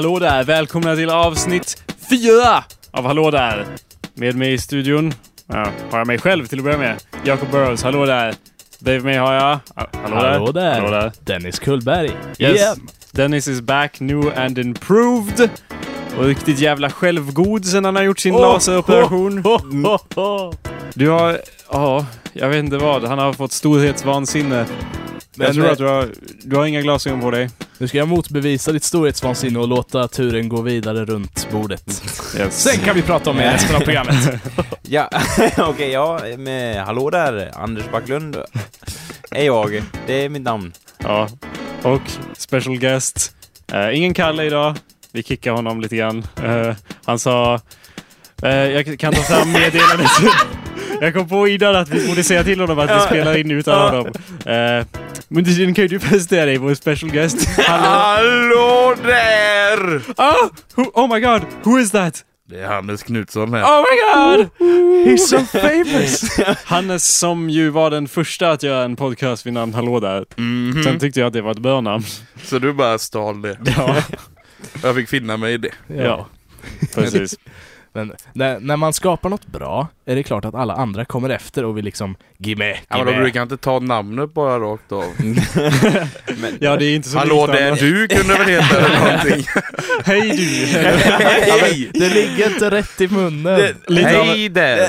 Hallå där! Välkomna till avsnitt fyra av Hallå där! Med mig i studion ja, har jag mig själv till att börja med. Jacob Burrows, hallå där! Bredvid mig har jag... Hallå, Hallå där. Hallå där! Dennis Kullberg. Yes. Yeah. Dennis is back new and improved. Och riktigt jävla självgod sen han har gjort sin laseroperation. Ho, ho, ho. Du har... Ja, jag vet inte vad. Han har fått storhetsvansinne. Men, jag tror eh, att du har... Du har inga glasögon på dig. Nu ska jag motbevisa ditt storhetsvansinne och låta turen gå vidare runt bordet. Yes. Sen kan vi prata om det i resten av programmet. Ja, okej, ja, med hallå där, Anders Backlund är jag. Det är mitt namn. Ja. Och special guest. Eh, ingen Kalle idag. Vi kickar honom lite grann. Eh, han sa... eh, jag kan ta fram meddelandet. jag kom på innan att vi borde säga till honom att vi spelar in utan Ja. honom. Uh, men du, kan ju du presentera dig, vår special guest. Hallå! Hallå där! Ah, who, oh my god, who is that? Det är Hannes Knutsson här. Oh my god! He's so famous! Hannes som ju var den första att göra en podcast vid namn Hallå där. Mhm. Sen tyckte jag att det var ett bra namn. Så du bara stal det. Ja, Jag fick finna mig i det. ja. precis. Men när, när man skapar något bra är det klart att alla andra kommer efter och vill liksom gimme, Ja, men gimme. de brukar inte ta namnet bara rakt av. Men, Ja, det är inte så Hallå där, annars. du kunde väl heta eller någonting? Hej du! Hej! Det ligger inte rätt i munnen. Hej där!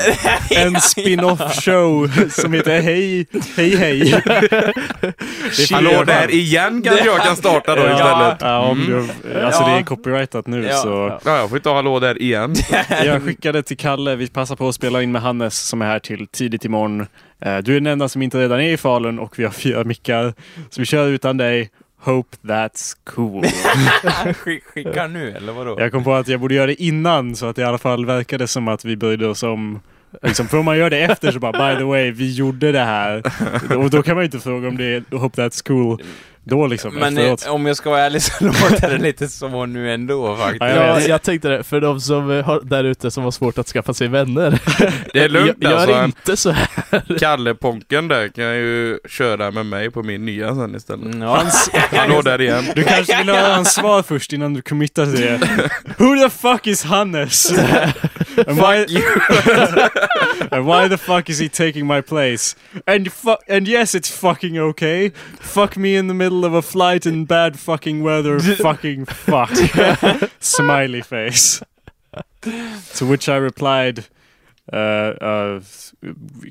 en spin-off show som heter Hej, hej, hej. Hallå där igen kanske jag kan starta då Ja, istället. ja, om du, alltså Ja. det är copyrightat nu Ja. så. Ja, jag får ta hallå där igen. Jag skickade till Kalle, vi passar på att spela in med Hannes som är här till tidigt imorgon. Eh, Du är den enda som inte redan är i Falun och vi har fyra mickar. Så vi kör utan dig. Hope that's cool. Skick, skicka nu, eller vadå? Jag kom på att jag borde göra det innan så att det i alla fall verkade som att vi brydde oss om Liksom, för om man gör det efter så bara by the way, vi gjorde det här. Och då kan man ju inte fråga om det är hope that's cool. Då liksom Men efteråt. eh, om jag ska vara ärlig så låter det lite så nu ändå faktiskt. Ja, jag jag tänkte det, för de som eh, har, där ute som har svårt att skaffa sig vänner. Det är lugnt Gör alltså. Han- inte så här. Kalle Ponken där kan ju köra med mig på min nya sen istället. Mm, ja. Hallå där igen. Du kanske vill höra hans svar först innan du committar till det. Who the fuck is Hannes? and, why, and why the fuck is he taking my place? And and yes, it's fucking okay. Fuck me in the middle of a flight in bad fucking weather. fucking fuck. Smiley face. To which I replied. Uh, uh,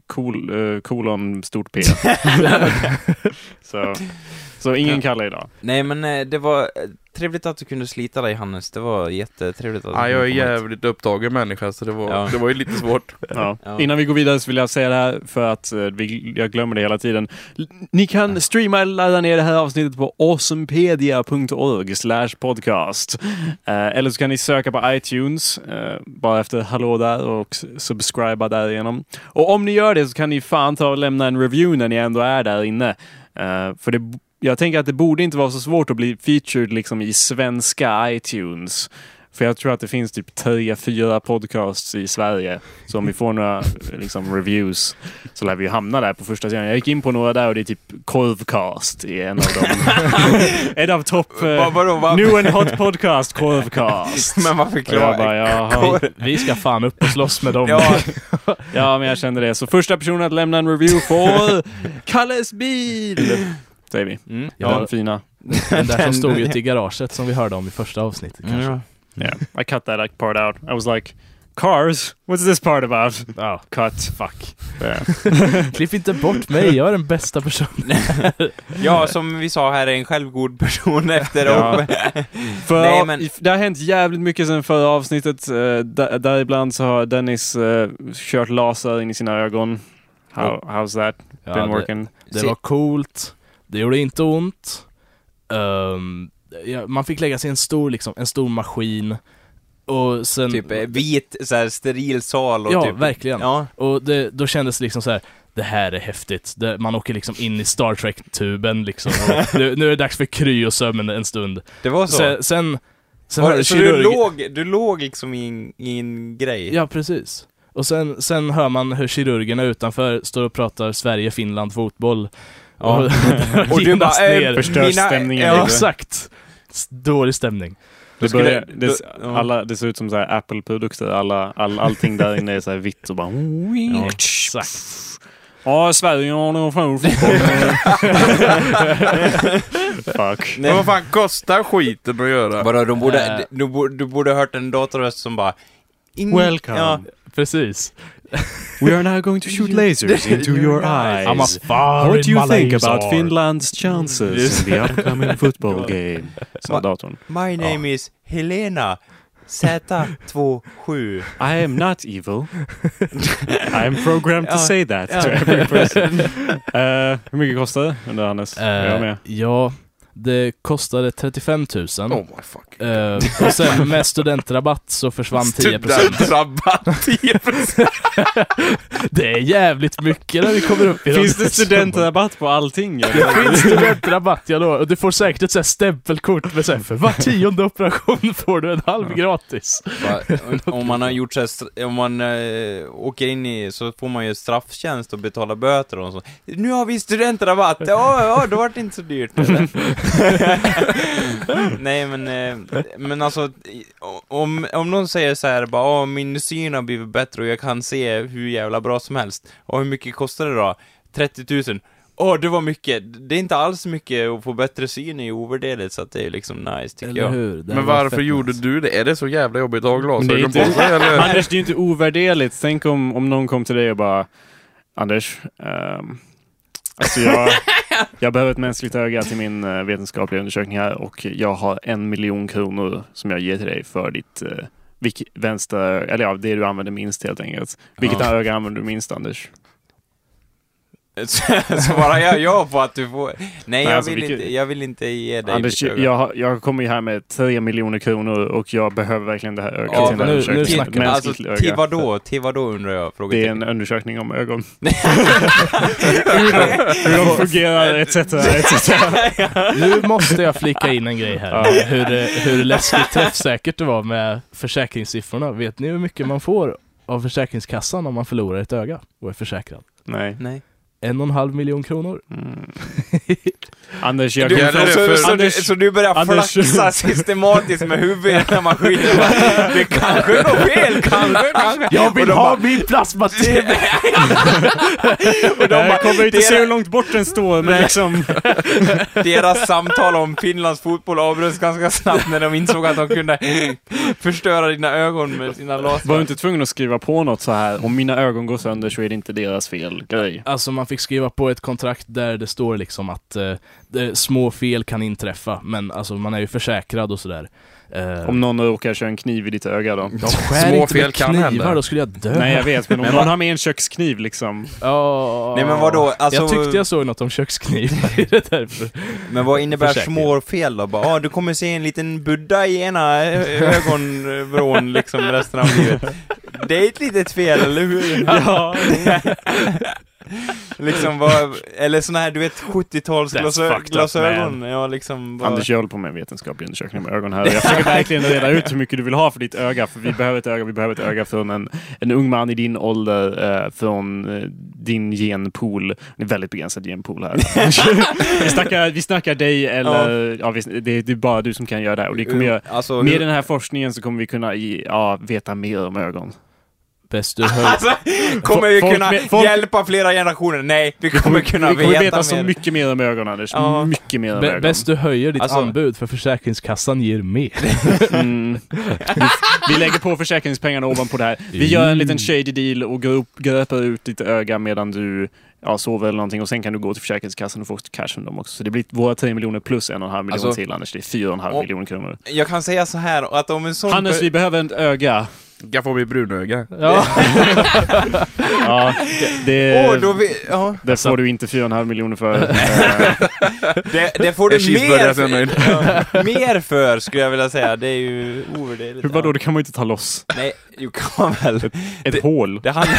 cool, uh, colon stort P. så, så ingen Kalle idag. Nej men eh, det var eh, trevligt att du kunde slita dig Hannes, det var jättetrevligt att du Ja, jag är kunde komma hit. jävligt upptagen människa så det var, Ja. det var ju lite svårt. Ja. Ja. Innan vi går vidare så vill jag säga det här för att eh, vi, jag glömmer det hela tiden. L- Ni kan streama eller ladda ner det här avsnittet på awesomepedia.org slash podcast. Eh, eller så kan ni söka på iTunes eh, bara efter hallå där och s- subscriba därigenom. Och om ni gör det så kan ni fan ta och lämna en review när ni ändå är där inne. Eh, för det, jag tänker att det borde inte vara så svårt att bli featured liksom i svenska iTunes. För jag tror att det finns typ tre, fyra podcasts i Sverige. Så om vi får några liksom, reviews så lär vi hamna där på första sidan. Jag gick in på några där och det är typ Korvcast i en av dem. en av topp... Eh, vadå, va- new and hot podcast, Korvcast. Men varför klarar jaha. Vi ska fan upp och slåss med dem. Ja, Ja, men jag kände det. Så första personen att lämna en review får Kalles bil! Säger vi. mm. Ja. Den fina. Den där som stod ute i garaget som vi hörde om i första avsnittet kanske. Ja. Yeah, I cut that like, part out. I was like, cars? What's this part about? Ja. Cut. Fuck. Yeah. Klipp inte bort mig, jag är den bästa personen. ja, som vi sa här är en självgod person efter Ja. För Nej, men- Det har hänt jävligt mycket sen förra avsnittet. Uh, där, däribland så har Dennis eh, kört laser in i sina ögon. How, how's that Ja, been det, working? det var coolt, det gjorde inte ont. Ehm, ja, man fick lägga sig i en stor, liksom, en stor maskin. Och sen... Typ eh, vit, så här, steril sal och Ja, typ... verkligen. Ja. Och det, då kändes det liksom så här. det här är häftigt. Det, man åker liksom in i Star Trek-tuben liksom. Och nu, nu är det dags för kryosömn en stund. Det var så? Sen, sen, sen Var, hör så kirurg- du låg, du låg liksom i en, i en grej? Ja, precis. Och sen, sen hör man hur kirurgerna utanför står och pratar Sverige, Finland, fotboll. Ja. Och, Och du bara, eh, ner. Förstör stämningen ja. Exakt. Dålig stämning. Det, skulle- börjar, det, då- s- ja. alla, det ser ut som så Apple-produkter. Alla, all, allting där inne är så vitt och bara... Ja, exakt. Ja, Sverige har nog fan. Fuck. Nej. Men vad fan kostar skiten att göra? Vadå, de borde, Äh. du, borde, du borde ha hört en datorröst som bara... In, Welcome. Ja, Precis. We are now going to shoot lasers into your eyes. I'm a far What do you think about Finlands chances in the upcoming football game? Sa Va- datorn. My name is Helena Z27. I am not evil. I am programmed to say that to every person. Eh, hur mycket kostar det? Undrar Hannes. jag Eh, med. ja, det kostade 35 000. Oh my fuck. Eh, och sen med studentrabatt så försvann 10%. Studentrabatt 10%. Det är jävligt mycket när vi kommer upp i Finns det studentrabatt på allting? Det finns studentrabatt, ja då. Och du får säkert ett sånt här stämpelkort med så här, för var tionde operation får du en halv gratis. Om- man har gjort så här, om man eh, åker in i, så får man ju strafftjänst och betala böter och så. Nu har vi studentrabatt! Ja, ja, då vart det inte så dyrt eller? Nej men, eh, men alltså, om, om någon säger så här bara "Åh, min syn har blivit bättre och jag kan se hur jävla bra som helst. Och hur mycket kostar det då? 30 000. Åh, det var mycket. Det är inte alls mycket att få bättre syn i ovärderligt, så att det är liksom nice tycker Eller jag. hur? Det Men var varför fett gjorde nice. du det? Är det så jävla jobbigt att ha Men det är glasögon inte- på sig eller? Anders, det är ju inte ovärderligt. Tänk om, om någon kom till dig och bara Anders, ehm, alltså jag, jag behöver ett mänskligt öga till min eh, vetenskapliga undersökning här och jag har en miljon kronor som jag ger till dig för ditt eh, vänster, eller ja, det du använder minst helt enkelt. Vilket Ja. öga använder du minst Anders? Svarar jag ja på att du får... Nej, jag, alltså, vill vilket- inte, jag vill inte ge dig Anders, jag, jag kommer ju här med tre miljoner kronor och jag behöver verkligen det här ögat Ja, till den här nu- nu undersökningen. snackar vi. Ett Alltså, till öga. vad då? Till vad då undrar jag? Det är en undersökning om ögon. hur, de, fungerar etc. etc. Nu måste jag flika in en grej här. Ja. Hur, hur läskigt träffsäkert det var med försäkringssiffrorna. Vet ni hur mycket man får av Försäkringskassan om man förlorar ett öga och är försäkrad? Nej. Nej. En och en halv miljon kronor. Mm. Anders, jag kommer det så, för- så, Anders- du, så du börjar Anders- flaxa systematiskt med huvudet här maskinen? Bara, Det kanske går fel, kanske, kanske. Jag vill ha bara- min plasma-TV! Och de jag bara, kommer inte deras- se hur långt bort den står, men liksom... Deras samtal om Finlands fotboll avbröts ganska snabbt när de insåg att de kunde förstöra dina ögon med sina Var du inte tvungen att skriva på något så här om mina ögon går sönder så är det inte deras fel grej. Alltså man fick skriva på ett kontrakt där det står liksom att eh, små fel kan inträffa, men alltså man är ju försäkrad och sådär. Eh, Om någon råkar köra en kniv i ditt öga då? jag skär Små inte med fel kan knivar, hända. då skulle jag dö. Nej jag vet, men om någon har med en kökskniv liksom. Ja. Nej, men vadå, alltså- Jag tyckte jag såg något om köksknivar det därför. Men vad innebär Försäkring. små fel då? Bara, ah, du kommer se en liten Buddha i ena ögonvrån liksom resten av livet. Det är ett litet fel, eller hur? Ja. liksom vad, eller såna här, du vet, 70-tals That's glasö- fucked up, glasögon. Ja, liksom bara... Anders, jag håller på med en vetenskaplig undersökning med ögon här. Jag försöker verkligen reda ut hur mycket du vill ha för ditt öga. För vi behöver ett öga, vi behöver ett öga från en, en ung man i din ålder, eh, från eh, din genpool. Det är väldigt begränsad genpool här. vi, snackar, vi snackar dig eller, ja. vi, det, det är bara du som kan göra det. här. Och det kommer göra, Alltså, med hur- den här forskningen så kommer vi kunna ja, veta mer om ögon. Bäst du höll. Alltså, kommer vi Folk- kunna folk- hjälpa flera generationer? Nej, vi kommer kunna vi kommer veta, veta så mycket mer om ögon Anders. Ja. Mycket mer om Bä- ögon. Bäst du höjer ditt Alltså- anbud för Försäkringskassan ger mer. Mm. Vi, vi lägger på försäkringspengarna ovanpå det här. Vi gör en liten shady deal och grop, gröper ut ditt öga medan du ja, sover eller någonting och sen kan du gå till Försäkringskassan och få cash från dem också. Så det blir våra 3 miljoner plus en och en halv miljon Alltså- till Anders. Det är 4,5 Och- miljoner kronor. Jag kan säga så här, att om en sån... Hannes, vi behöver ett öga. Bli brunöga. Ja. Ja, det, Åh, då vi, ja. det får du inte 4,5 miljoner för. Det, det får du mer nöjd. ja, Mer för, skulle jag vilja säga. Det är ju ovärderligt. hur, vadå, det kan man ju inte ta loss. Nej, jo kan väl. Ett Det- hål. Det handlar...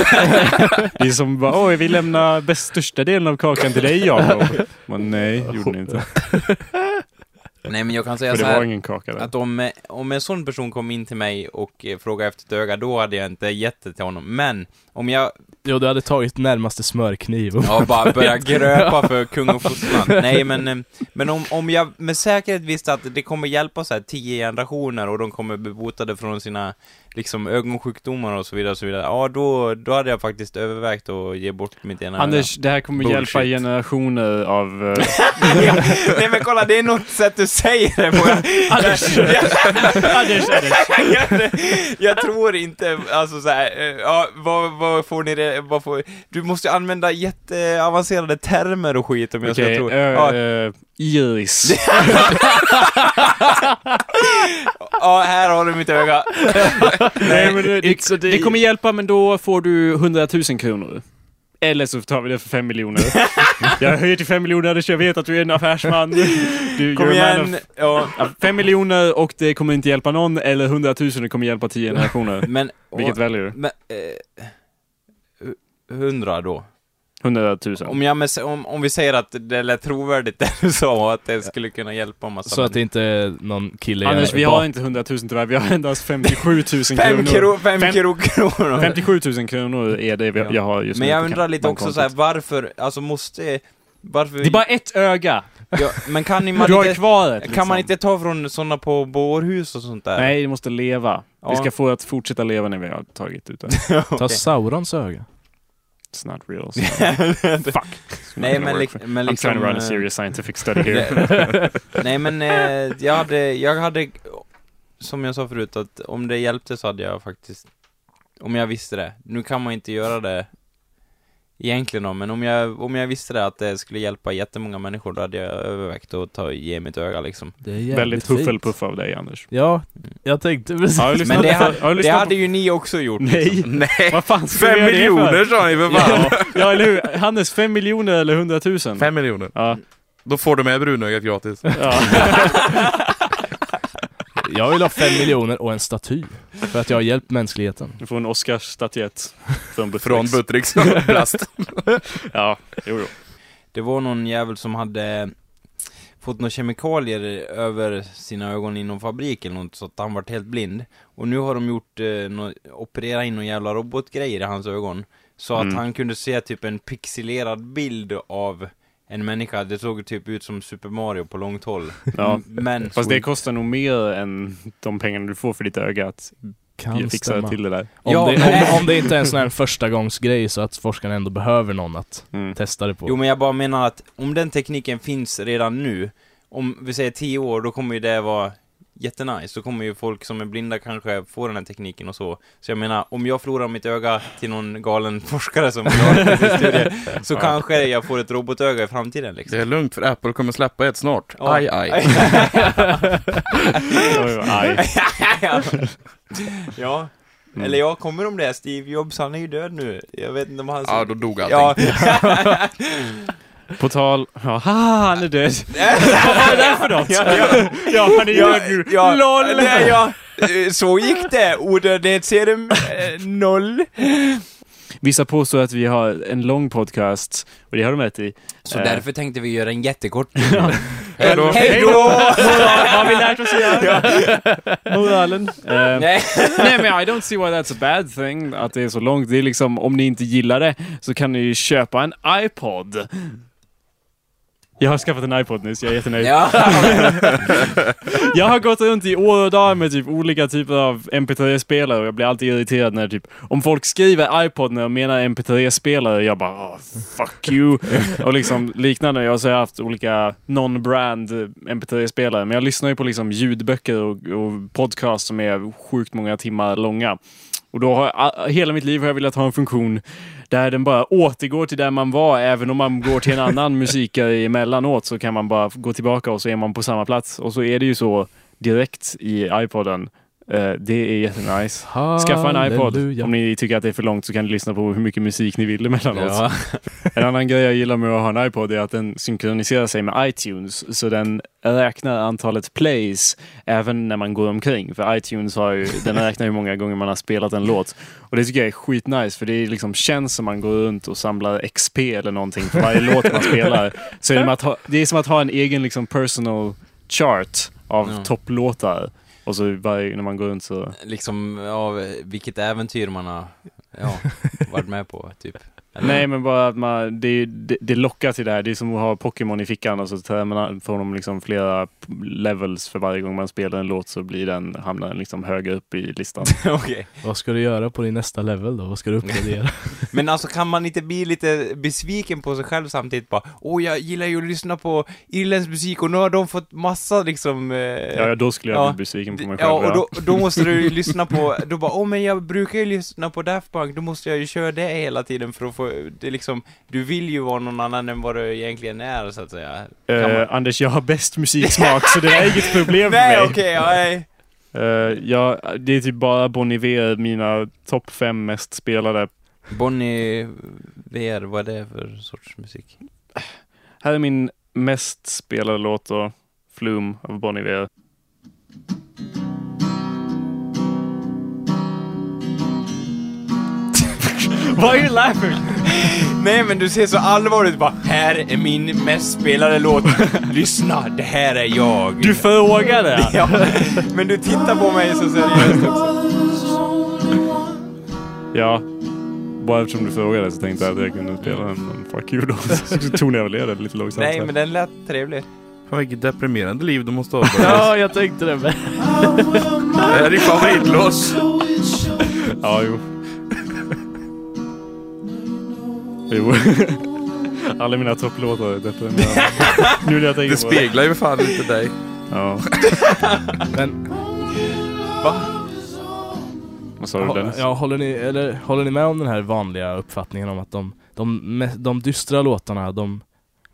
Det är som bara, oj, vi lämnar bäst största delen av kakan till dig Jakob. Men nej, gjorde ni inte. Nej men jag kan säga För så det var här, ingen kaka där. att om, eh, om en sån person kom in till mig och eh, frågade efter ett öga, då hade jag inte gett det till honom. Men, om jag Jo, du hade tagit närmaste smörkniv och Ja, bara börja gröpa för kung och fosterland. Nej, men, eh, men om, om jag med säkerhet visste att det kommer hjälpa så här tio generationer och de kommer bli botade från sina liksom ögonsjukdomar och så vidare och så vidare. Ja, då, då hade jag faktiskt övervägt att ge bort mitt ena Anders, det här kommer Bullshit. hjälpa generationer av... eh, öga. Nej men kolla, det är något sätt du säger det på. Anders! Anders, Anders! jag, tror inte, alltså så här, eh, ja, vad, vad får ni det, vad får, du måste ju använda jätteavancerade termer och skit om jag ska tro. ö- Ja, ö, Iris. ja, här har du mitt öga. Nej, men det, It's a det, det kommer hjälpa, men då får du 100 000 kronor. Eller så tar vi det för 5 miljoner. jag höjer till 5 miljoner, Anders, jag vet att du är en affärsman. Du, Kom you're a man igen. of- Ja, Ja, 5 miljoner och det kommer inte hjälpa någon, eller 100 000 och det kommer hjälpa 10 generationer. men... Vilket och, väljer du? men, eh, hu- hundra då. 100 000. Om, jag om, om vi säger att det lät trovärdigt det du sa, att det skulle kunna hjälpa en massa så att det inte är någon kille Anders, vi har inte 100 000 tyvärr, vi har endast 57 000 Fem, kronor. kro, fem, Fem- kro, kronor. 57 000 kronor är det vi, Ja. jag har just Men nu jag undrar lite också så här, varför, alltså måste, varför... Det är bara ett öga! ja, men kan ni- man Du har inte, kvar ett, kan man liksom. inte ta från sådana på bårhus och sånt där? Nej, det måste leva. Ja. Vi ska få att fortsätta leva när vi har tagit ut det. Ta Okej. Saurons öga. It's not real. So. Fuck. Nej men, for- men I'm liksom... trying to run a eh, serious scientific study here. Nej men eh, jag hade, jag hade, som jag sa förut, att om det hjälpte så hade jag faktiskt, om jag visste det. Nu kan man inte göra det egentligen då, men om jag, om jag visste det att det skulle hjälpa jättemånga människor, då hade jag övervägt att ta, ge mitt öga liksom. Det är Väldigt huffelpuff av dig, Anders. Ja, jag tänkte precis. Lyssnat Men det, har du det hade på- ju ni också gjort. Nej! Nej! Vad fan Fem miljoner sa ni för fan! Ja, ja, eller hur? Hannes, fem miljoner eller hundratusen? Fem miljoner. Ja. Då får du med brunögat gratis. ja. Jag vill ha fem miljoner och en staty. För att jag har hjälpt mänskligheten. Du får en Oscarsstatyett från Buttericks. Från Buttricks plast. Ja, jo, jo. Det var någon jävel som hade fått några kemikalier över sina ögon i någon fabrik eller något så att han vart helt blind. Och nu har de gjort, eh, nå, operera in någon jävla robotgrejer i hans ögon. Så att Mm. han kunde se typ en pixelerad bild av en människa. Det såg typ ut som Super Mario på långt håll. Ja. Men Fast det kostar nog mer än de pengarna du får för ditt öga att Kan fixa stämma. till det där. Om, Ja, det, om, om det inte är en sån här förstagångsgrej så att forskarna ändå behöver någon att Mm. testa det på. Jo men jag bara menar att om den tekniken finns redan nu, om vi säger 10 år, då kommer ju det vara jättenice. Då kommer ju folk som är blinda kanske få den här tekniken och så. Så jag menar, om jag förlorar mitt öga till någon galen forskare som sin studie, så kanske jag får ett robotöga i framtiden liksom. Det är lugnt för Apple kommer släppa ett snart. Ja. Aj, aj. Aj. ja. Mm. Eller ja, kommer de det? Steve Jobs, han är ju död nu. Jag vet inte om han... Ja, då dog allting. Ja. På tal... Ja, haha, han är död. Vad var det för något? Ja, ja. Ja, han är Ja, död nu. ja, LOL! nej, ja, så gick det. Odödlighetsserum eh, noll. Vissa påstår att vi har en lång podcast, och det har de rätt i. Så Eh. därför tänkte vi göra en jättekort. Hej då. Hej då! Moral, har vi lärt oss igen? Moralen. Eh, Nej. Nej men I don't see why that's a bad thing, att det är så långt. Det är liksom, om ni inte gillar det, så kan ni ju köpa en iPod. Jag har skaffat en iPod nyss, jag är jättenöjd. Ja. Jag har gått runt i år och dagar med typ olika typer av MP3-spelare och jag blir alltid irriterad när typ, om folk skriver iPod när de menar MP3-spelare, jag bara oh, fuck you. och liksom liknande. Jag har så haft olika non-brand MP3-spelare, men jag lyssnar ju på liksom ljudböcker och, och podcast som är sjukt många timmar långa. Och då har jag, hela mitt liv har jag velat ha en funktion där den bara återgår till där man var. Även om man går till en annan musikare emellanåt så kan man bara gå tillbaka och så är man på samma plats. Och så är det ju så direkt i iPoden. Eh, det är jättenice. Skaffa en iPod. Om ni tycker att det är för långt så kan ni lyssna på hur mycket musik ni vill emellanåt. Ja. En annan grej jag gillar med att ha en iPod är att den synkroniserar sig med iTunes. Så den räknar antalet plays även när man går omkring. För iTunes har ju, den räknar hur många gånger man har spelat en låt. Och det tycker jag är skitnice för det är liksom känns som man går runt och samlar XP eller någonting för varje låt man spelar. Så är det, ha, det är som att ha en egen liksom personal chart av Ja. topplåtar. Och så varje, när man går runt så... Liksom, av vilket äventyr man har ja, varit med på, typ. Nej men bara att man, det, det, det lockar till det här. Det är som att ha Pokémon i fickan och så tar man, får de liksom flera levels för varje gång man spelar en låt så blir den, hamnar den liksom högre upp i listan. Okej. Vad ska du göra på din nästa level då? Vad ska du uppgradera? Men alltså kan man inte bli lite besviken på sig själv samtidigt bara Åh, jag gillar ju att lyssna på irländsk musik och nu har de fått massa liksom... Eh, Ja, då skulle jag Ja, bli besviken på mig själv. Ja, och då, då måste du lyssna på, då bara, åh men jag brukar ju lyssna på Daft Punk, då måste jag ju köra det hela tiden för att få, det är liksom, du vill ju vara någon annan än vad du egentligen är så att säga. Kan Eh, man- Anders, jag har bäst musiksmak så det är inget problem för Nej mig. okej, ja, nej. Eh, jag, det är typ bara Bon Iver, mina topp fem mest spelade. Bonnie VR, vad är det för sorts musik? Här är min mest spelade låt då, Flume av Bon Iver. Why are you laughing? Nej men du ser så allvarligt bara, här är min mest spelade låt, lyssna, det här är jag. Du frågade! Ja, men du tittar på mig så seriöst också. Ja, bara eftersom du frågade så tänkte jag att jag kunde spela den. Men fuck you då. Så tonade jag ner det lite långsamt. Nej men den lät trevlig. Fan vilket deprimerande liv du måste ha. ja, jag tänkte det med. Det här är din favoritlåt. Ja, jo. Jo. Alla mina topplåtar är deprimerande. Nu när jag tänker Det på det. speglar ju fan inte dig. Ja. Men Va? Vad sa du Dennis? ja, håller, ni, eller, håller ni med om den här vanliga uppfattningen om att de, de, me- de dystra låtarna, de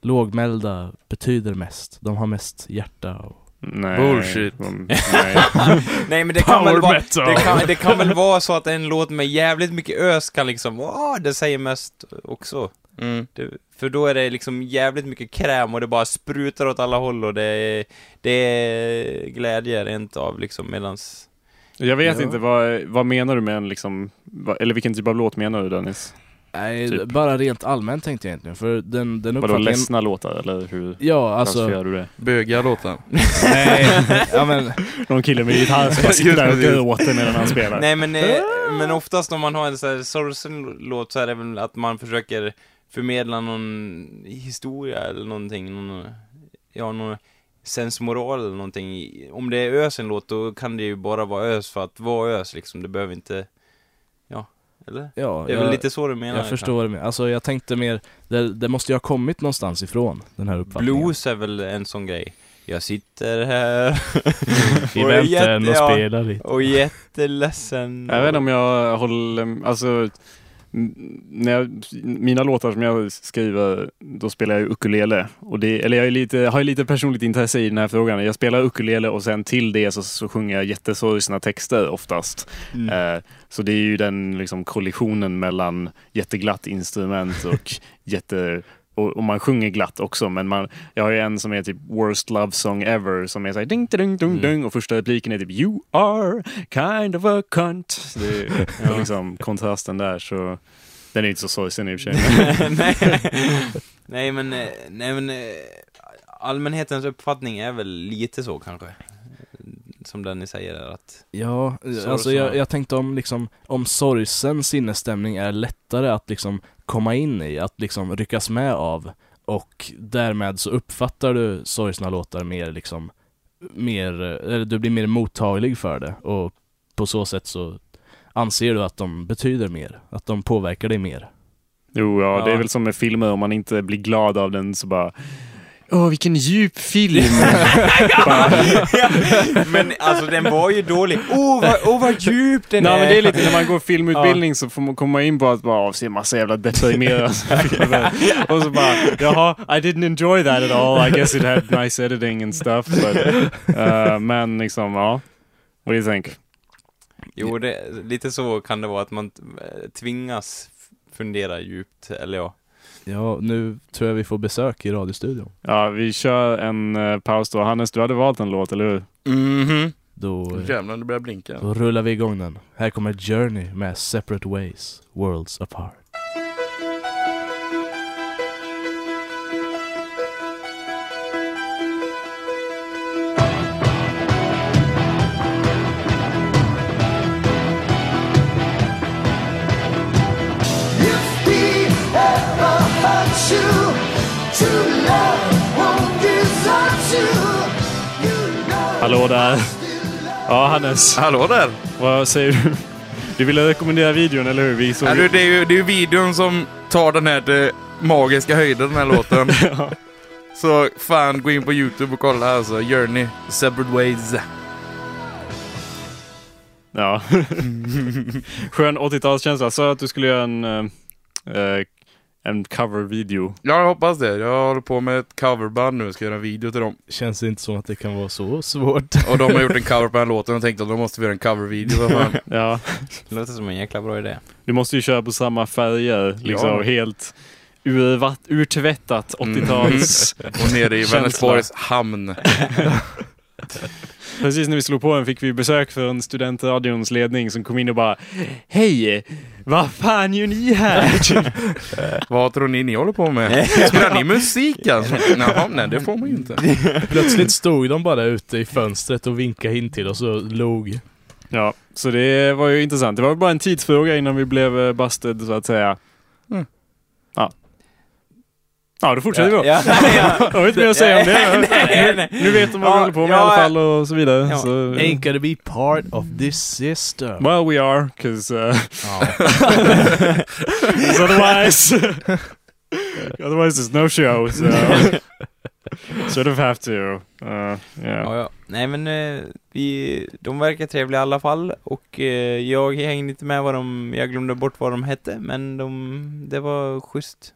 lågmälda betyder mest? De har mest hjärta och... Nej. Bullshit. Nej. Nej men det kan, Power väl vara, metal. det, kan, det kan väl vara så att en låt med jävligt mycket ös kan liksom, åh, det säger mest också. Mm. Det, för då är det liksom jävligt mycket kräm och det bara sprutar åt alla håll och det är, det är glädje rent av liksom medans... Jag vet Ja. inte, vad, vad menar du med en liksom, vad, eller vilken typ av låt menar du Dennis? Nej, Typ. bara rent allmänt tänkte jag egentligen, för den, den Vadå uppfattningen... ledsna låtar eller hur Ja, alltså... du det? Bögiga låtar. Nej, ja men... Någon kille med gitarr som bara sitter där och gråter medan han spelar. Nej men, eh, men oftast om man har en sån här sorgsen låt så är det väl att man försöker förmedla någon historia eller någonting, någon, ja någon sensmoral eller någonting. Om det är ös en låt då kan det ju bara vara ös för att vara ös liksom, det behöver inte, eller? Ja, Det är jag, väl lite så du menar? jag förstår vad du menar. Alltså jag tänkte mer, det, det måste ju ha kommit någonstans ifrån, den här uppfattningen. Blues är väl en sån grej. Jag sitter här I väntan och spelar lite. och jätteledsen. Jag vet inte om jag håller, alltså när jag, mina låtar som jag skriver, då spelar jag ukulele. Och det, eller jag lite, har lite personligt intresse i den här frågan. Jag spelar ukulele och sen till det så, så sjunger jag jättesorgsna texter oftast. Mm. Eh, så det är ju den liksom, kollisionen mellan jätteglatt instrument och jätte och, och man sjunger glatt också, men man, jag har ju en som är typ Worst Love Song Ever som är såhär ding ding ding ding och första repliken är typ You are kind of a cunt. Så Det är ja. liksom kontrasten där så den är inte så sorgsen i och för sig. nej, nej men, eh, nej men eh, allmänhetens uppfattning är väl lite så kanske. Som den ni säger är att, Ja, Så- alltså så- jag, jag tänkte om liksom, om sorgsen sinnesstämning är lättare att liksom komma in i, att liksom ryckas med av och därmed så uppfattar du sorgsna låtar mer liksom, mer, eller du blir mer mottaglig för det och på så sätt så anser du att de betyder mer, att de påverkar dig mer. Jo, ja, det är Ja. väl som med filmer, om man inte blir glad av den så bara Åh, vilken djup film! Men alltså den var ju dålig. Åh vad, oh, vad djup den Nej är! men det är lite när man går filmutbildning så får man komma in på att bara se massa jävla deprimerande. Och så bara, jaha, I didn't enjoy that at all. I guess it had nice editing and stuff. But, uh, men liksom, ja. What do you think? Jo, det, lite så kan det vara att man tvingas fundera djupt, eller ja. Ja, nu tror jag vi får besök i radiostudion. Ja, vi kör en uh, paus då. Hannes, du hade valt en låt, eller hur? Mhm. Då, eh, Jävlar, det börjar blinka. då rullar vi igång den. Här kommer Journey med Separate Ways, Worlds Apart. Hallå där. Ja, Hannes. Hallå där! Vad säger du? Du ville rekommendera videon, eller hur? Vi såg... Ja, du, det, är ju, det är ju videon som tar den här till magiska höjden, den här låten. Ja. Så fan, gå in på YouTube och kolla alltså. Journey, Separate Ways. Ja. Skön 80-talskänsla. Sa att du skulle göra en, eh, eh, en cover-video. Ja, jag hoppas det. Jag håller på med ett coverband nu, ska göra en video till dem. Känns inte som att det kan vara så svårt. Och de har gjort en cover på den här låten och tänkte att då måste vi göra en covervideo. Ja. Det låter som en jäkla bra idé. Du måste ju köra på samma färger. Liksom Ja. helt urvatt, urtvättat 80-tals. Och nere i. Vänersborgs hamn. Precis när vi slog på den fick vi besök från studentradions ledning som kom in och bara Hej! Vad fan gör ni här? Vad tror ni ni håller på med? Spelar ni musik alltså? Jaha, nej det får man ju inte. Plötsligt stod de bara ute i fönstret och vinkade in till oss och log. ja, så det var ju intressant. Det var bara en tidsfråga innan vi blev eh, busted så att säga. Mm. Ja. Ja, då fortsätter vi då. Ja, ja. Jag har inte mer att säga om det. Nej, nej. Nu vet de vad vi Ja, håller på med i alla fall och så vidare. ja. Så, Ain't gonna be part of this system. well, we are, because uh. 'cause otherwise, otherwise there's no show. So sort of have to. Uh, yeah. Ja, ja. Nej men eh, vi, de verkar trevliga i alla fall och eh, jag hängde inte med vad de, jag glömde bort vad de hette men de, det var schysst.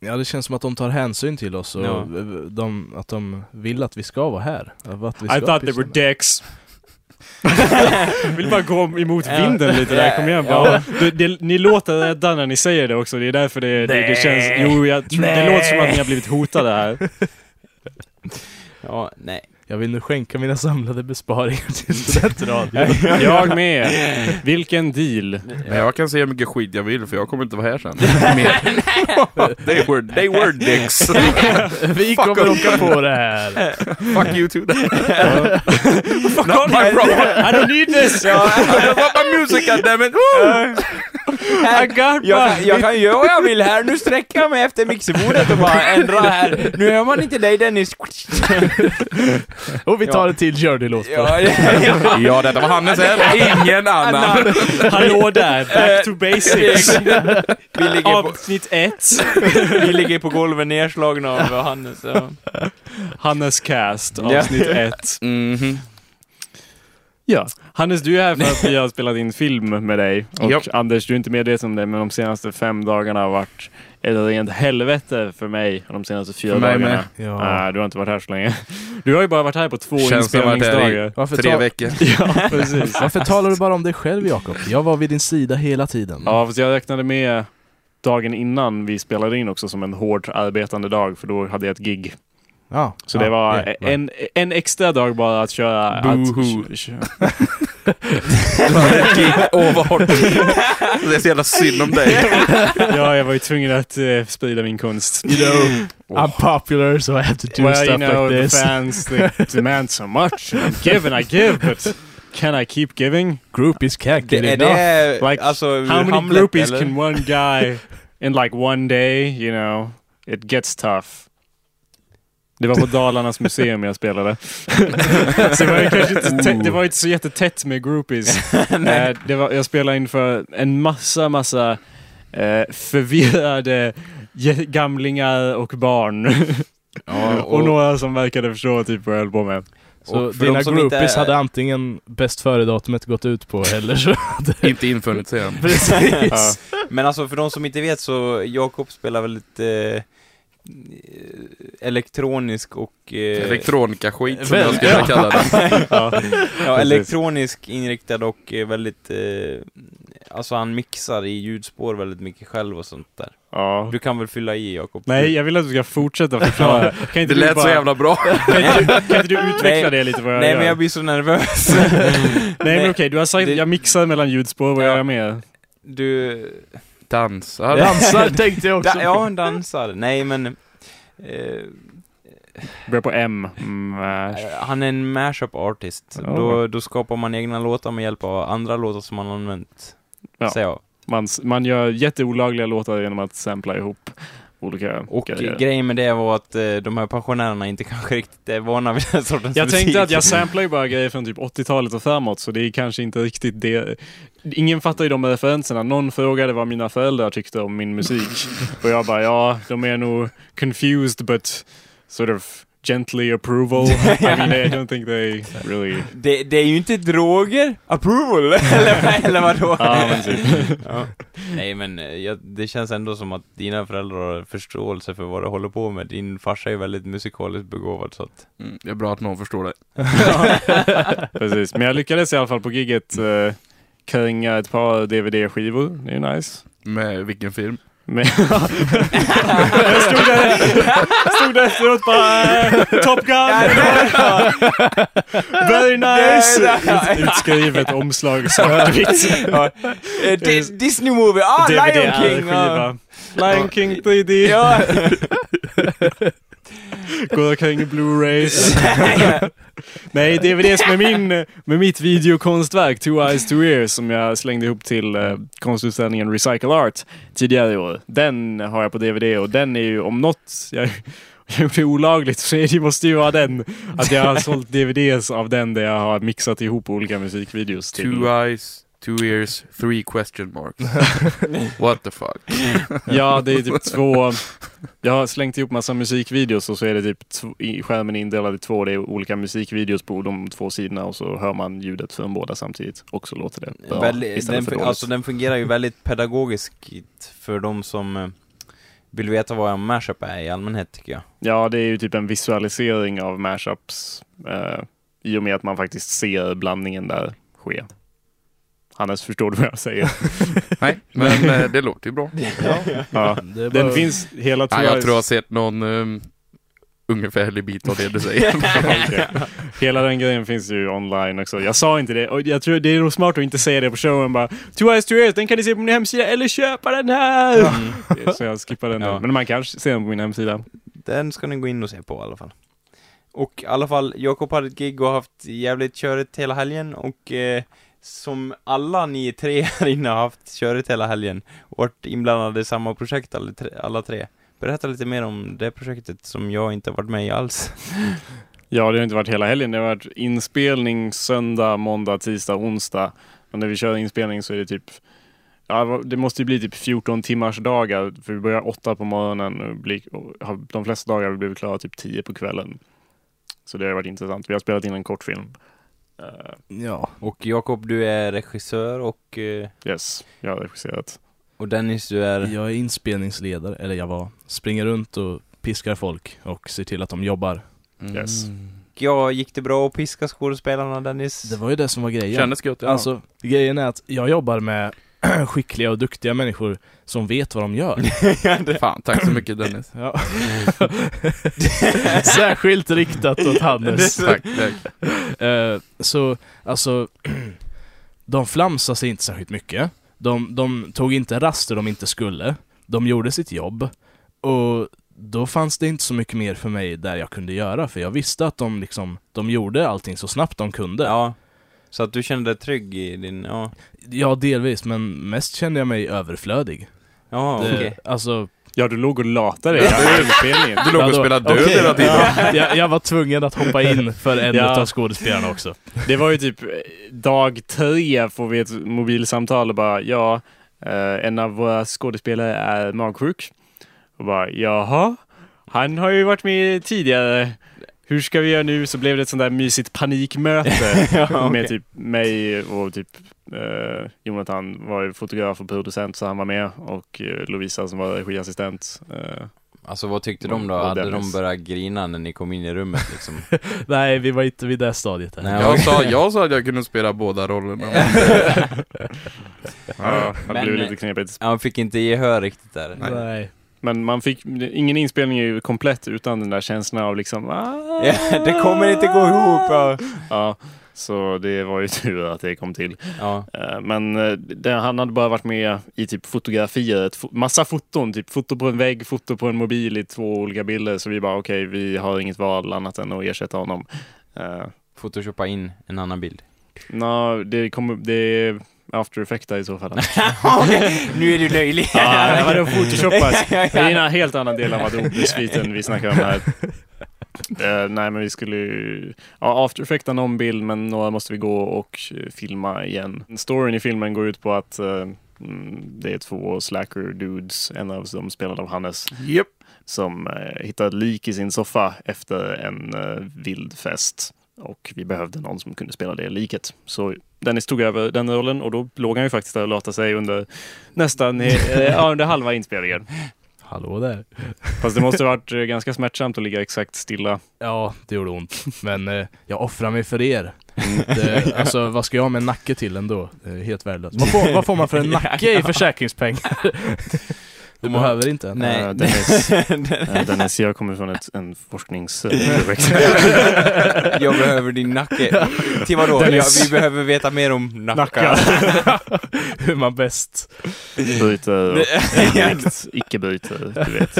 Ja, det känns som att de tar hänsyn till oss och Ja. de, att de vill att vi ska vara här. Att vi ska I thought they were dicks. vill bara gå emot vinden lite där, kom igen bara. Det, det, ni låter rädda när ni säger det också, det är därför det, det, det känns... Jo, jag tror, det låter som att ni har blivit hotade här. Ja, nej. Jag vill nu skänka mina samlade besparingar till studentradion. Jag med. Vilken deal. Men jag kan säga hur mycket skit jag vill för jag kommer inte vara här sen. They, were, they were dicks. vi Fuck kommer åka på det här. Fuck you too. Fuck Not my problem. I don't need this! I want my music goddammit. Got Jag kan, my... jag kan göra vad jag vill här, nu sträcker jag mig efter mixerbordet och bara ändra här. Nu hör man inte dig Dennis. Och vi tar Ja. en till Journey-låt det. Ja, ja, Ja, detta var Hannes här. Ingen annan. Hallå där, back to basics. Vi ligger på, Avsnitt ett. vi ligger på golvet nedslagna av Hannes. Ja. Hannes Cast, Ja. avsnitt ett. Mhm. Ja. Hannes, du är här för att vi har spelat in film med dig. Och. Anders, du är inte medveten om det, men de senaste fem dagarna har varit ett rent helvete för mig. De senaste fyra För mig dagarna. Ja. Nej, du har inte varit här så länge. Du har ju bara varit här på två Känns inspelningsdagar. Varför, Tre veckor. Ja, precis. Varför talar du bara om dig själv Jakob? Jag var vid din sida hela tiden. Ja, fast jag räknade med dagen innan vi spelade in också som en hårt arbetande dag, för då hade jag ett gig. Ja. Så ja, det var ja, ja. en, en extra dag bara att köra... Boohoo. Åh, vad hårt. Det är så jävla synd om dig. ja, jag var ju tvungen att eh, sprida min konst. You know, I'm popular so I have to do well, stuff you know, like the this. fans they demand so much. and I give and I give, but can I keep giving? Groupies can't Det, get är enough. det, Like, alltså, How many Hamlet, groupies eller? can one guy in like one day, you know? It gets tough. Det var på Dalarnas museum jag spelade. så det var ju kanske inte, det var inte så jättetätt med groupies. Eh, det var, jag spelade inför en massa, massa eh, förvirrade gamlingar och barn. Ja, och, några som verkade förstå typ vad jag höll på med. Så och för dina groupies inte- hade antingen bäst före-datumet gått ut på eller så hade... Inte infunnit sig än. Precis. Ja. Men alltså för de som inte vet så, Jakob spelar väldigt eh, elektronisk och... Eh, Elektronika-skit som jag skulle kalla det. Ja. elektronisk inriktad och eh, väldigt... Eh, alltså han mixar i ljudspår väldigt mycket själv och sånt där. Ja. Du kan väl fylla i Jakob? Nej, jag vill att du ska fortsätta förklara. Kan Det inte du lät bara, så jävla bra. Kan inte, du- kan inte du utveckla Nej. det lite vad jag Nej gör? men jag blir så nervös. Nej men okej, du har sagt Det- jag mixar mellan ljudspår, vad Ja. gör jag med? Du... Dansar. Dansar tänkte jag också Da, ja, han dansar. Nej men... Eh, Börjar på M. Mash. han är en mashup artist. Ja. Då, då skapar man egna låtar med hjälp av andra låtar som man använt. Ja. Man, man gör jätteolagliga låtar genom att sampla ihop olika Och grejer. grejen med det var att eh, de här pensionärerna inte kanske riktigt är vana vid den sortens Jag musik. tänkte att jag samplar ju bara grejer från typ 80-talet och framåt, så det är kanske inte riktigt det. Ingen fattar ju de referenserna. Någon frågade vad mina föräldrar tyckte om min musik. Och jag bara, ja, de är nog confused but sort of gently approval. I mean, I don't think they really... det, det är ju inte droger. Approval! eller, eller vadå? Ja, men typ. Ja. Nej men, eh, jag, det känns ändå som att dina föräldrar har förståelse för vad du håller på med. Din farsa är väldigt musikaliskt begåvad så att... Mm, det är bra att någon förstår det. Precis. Men jag lyckades i alla fall på giget uh, kränga ett par DVD-skivor. Det är nice. Med vilken film? Men jag stod där, stod där efteråt bara eh, Top Gun! Very nice! Ut, utskrivet omslag svartvitt. Eh, Di- Disney Movie, ah, Lion King! Lion King 3D. Går omkring i Blu-rays. Nej, DVDs med min, med mitt videokonstverk Two Eyes Two Ears som jag slängde ihop till eh, konstutställningen Recycle Art tidigare i år. Den har jag på DVD och den är ju om något jag, jag gjort det olagligt så det måste ju vara den. Att jag har sålt DVDs av den där jag har mixat ihop olika musikvideos till. Two eyes, two ears, three question marks. What the fuck? Ja, det är typ två... Jag har slängt ihop massa musikvideos och så är det typ i skärmen indelad i två. Det är olika musikvideos på de två sidorna och så hör man ljudet från båda samtidigt och så låter det bra Väldigt, den, för dåligt. alltså den fungerar ju väldigt pedagogiskt för de som eh, vill veta vad en mashup är i allmänhet tycker jag. Ja, det är ju typ en visualisering av mashups eh, i och med att man faktiskt ser blandningen där ske. Hannes, förstår du vad jag säger? Nej, men eh, det låter ju bra. Ja. Det är Den bara- finns hela Ja, jag Eyes- tror jag har sett någon um, ungefärlig bit av det du säger. Okej. Hela den grejen finns ju online också. Jag sa inte det och jag tror det är nog smart att inte säga det på showen bara Two eyes, two ears, den kan ni se på min hemsida eller köpa den här! Så jag skippar den Ja. nu. Men man kan se den på min hemsida. Den ska ni gå in och se på i alla fall. Och i alla fall, Jakob hade ett gig och haft jävligt körigt hela helgen och eh, som alla ni tre här inne har haft körigt hela helgen och varit inblandade i samma projekt alla tre, alla tre. Berätta lite mer om det projektet som jag inte har varit med i alls. Ja, det har inte varit hela helgen. Det har varit inspelning söndag, måndag, tisdag, onsdag. Men när vi kör inspelning så är det typ Ja, det måste ju bli typ 14 timmars dagar för vi börjar åtta på morgonen och, blir, och har de flesta dagar har vi blivit klara typ 10 på kvällen. Så det har varit intressant. Vi har spelat in en kortfilm. Uh, Ja, Och Jakob, du är regissör och, eh, yes, jag har regisserat. och Dennis, du är... jag är inspelningsledare, eller jag var. Springer runt och piskar folk och ser till att de jobbar. Yes. Mm. Ja, gick det bra att piska skådespelarna Dennis? Det var ju det som var grejen. Kändes gött, ja. Alltså, grejen är att jag jobbar med skickliga och duktiga människor som vet vad de gör. Fan, tack så mycket Dennis. Ja. Särskilt riktat åt Hannes. tack, tack. Eh, så, alltså, de flamsade sig inte särskilt mycket. De, de tog inte raster de inte skulle. De gjorde sitt jobb. Och då fanns det inte så mycket mer för mig där jag kunde göra, för jag visste att de liksom, de gjorde allting så snabbt de kunde. Ja. Så att du kände dig trygg i din, ja. Ja, delvis, men mest kände jag mig överflödig. Ja, Det, okej. Alltså, Ja, du låg och latade dig. Du låg och spelade död Okej, hela tiden. ja, jag, jag var tvungen att hoppa in för en Ja. av skådespelarna också. Det var ju typ eh, dag tre får vi ett mobilsamtal och bara ja, eh, en av våra skådespelare är magsjuk. Och bara jaha, han har ju varit med tidigare. Hur ska vi göra nu? Så blev det ett sånt där mysigt panikmöte Ja, med okej. typ mig och typ eh, Jonathan var ju fotograf och producent så han var med och eh, Lovisa som var regiassistent. Eh, Alltså vad tyckte de då? Hade de börjat grina när ni kom in i rummet liksom? Nej, vi var inte vid det stadiet än. Nej, Jag sa, jag sa att jag kunde spela båda rollerna. ja, det Men, blev eh, lite knepigt. Han fick inte gehör riktigt där. Nej. Nej. Men man fick, ingen inspelning är ju komplett utan den där känslan av liksom ah, Ja, det kommer inte gå ihop! Ja. Ja, så det var ju tur att det kom till. ja. Eh, Men eh, det, han hade bara varit med i typ fotografier, ett massa foton, typ foto på en vägg, foto på en mobil i två olika bilder. Så vi bara okej, vi har inget val annat än att ersätta honom. Uh, Photoshoppa in en annan bild. Nå, det kommer, det After Effects i så fall. nu är du löjlig. Ja, det var photoshopat. Det är en helt annan del av Adobe-sviten vi snackar om här. Eh, nej, men vi skulle ju... Ja, After Effects har någon bild, men några måste vi gå och filma igen. Storyn i filmen går ut på att mm, det är två slacker dudes, en av dem spelad av Hannes, Japp. som eh, hittar ett lik i sin soffa efter en vild fest. Och vi behövde någon som kunde spela det liket. Så Dennis tog över den rollen och då låg han ju faktiskt där och latade sig under nästan eh, ja, under halva inspelningen. Hallå där. Fast det måste varit eh, ganska smärtsamt att ligga exakt stilla. Ja, det gjorde ont. Men eh, jag offrar mig för er. Det, alltså, vad ska jag med en nacke till ändå? Det är helt värdelöst. Vad får, vad får man för en nacke i försäkringspengar? Du behöver inte. Nej. Eh, Dennis, eh, Dennis, jag kommer från ett, en forskningsprojekt. jag behöver din nacke. Till vadå? Ja, vi behöver veta mer om nackar. Hur man bäst... Bryter och direkt icke bryter, du vet.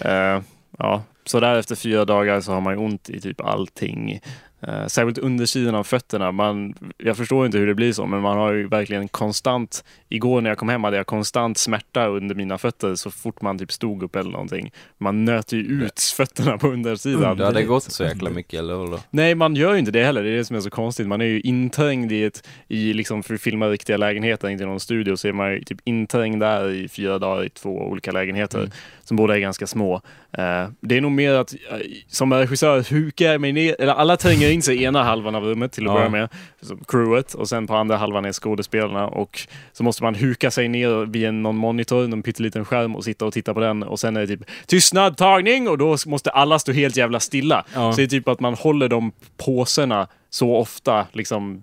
Eh, ja, så där efter fyra dagar så har man ont i typ allting. Uh, särskilt undersidan av fötterna. Man, jag förstår inte hur det blir så, men man har ju verkligen konstant, igår när jag kom hem hade jag konstant smärta under mina fötter så fort man typ stod upp eller någonting. Man nöter ju ut fötterna på undersidan. Du hade gått så jäkla mycket, eller vadå? Nej, man gör ju inte det heller. Det är det som är så konstigt. Man är ju inträngd i ett, i liksom för att filma riktiga lägenheter, inte i någon studio, så är man ju typ inträngd där i fyra dagar i två olika lägenheter Mm. som båda är ganska små. Eh, det är nog mer att eh, som regissör hukar jag mig ner, eller alla tränger in sig i ena halvan av rummet till att Ja. börja med, crewet, och sen på andra halvan är skådespelarna och så måste man huka sig ner vid någon monitor, någon pytteliten skärm och sitta och titta på den och sen är det typ tystnad, tagning och då måste alla stå helt jävla stilla. Ja. Så det är typ att man håller de påsarna så ofta, liksom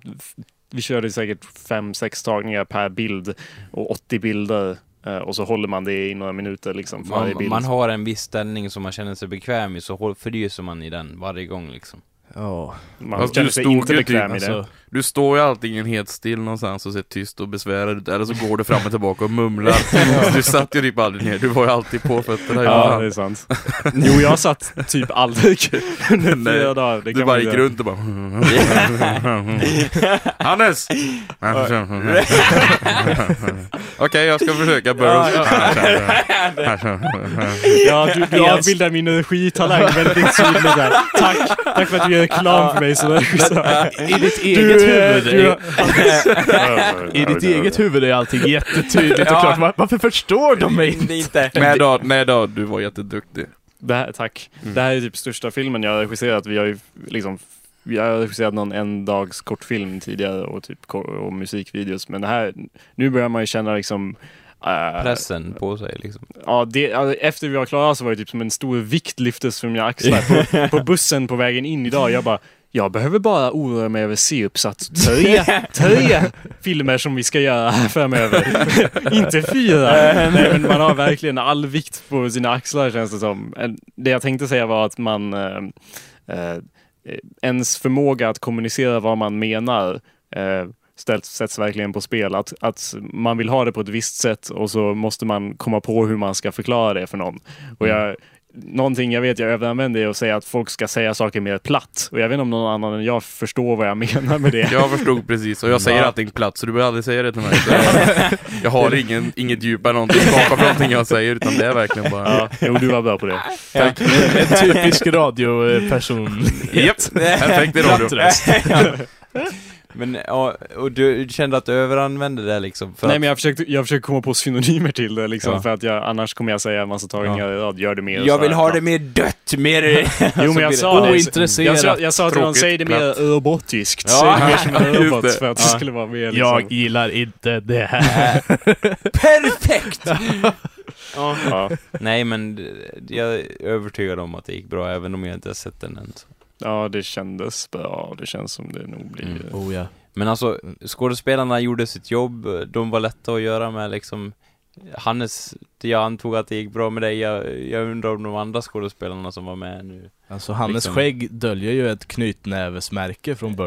vi körde säkert fem, sex tagningar per bild och 80 bilder eh, och så håller man det i några minuter liksom Man, man har en viss ställning som man känner sig bekväm i, så fryser man i den varje gång liksom. Ja, Man känner sig inte bekväm typ, i det. alltså, Du står ju antingen helt still någonstans och ser tyst och besvärad ut, eller så går du fram och tillbaka och mumlar. du satt ju typ aldrig ner, du var ju alltid på fötterna. Ja, det är sant. Jo, jag satt typ aldrig under Nej, fyra dagar. Det du kan bara gick runt och bara... Hannes! Okej, jag ska försöka Burrows. Ja, du, du avbildar min energitalang väldigt tydligt där. Tack, tack för att du gör reklam för mig. I ditt Du, eget eh, huvud är, I ditt eget huvud är allting jättetydligt och klart. Var- Varför förstår de mig inte? Inte... Nej då, nej då, du var jätteduktig. Det här, tack. Mm. Det här är typ största filmen jag har regisserat. Vi har ju liksom vi har regisserat någon en dags kortfilm tidigare och typ och musikvideos. Men det här, nu börjar man ju känna liksom eh, Pressen på sig liksom. Ja, det, alltså, efter vi var klara så var det typ som en stor vikt lyftes från mina axlar. På, på bussen på vägen in idag, jag bara jag behöver bara oroa mig över C-uppsatt tre, tre filmer som vi ska göra framöver. Inte fyra. Nej, men man har verkligen all vikt på sina axlar känns det som. Det jag tänkte säga var att man eh, eh, ens förmåga att kommunicera vad man menar eh, ställs, sätts verkligen på spel. Att, att man vill ha det på ett visst sätt och så måste man komma på hur man ska förklara det för någon. Och jag, någonting jag vet jag överanvänder är att säga att folk ska säga saker mer platt. Och jag vet inte om någon annan än jag förstår vad jag menar med det. Jag förstod precis, och jag säger Ja. allting platt så du behöver aldrig säga det till mig. Det- Jag har ingen, inget djup eller någonting bakom någonting jag säger, utan det är verkligen bara... Ja, jo, du var bra på det. Tack. En typisk radioperson. Japp, perfekt i radio. Men, ja, och du kände att du överanvände det liksom? För Nej, att, men jag försökte, jag försökte komma på synonymer till det liksom, Ja. för att jag, annars kommer jag säga en massa tagningar rad. Gör det mer. jag vill ha platt. det mer dött, mer... Jo, men jag sa det. Ointresserat. Jag sa, jag sa till honom, säg det mer platt. robotiskt. Ja. Säg det mer som en robot för att det Ja. skulle vara mer liksom. Jag gillar inte det här. Perfekt! ja. Ja, Nej, men jag är övertygad om att det gick bra, även om jag inte har sett den än. så. Ja, det kändes bra. Det känns som det nog blir... Mm. Oh ja. Men alltså, skådespelarna gjorde sitt jobb, de var lätta att göra med liksom Hannes, jag antog att det gick bra med dig, jag, jag undrar om de andra skådespelarna som var med nu Alltså Hannes Liksom. skägg döljer ju ett knytnävesmärke från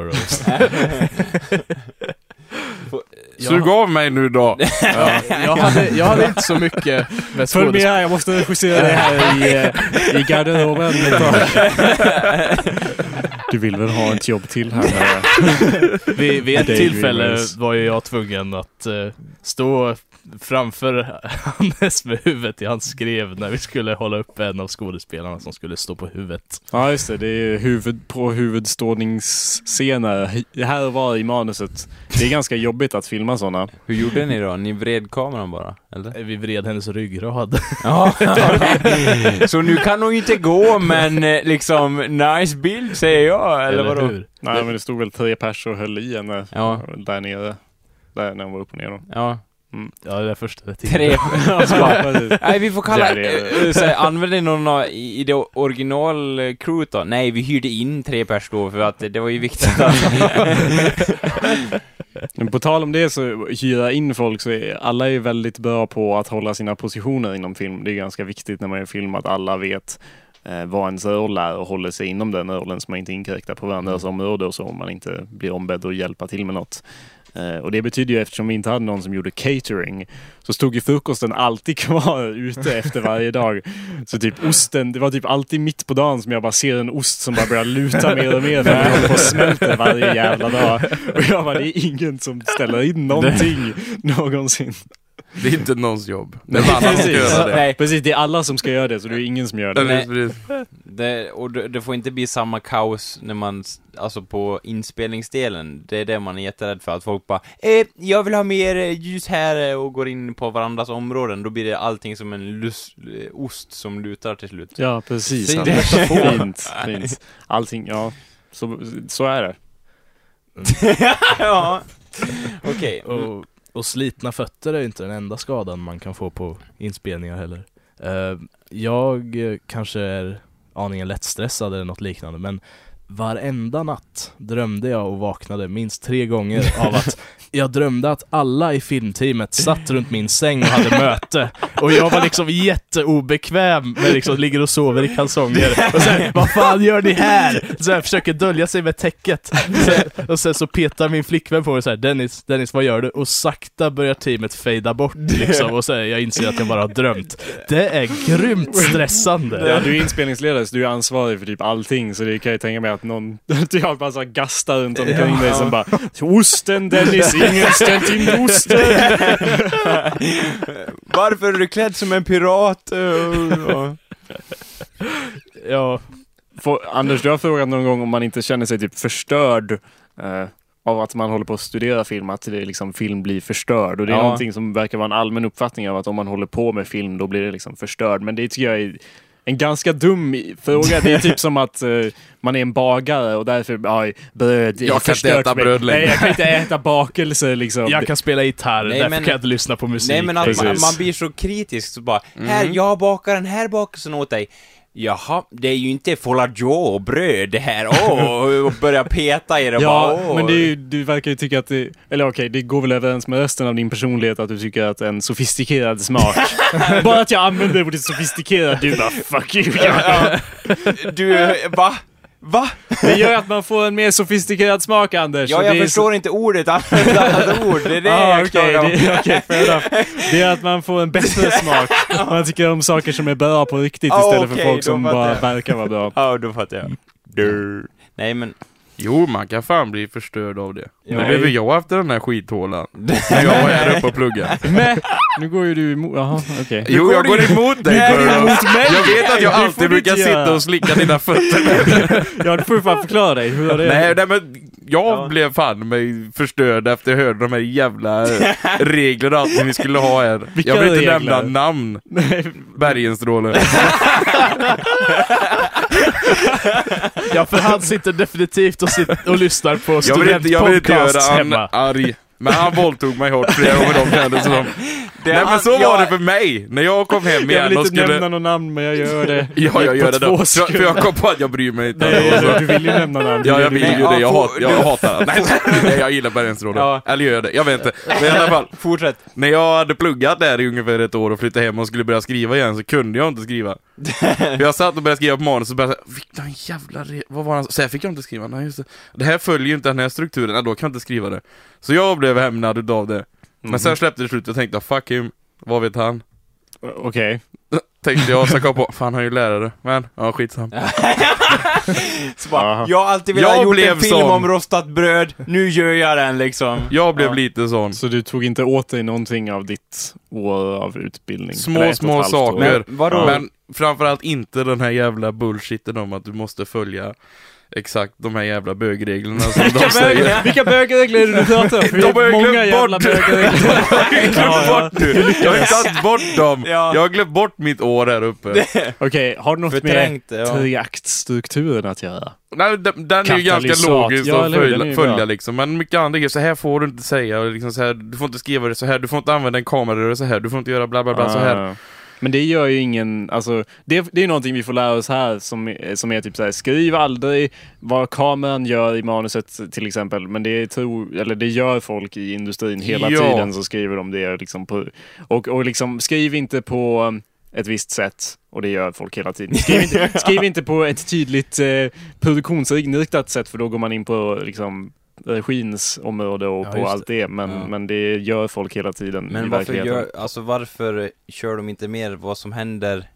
Sug av mig nu då! Ja, jag, hade, jag hade inte så mycket med Följ med här, jag måste regissera det här i, eh, i garderoben. Du vill väl ha ett jobb till här? Vid, vid ett tillfälle var ju jag tvungen att eh, stå framför Hannes med huvudet i hans skrev när vi skulle hålla upp en av skådespelarna som skulle stå på huvudet. Ja just det, det är huvud på huvudståningsscener här och var i manuset. Det är ganska jobbigt att filma sådana. Hur gjorde ni då? Ni vred kameran bara? Eller? Vi vred hennes ryggrad. Ja, så nu kan hon inte gå men eh, liksom, nice bild säger jag, eller, vadå? hur? Nej men det stod väl tre pers och höll i henne Ja. där nere. Där när hon var upp och ner då. Ja, Ja, det är första tiden. tre. Nej, vi får kalla... Det äh, så använde ni någon av, i, i det original crewet då? Nej, vi hyrde in tre pers då för att det var ju viktigt att... Men på tal om det så hyra in folk så är alla är väldigt bra på att hålla sina positioner inom film. Det är ganska viktigt när man gör film att alla vet eh, vad ens roll är och håller sig inom den rollen så man inte inkräktar på varandras område och så om man inte blir ombedd att hjälpa till med något. Eh, och det betyder ju eftersom vi inte hade någon som gjorde catering så stod ju frukosten alltid kvar ute efter varje dag. Så typ osten, det var typ alltid mitt på dagen som jag bara ser en ost som bara börjar luta mer och mer för den håller på och smälter varje jävla dag. Och jag bara, det är ingen som ställer in någonting någonsin. Det är inte någons jobb. Det är alla som ska göra det. Nej, Precis, det är alla som ska göra det så det är ingen som gör det. Nej. Precis. det, och det, det får inte bli samma kaos när man, alltså på inspelningsdelen, det är det man är jätterädd för, att folk bara eh, jag vill ha mer ljus här eh", och går in på varandras områden, då blir det allting som en lus, eh, ost som lutar till slut. Ja, precis. Fin Ja, metafor. Fint, fint. Allting, ja. Så, så är det. ja, okej. Och, och slitna fötter är ju inte den enda skadan man kan få på inspelningar heller. Eh, jag kanske är aningen lättstressad eller något liknande men varenda natt drömde jag och vaknade minst tre gånger av att jag drömde att alla i filmteamet satt runt min säng och hade möte. Och jag var liksom jätteobekväm med liksom ligger och sover i kalsonger. Och sen, vad fan gör ni här? Så jag försöker dölja sig med täcket. Sen, och sen så petar min flickvän på mig så här, Dennis, Dennis vad gör du? Och sakta börjar teamet fejda bort liksom. Och så här, jag inser att jag bara har drömt. Det är grymt stressande. Ja, du är inspelningsledare så du är ansvarig för typ allting så det kan jag tänka mig att någon, du har bara så gastar runt omkring dig som bara Osten Dennis, ingen ställt in osten! Varför är du klädd som en pirat? Ja. Ja, Får, Anders, du har frågat någon gång om man inte känner sig typ förstörd eh, av att man håller på att studera film, att det liksom, film blir förstörd. Och det är Ja. någonting som verkar vara en allmän uppfattning av att om man håller på med film då blir det liksom förstörd. Men det tycker jag är en ganska dum fråga. Det är typ som att eh, man är en bagare och därför, ja, bröd Jag kan inte äta mig. bröd längre. Nej, jag kan inte äta bakelser liksom. jag kan spela gitarr, Nej, därför men- kan jag inte lyssna på musik. Nej men att man, man blir så kritisk så bara, här, jag bakar den här bakelsen åt dig. Jaha, det är ju inte foulard bröd det här, åh, och börja peta i det Ja, bara, åh. men det du verkar ju tycka att det, eller okej, det går väl överens med resten av din personlighet att du tycker att en sofistikerad smak, bara att jag använder ordet sofistikerad, du bara fuck you. Ja, du, va? Va? Det gör att man får en mer sofistikerad smak Anders. Ja, jag förstår inte ordet, använd ett annat ord, det är det Ah, jag om. det, okay, det är att man får en bättre smak. Man tycker om saker som är bra på riktigt Ah, istället okej, för folk som bara jag. verkar vara bra. Ja, då fattar jag. Du. Nej men, Jo, man kan fan bli förstörd av det. Det blev jag efter den här skithålan. När jag var här uppe och pluggade. Men, nu går ju du emot, jaha, okej. Jo, jag går emot dig Nej, emot mig. Jag vet att jag Det får alltid du brukar inte sitta göra. och slicka dina fötter. Ja, du får ju fan förklara dig. Hur det... Nej, nej men jag Ja. blev fan mig förstörd efter jag hörde de här jävla reglerna och allt som vi skulle ha här. Vilka jag vill inte regler? nämna namn. Nej, Bergenstråle. Ja, för han sitter definitivt och, sitter och lyssnar på vill inte, jag vill inte göra studentpodcasts han hemma. arg. Men han våldtog mig hårt flera gånger de kändes som. Nej men så var jag- det för mig! När jag kom hem jag igen vill och inte skulle... nämna någon namn, men jag gör det. Ja, jag gör det då. För, för jag kom på att jag bryr mig inte. Nej, du vill ju nämna namn. Ja, jag vill ju det. ja, Jag, hat, jag hatar det. Nej, nej, jag gillar Bergenstråle. Ja. Eller gör jag det? Jag vet inte. Men i alla fall, Fortsätt. när jag hade pluggat där i ungefär ett år och flyttade hem och skulle börja skriva igen så kunde jag inte skriva. För jag satt och började skriva på manus och började säga, vilken jävla re... Vad var han? Så här fick jag inte skriva. Nej, just det. det här följer ju inte den här strukturen. Nej, då kan jag inte skriva det. Så jag blev hämnad utav det. Men sen släppte det slut och tänkte, fuck him. Vad vet han? Okej. Tänkte jag, så kom jag på, fan han är ju lärare. Men, ja skitsam. Så bara, jag har alltid velat Jag ha gjort blev en film sån. om rostat bröd, nu gör jag den liksom. Jag blev Ja. lite sån. Så du tog inte åt dig någonting av ditt år av utbildning? Små, Eller ett och ett små halvt år. saker. Men vadå? Men framförallt inte den här jävla bullshiten om att du måste följa exakt de här jävla bögreglerna som de Vilka säger. Vilka bögregler är det du pratar om? De har jag många glömt jävla bort. Jag har bort nu! Jag har tagit bort dem! Ja. Jag har glömt bort mitt år här uppe. Okej, har det något med ja. triaktstrukturen att göra? Nej, den, den är ju ganska logisk Ja, att följa, liksom. Men mycket andra grejer, så här får du inte säga, liksom så här, du får inte skriva det så här, du får inte använda en kamerarör så här, du får inte göra bla bla bla så här. Men det gör ju ingen, alltså det, det är någonting vi får lära oss här som, som är typ såhär, skriv aldrig vad kameran gör i manuset till exempel. Men det, tror, eller det gör folk i industrin hela Ja. tiden så skriver de det liksom på, och, och liksom skriv inte på um, ett visst sätt och det gör folk hela tiden. Skriv inte, skriv inte på ett tydligt eh, produktionsinriktat sätt för då går man in på liksom regins område och Ja, på allt det. Men, Ja. men det gör folk hela tiden i Men varför gör, alltså varför kör de inte mer vad som händer,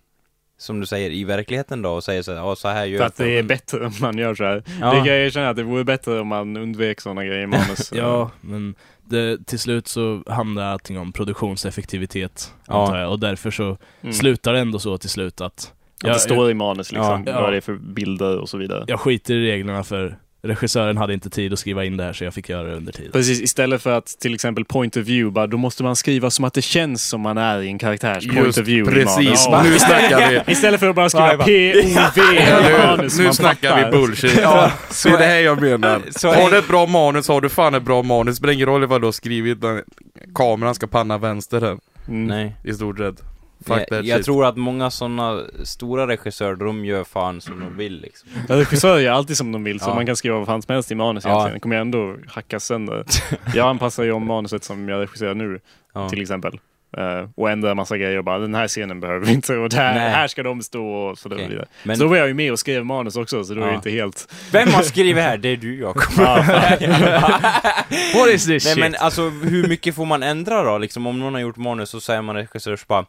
som du säger, i verkligheten då och säger så här, ja så här gör För att det är folk." bättre om man gör så här. Ja. Det kan jag erkänna att det vore bättre om man undvek sådana grejer i manus. Ja, men det, till slut så handlar allting om produktionseffektivitet, Ja. antar jag. Och därför så Mm. slutar det ändå så till slut att Att det står i manus liksom, Ja. vad det är för bilder och så vidare. jag skiter i reglerna för regissören hade inte tid att skriva in det här så jag fick göra det under tiden. Precis, istället för att till exempel point of view, bara, då måste man skriva som att det känns som man är i en karaktärs point Just of view precis, Ja. nu snackar vi. Istället för att bara skriva? POV i Nu man snackar fattar. vi bullshit. Ja, Så det är det här jag menar. Så har du ett bra manus har du fan ett bra manus. Det spelar ingen roll vad du har skrivit. Kameran ska panna vänster här, Mm. Nej. i stort sett. Fuck Jag, that jag shit. tror att många sådana stora regissörer, de gör fan som de vill liksom. Ja, Regissörer gör alltid som de vill, så Ja. man kan skriva vad fan som helst i manus Ja. egentligen. Det kommer jag ändå hackas sönder. Jag anpassar ju om manuset som jag regisserar nu, Ja. till exempel. Eh, och ändrar massa grejer och bara den här scenen behöver vi inte och där, Nej. här ska de stå och så Okej. vidare. Men Så då var jag ju med och skrev manus också, så då är det Ja. inte helt... vem har skrivit här? Det är du Jakob. Ja, What is this Nej shit? men alltså, hur mycket får man ändra då? Liksom om någon har gjort manus så säger man regissör så bara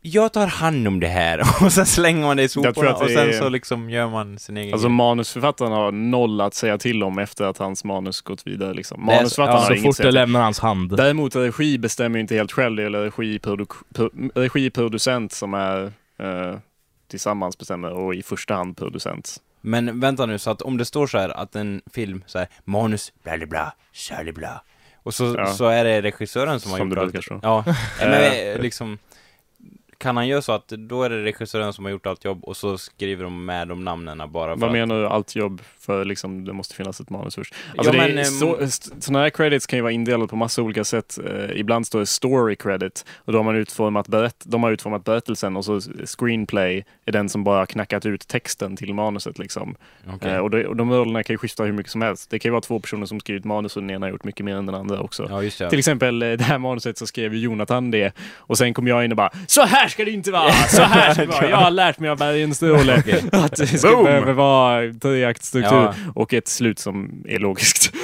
jag tar hand om det här och sen slänger man det i soporna och sen är- så liksom gör man sin egen Alltså grej. manusförfattaren har noll att säga till om efter att hans manus gått vidare. Liksom. Manusförfattaren ja, har så inget fort det lämnar hans hand. Däremot regi bestämmer ju inte helt själv, det är regiproducent som är eh, tillsammans bestämmer och i första hand producent. Men vänta nu, så att om det står så här att en film så här manus, bla bla bla, bla och så, Ja. så är det regissören som har Som gjort det allt. brukar stå. Ja, men eh, liksom kan han göra så att då är det regissören som har gjort allt jobb och så skriver de med de namnen bara för Vad att... menar du allt jobb för liksom, det måste finnas ett manus först? Alltså Ja, det men, så, ehm, st- sådana här credits kan ju vara indelade på massa olika sätt. Eh, ibland står det story credit och då har man utformat berätt- de har utformat berättelsen och så screenplay är den som bara knackat ut texten till manuset liksom. Okej. Eh, och, det, och de rollerna kan ju skifta hur mycket som helst. Det kan ju vara två personer som skrivit manus och den ena har gjort mycket mer än den andra också. Ja. Till exempel eh, det här manuset så skrev ju Jonathan det och sen kom jag in och bara Så här ska det inte vara! Så här ska det vara! Jag har lärt mig av Bergenstråle att det ska Boom! behöva vara treaktstruktur Ja. och ett slut som är logiskt.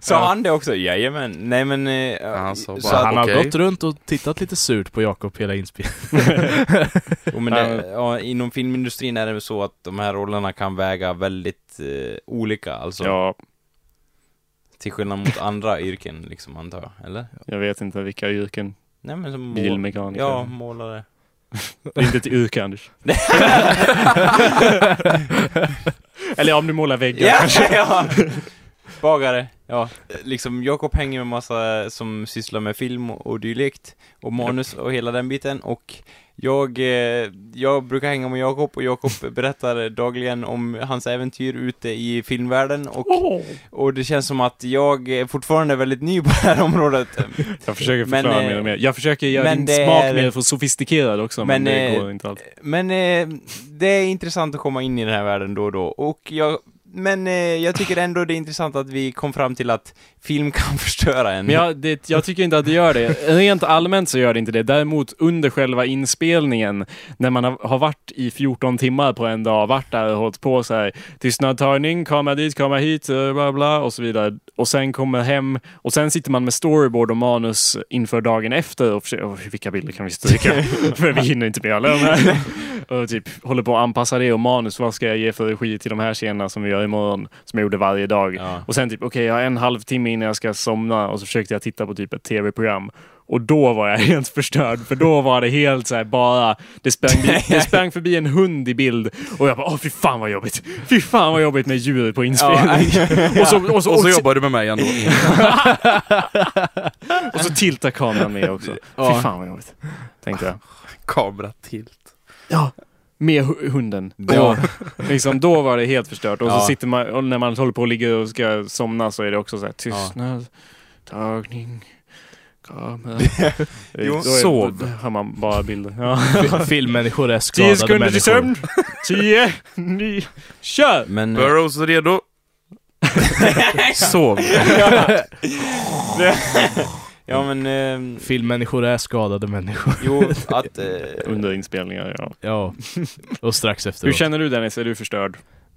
Sa han det också? Jajamän. Nej men... Eh, han sa så han har gått runt och tittat lite surt på Jakob hela inspelningen. men det, ja, inom filmindustrin är det väl så att de här rollerna kan väga väldigt eh, olika, alltså. Ja, Till skillnad mot andra yrken, liksom, antar jag. Eller? jag vet inte vilka yrken. Nej men som. Bilmekaniker. Ja, målare. Det är inte ett yrke Anders. Eller om du målar väggar Ja, kanske. ja! Bagare, ja. Liksom, Jakob hänger med massa som sysslar med film och dylikt, och manus och hela den biten, och jag, eh, jag brukar hänga med Jakob, och Jakob berättar dagligen om hans äventyr ute i filmvärlden, och, och det känns som att jag är fortfarande väldigt ny på det här området. Jag försöker Men, förklara eh, mer och mer. Jag försöker göra men din smak är- mer för sofistikerad också, men, Men, det eh, går inte alltid. Men eh, det är intressant att komma in i den här världen då och då, och jag men eh, jag tycker ändå det är intressant att vi kom fram till att film kan förstöra en. Men jag, det, jag tycker inte att det gör det. Rent allmänt så gör det inte det. Däremot under själva inspelningen, när man har, varit i 14 timmar på en dag, varit där och hållit på så här, tystnadtagning, kamera dit, kamera hit, eh, bla bla och så vidare. Och sen kommer hem och sen sitter man med storyboard och manus inför dagen efter och försöker, oh, vilka bilder kan vi stryka? För vi hinner inte med alla de här. Och typ håller på att anpassa det och manus, vad ska jag ge för regi till de här scenerna som vi gör imorgon, som jag gjorde varje dag. Ja. Och sen typ, okej, jag har en halvtimme innan jag ska somna och så försökte jag titta på typ ett tv-program. Och då var jag helt förstörd, för då var det helt så här bara, det sprang, det sprang förbi en hund i bild och jag bara, åh fy fan vad jobbigt. Fy fan vad jobbigt med djur på inspelning. och, så, och, så, Och så jobbar du med mig ändå. och så tiltar kameran med också. Fy Ja. fan vad jobbigt. Tänkte jag. Kameratilt. Ja. Med hu- hunden. Ja. Liksom, då var det helt förstört. Och Ja. så sitter man, och när man håller på och ligger och ska somna så är det också så här tystnad, tagning, kamera. Jo. Är- Sov. Hör man bara bilder. Ja. Fi- Filmmänniskor är Tio skadade sekunder till människor. sömn. Tio, nio, kör! Men... eh, Burrows redo. Sov. Ja men... Eh, Filmmänniskor är skadade människor. jo, att... Eh, Under inspelningar, ja. Ja. Och strax Hur efteråt. känner du Dennis? Är du förstörd?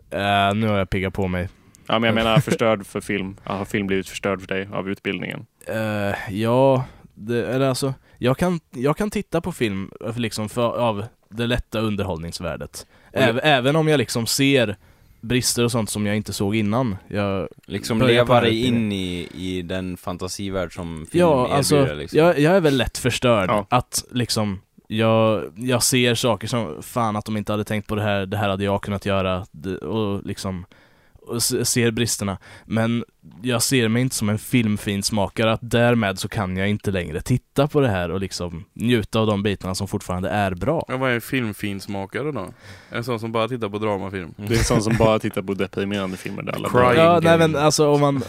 Eh, nu har jag piggat på mig. Ja, men jag menar förstörd för film. Har film blivit förstörd för dig av utbildningen? Eh, ja, det, eller alltså, jag kan, jag kan titta på film eh, liksom för, av det lätta underhållningsvärdet. Äv, även om jag liksom ser brister och sånt som jag inte såg innan. Jag, liksom leva dig in i, i den fantasivärld som film ja, erbjuder alltså, liksom. jag, jag är väl lätt förstörd. Ja. Att liksom, jag, jag ser saker som, fan att de inte hade tänkt på det här, det här hade jag kunnat göra. Och liksom, och ser bristerna. Men jag ser mig inte som en filmfinsmakare, att därmed så kan jag inte längre titta på det här och liksom njuta av de bitarna som fortfarande är bra. Jag var en filmfinsmakare då. En sån som bara tittar på dramafilm. Det är sån som bara tittar på deprimerande filmer där alla Crying. Ja, nej men alltså om man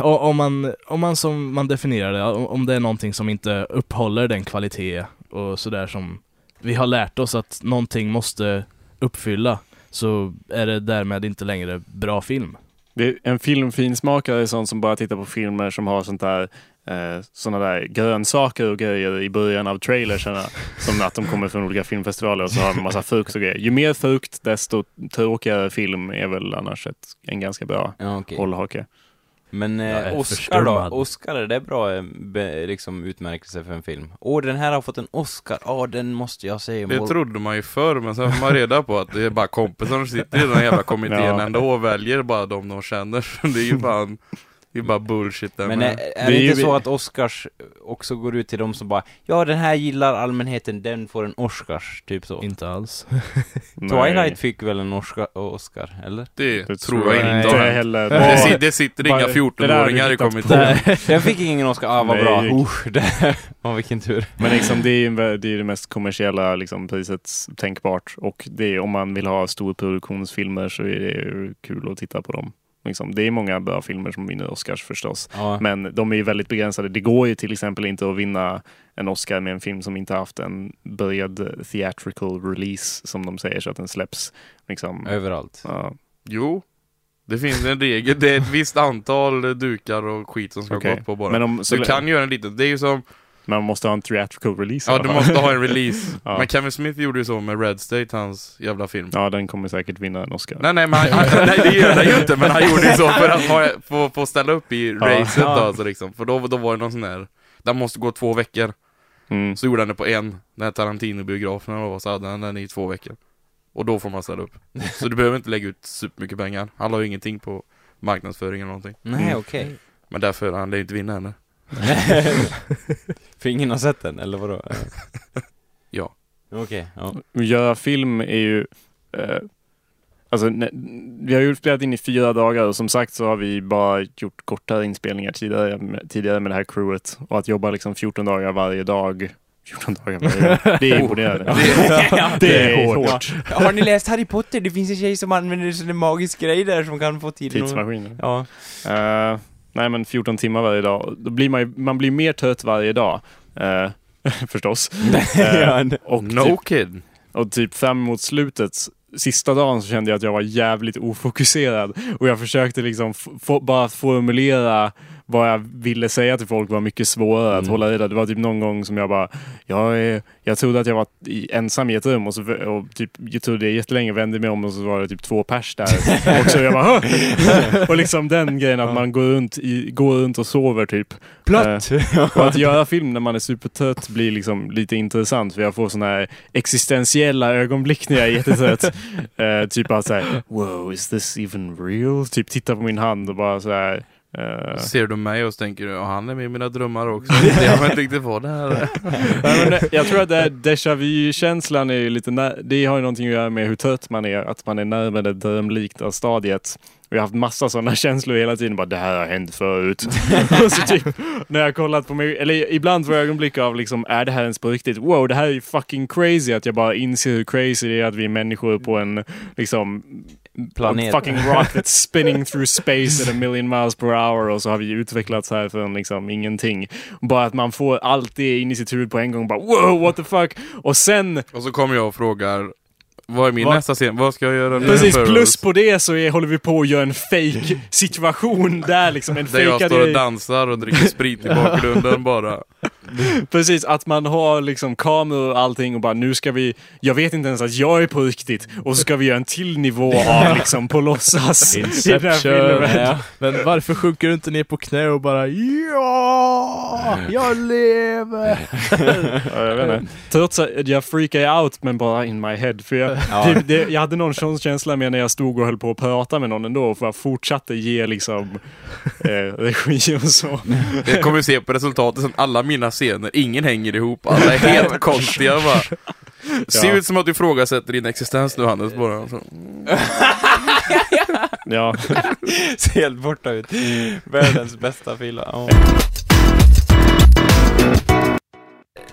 o- om man, om man som man definierar det, om om det är någonting som inte upphåller den kvalitet och sådär som vi har lärt oss att någonting måste uppfylla, så är det därmed inte längre bra film. Det är en filmfinsmakare är sån som bara tittar på filmer som har sånt där eh, såna där grönsaker och grejer i början av trailersarna. som att de kommer från olika filmfestivaler och så har de en massa frukt och grejer. Ju mer frukt desto tråkigare film är väl annars ett, en ganska bra Ja, okej. hållhake. Men eh, Oscar då? Oscar, är det bra eh, be, liksom utmärkelse för en film? Åh, den här har fått en Oscar, ja den måste jag se. Det trodde man ju förr, men sen får man reda på att det är bara kompisar som sitter i den här jävla kommittén Ja. ändå och väljer bara de de känner. Det är ju fan, det är bara bullshit där Men är, är Det det, inte vi- så att Oscars också går ut till de som bara Ja, den här gillar allmänheten, den får en Oscars, typ så. Inte alls. Twilight fick väl en Oscar, Oscar eller? Det, Det tror jag jag inte hänt. heller. Det, det sitter inga det där har du 14-åringar i kommittén. Den fick ingen Oscar, ah vad Nej. bra. Usch, det, oh, vilken tur. Men liksom, det är ju det, är det mest kommersiella liksom, priset tänkbart. Och det är, om man vill ha storproduktionsfilmer så är det ju kul att titta på dem. Liksom, det är många bra filmer som vinner Oscars förstås. Ja. Men de är ju väldigt begränsade. Det går ju till exempel inte att vinna en Oscar med en film som inte haft en bred theatrical release som de säger så att den släpps. Liksom, Överallt. ja. Jo, det finns en regel. Det är ett visst antal dukar och skit som ska Okej. gå på bara. Men, om, så du kan göra en liten, det är ju som, man måste ha en theatrical release. ja du måste ha en release. Ja. Men Kevin Smith gjorde ju så med Red State, hans jävla film. Ja, den kommer säkert vinna en Oscar. Nej nej men han, han, nej, det gör den ju inte, men han gjorde ju så för att ha, få, få ställa upp i Ja. racet då, alltså, liksom. För då, då var det någon sån där, den måste gå två veckor. Mm. Så gjorde han det på en, den här Tarantino-biografen eller vad, så hade han den i två veckor. Och då får man ställa upp. Så du behöver inte lägga ut supermycket pengar. Han la ju ingenting på marknadsföring eller någonting. Nej, Mm. okej. Men därför, han lär ju inte vinna henne. För ingen har sett den, eller vadå? Ja. Okej, ja. Att göra film är ju... Eh, alltså, ne, vi har ju spelat in i fyra dagar och som sagt så har vi bara gjort kortare inspelningar tidigare, med- tidigare med det här crewet. Och att jobba liksom 14 dagar varje dag 14 dagar varje dag. Det är imponerande. Det är hårt. Har ni läst Harry Potter? Det finns en tjej som använder en magisk grej där som kan få tiden. Tidsmaskinen. Ja. Eh, nej men 14 timmar varje dag. Då blir man, ju, man blir mer trött varje dag. Eh, förstås. Eh, och, no typ, kid. och typ fram mot slutet sista dagen så kände jag att jag var jävligt ofokuserad. Och jag försökte liksom bara formulera vad jag ville säga till folk var mycket svårare att Mm. hålla reda. Det var typ någon gång som jag bara, jag, är, jag trodde att jag var i, ensam i ett rum och, så, och typ, jag trodde det jättelänge, vände mig om och så var det typ två pers där. och så jag bara! Och liksom den grejen att man går runt, i, går runt och sover typ. Plött! Och att göra film när man är supertrött blir liksom lite intressant för jag får såna här existentiella ögonblick när jag är jättetrött. Eh, typ att såhär, wow, is this even real? Typ titta på min hand och bara såhär. Uh, Ser du mig och så tänker du, ja han är med i mina drömmar också. jag har inte riktigt på det här. Nej, men jag tror att det här déjà vu-känslan är ju lite när, det har ju någonting att göra med hur trött man är, att man är närmare det drömliknande stadiet. Och jag har haft massa sådana känslor hela tiden, bara det här har hänt förut. och så typ, när jag kollat på mig, eller ibland får jag ögonblick av liksom, är det här ens på riktigt? Wow, det här är ju fucking crazy att jag bara inser hur crazy det är att vi är människor på en, liksom, Planet. A fucking rock that's spinning through space at a million miles per hour och så har vi utvecklats här från liksom ingenting. Bara att man får allt det in i sitt huvud på en gång bara wow, what the fuck? Och sen, Och så kommer jag och frågar, vad är min Vad? nästa scen? Vad ska jag göra nu? precis plus på det så är, håller vi på att göra en fake situation där liksom, en Där jag fejkad står och dansar och dricker sprit i bakgrunden bara. Precis, att man har liksom kameror och allting och bara nu ska vi, jag vet inte ens att jag är på riktigt och så ska vi göra en till nivå av liksom på låtsas Inception. Ja. Men varför sjunker du inte ner på knä och bara Ja, jag lever! Ja, jag vet inte. Trots att jag freakade out men bara in my head. För jag, Ja. det, det, jag hade någon sån känsla med när jag stod och höll på att prata med någon ändå. För jag fortsatte ge liksom eh, regi och så. Jag kommer se på resultatet sen alla mina scener, ingen hänger ihop, alla är helt konstiga bara. Ser Ja. ut som att du ifrågasätter din existens nu Hannes bara. Så. Ja, Ser helt borta ut. Världens bästa fylla. Ja.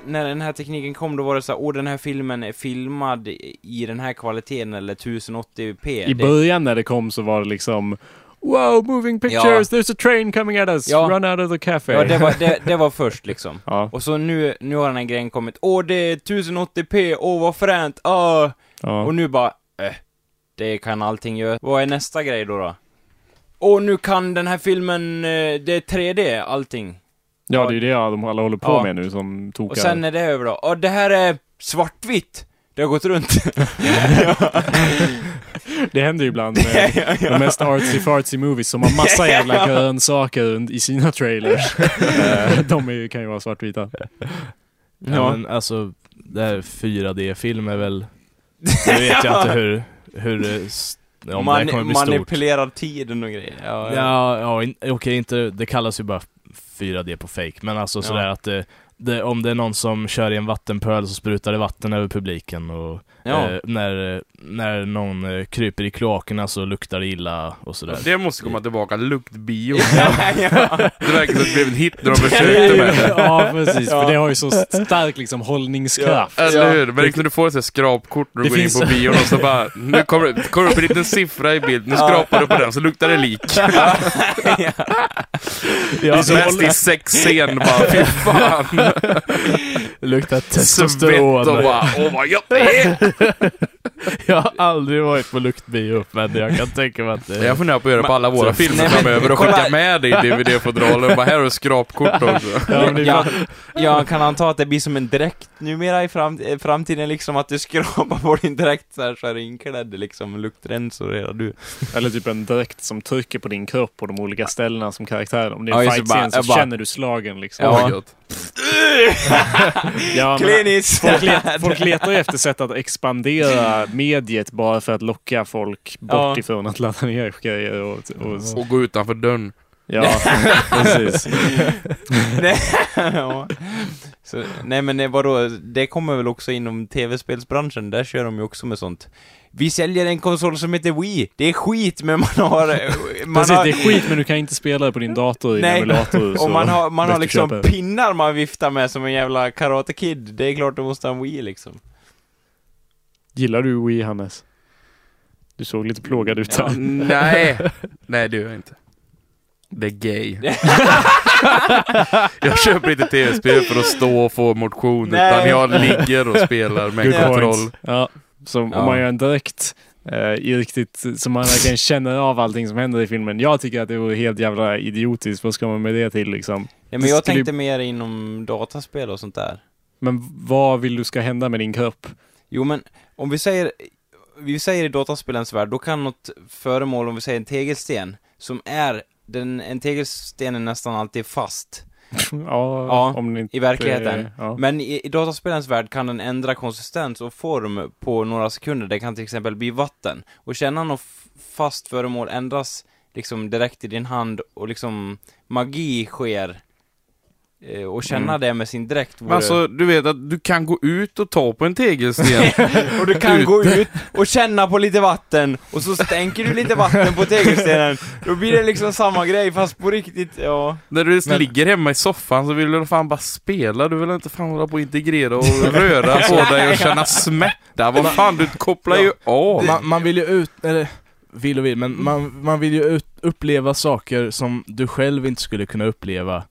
När den här tekniken kom då var det så här, åh den här filmen är filmad i den här kvaliteten eller 1080p. I början när det kom så var det liksom Wow, moving pictures, there's a train coming at us, Ja. run out of the cafe. Ja, det var, det, det var först liksom. ja, Och så nu, nu har den här grejen kommit, åh det är 1080p, åh vad fränt, åh! ja. Och nu bara, äh, det kan allting göra. Vad är nästa grej då då? Åh, nu kan den här filmen, eh, det är 3D, allting. ja, det är ju det de alla håller på Ja. med nu som tokar. Och sen är det över då. Och det här är svartvitt! Det har gått runt. Det händer ju ibland med de mest artsy-fartsy movies som har massa jävla grönsaker i sina trailers. Eh, de är, ju- kan ju vara svartvita. Ja. men alltså, det här 4D-film är väl... Nu vet jag inte hur, hur det, om det här kommer bli stort. manipulerar tiden och grejer. Ja, Ja, ja in, okej, inte, det kallas ju bara 4D på fake, men alltså Ja. sådär att det, det, om det är någon som kör i en vattenpöl så sprutar det vatten över publiken och Ja. eh, när, när någon eh, kryper i kloakerna så luktar det illa och sådär. Det måste komma tillbaka, luktbio. ja. Det verkar som att det blev en hit när de försökte med det. Ja, precis. Ja. För det har ju så stark liksom hållningskraft. Eller hur? Men när du får ett skrapkort när du Det går in finns- på bion och så bara, nu kommer det kommer upp en liten siffra i bild, nu skrapar du på den så luktar det lik. Ja, så Mest i sexscen bara, fy fan. luktar Svett testosteron. och bara, gött det är. Jag har aldrig varit på luktbio, men jag kan tänka mig att det... Jag funderar på att göra på alla våra filmer framöver och skicka med dig DVD-fodralen. Bara här har du skrapkort också. Ja, är Ja, klart. jag kan anta att det blir som en dräkt numera i fram, eh, framtiden liksom, att du skrapar på din dräkt så här så är det inklädd liksom, luktrensor hela du. Eller typ en dräkt som trycker på din kropp på de olika ställena som karaktären. Om det är Ja, en just det, fight-scen bara- så jag bara- känner du slagen liksom. Ja. Ja, Kliniskt! Folk, let, folk letar ju efter sätt att expandera mediet bara för att locka folk bort Ja. ifrån att ladda ner grejer och, och Och gå utanför dörren. ja, precis. nej, ja. så, nej men vadå, det kommer väl också inom tv-spelsbranschen, där kör de ju också med sånt. Vi säljer en konsol som heter Wii, det är skit men man har... Man Precis, har det är skit men du kan inte spela det på din dator i en Nej, emulator. så och man har, man har liksom köper. pinnar man viftar med som en jävla Karate Kid, det är klart du måste ha en Wii liksom. Gillar du Wii, Hannes? Du såg lite plågad ut Ja, här. nej, nej det gör jag inte. Det är gay. jag köper inte tv-spel för att stå och få motion, Nej. utan jag ligger och spelar med Good kontroll. Ja, så Ja. om man gör en direkt eh, i riktigt, så man verkligen känner av allting som händer i filmen. Jag tycker att det vore helt jävla idiotiskt. Vad ska man med det till liksom? Ja, men jag tänkte mer inom dataspel och sånt där. Men vad vill du ska hända med din kropp? Jo men, om vi säger, vi säger i dataspelens värld, då kan något föremål, om vi säger en tegelsten, som är, den, en tegelsten är nästan alltid fast ja, Ja, om inte, i verkligheten. Ja. Men i, i dataspelens värld kan den ändra konsistens och form på några sekunder. Det kan till exempel bli vatten. Och känna något fast föremål ändras liksom direkt i din hand och liksom magi sker. Eh, Och känna Mm. det med sin dräkt vore... Men alltså, du vet att du kan gå ut och ta på en tegelsten. och du kan ut. gå ut och känna på lite vatten, och så stänker du lite vatten på tegelstenen. Då blir det liksom samma grej, fast på riktigt, ja. När du Men- ligger hemma i soffan så vill du fan bara spela, du vill inte fan hålla på och integrera och röra på dig och känna smärta. Vad fan, du kopplar ju av. Man, man vill ju ut, eller vill och vill, men man, man vill ju ut, uppleva saker som du själv inte skulle kunna uppleva.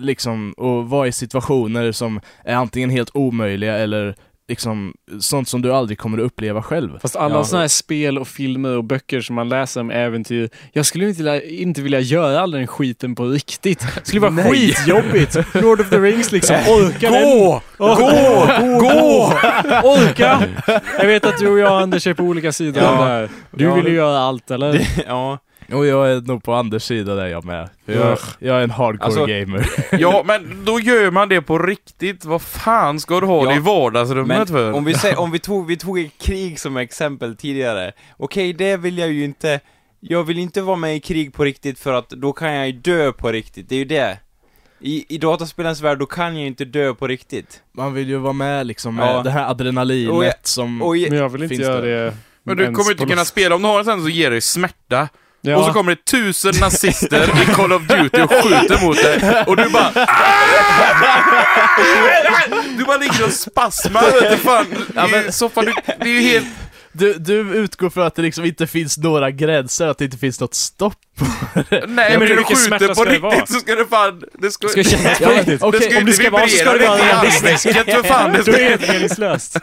Liksom, och vara i situationer som är antingen helt omöjliga eller liksom sånt som du aldrig kommer att uppleva själv. Fast alla Ja. sådana här spel och filmer och böcker som man läser om äventyr. Jag skulle inte, vilja- inte vilja göra all den skiten på riktigt. Det skulle vara Nej. skitjobbigt. Lord of the Rings liksom. Orka den. Gå! Gå! Gå! Orka! Jag vet att du och jag Anders är på olika sidor Ja. det här. Du Ja, vill ju det- göra allt eller? ja. Och jag är nog på Anders sida där jag med. För Jag, jag är en hardcore Alltså- gamer. Ja, men då gör man det på riktigt. Vad fan ska du ha det Ja, i vardagsrummet Men för? om vi, säger, om vi, tog, vi tog ett krig som exempel tidigare. Okej, det vill jag ju inte... Jag vill inte vara med i krig på riktigt för att då kan jag ju dö på riktigt, det är ju det. I, I dataspelens värld, då kan jag ju inte dö på riktigt. Man vill ju vara med liksom med Ja. det här adrenalinet Och jag- som... Och Men jag vill inte Finns göra det? Men du ens kommer inte på kunna spela, om du har en sån så ger det smärta. Ja. Och så kommer det tusen nazister i Call of Duty och skjuter mot dig. Och du bara... Du bara ligger och spasmar, vet du fan. I soffan, du, det är ju helt... Du, du utgår från att det liksom inte finns några gränser, att det inte finns något stopp. Nej, men du skjuter på ska det vara? riktigt så ska det fan... Det ska, Det ska kännas på riktigt. okej, det ska ju om det inte ska vara så ska det vara realistiskt. för fan. Det Då ska, är det meningslöst.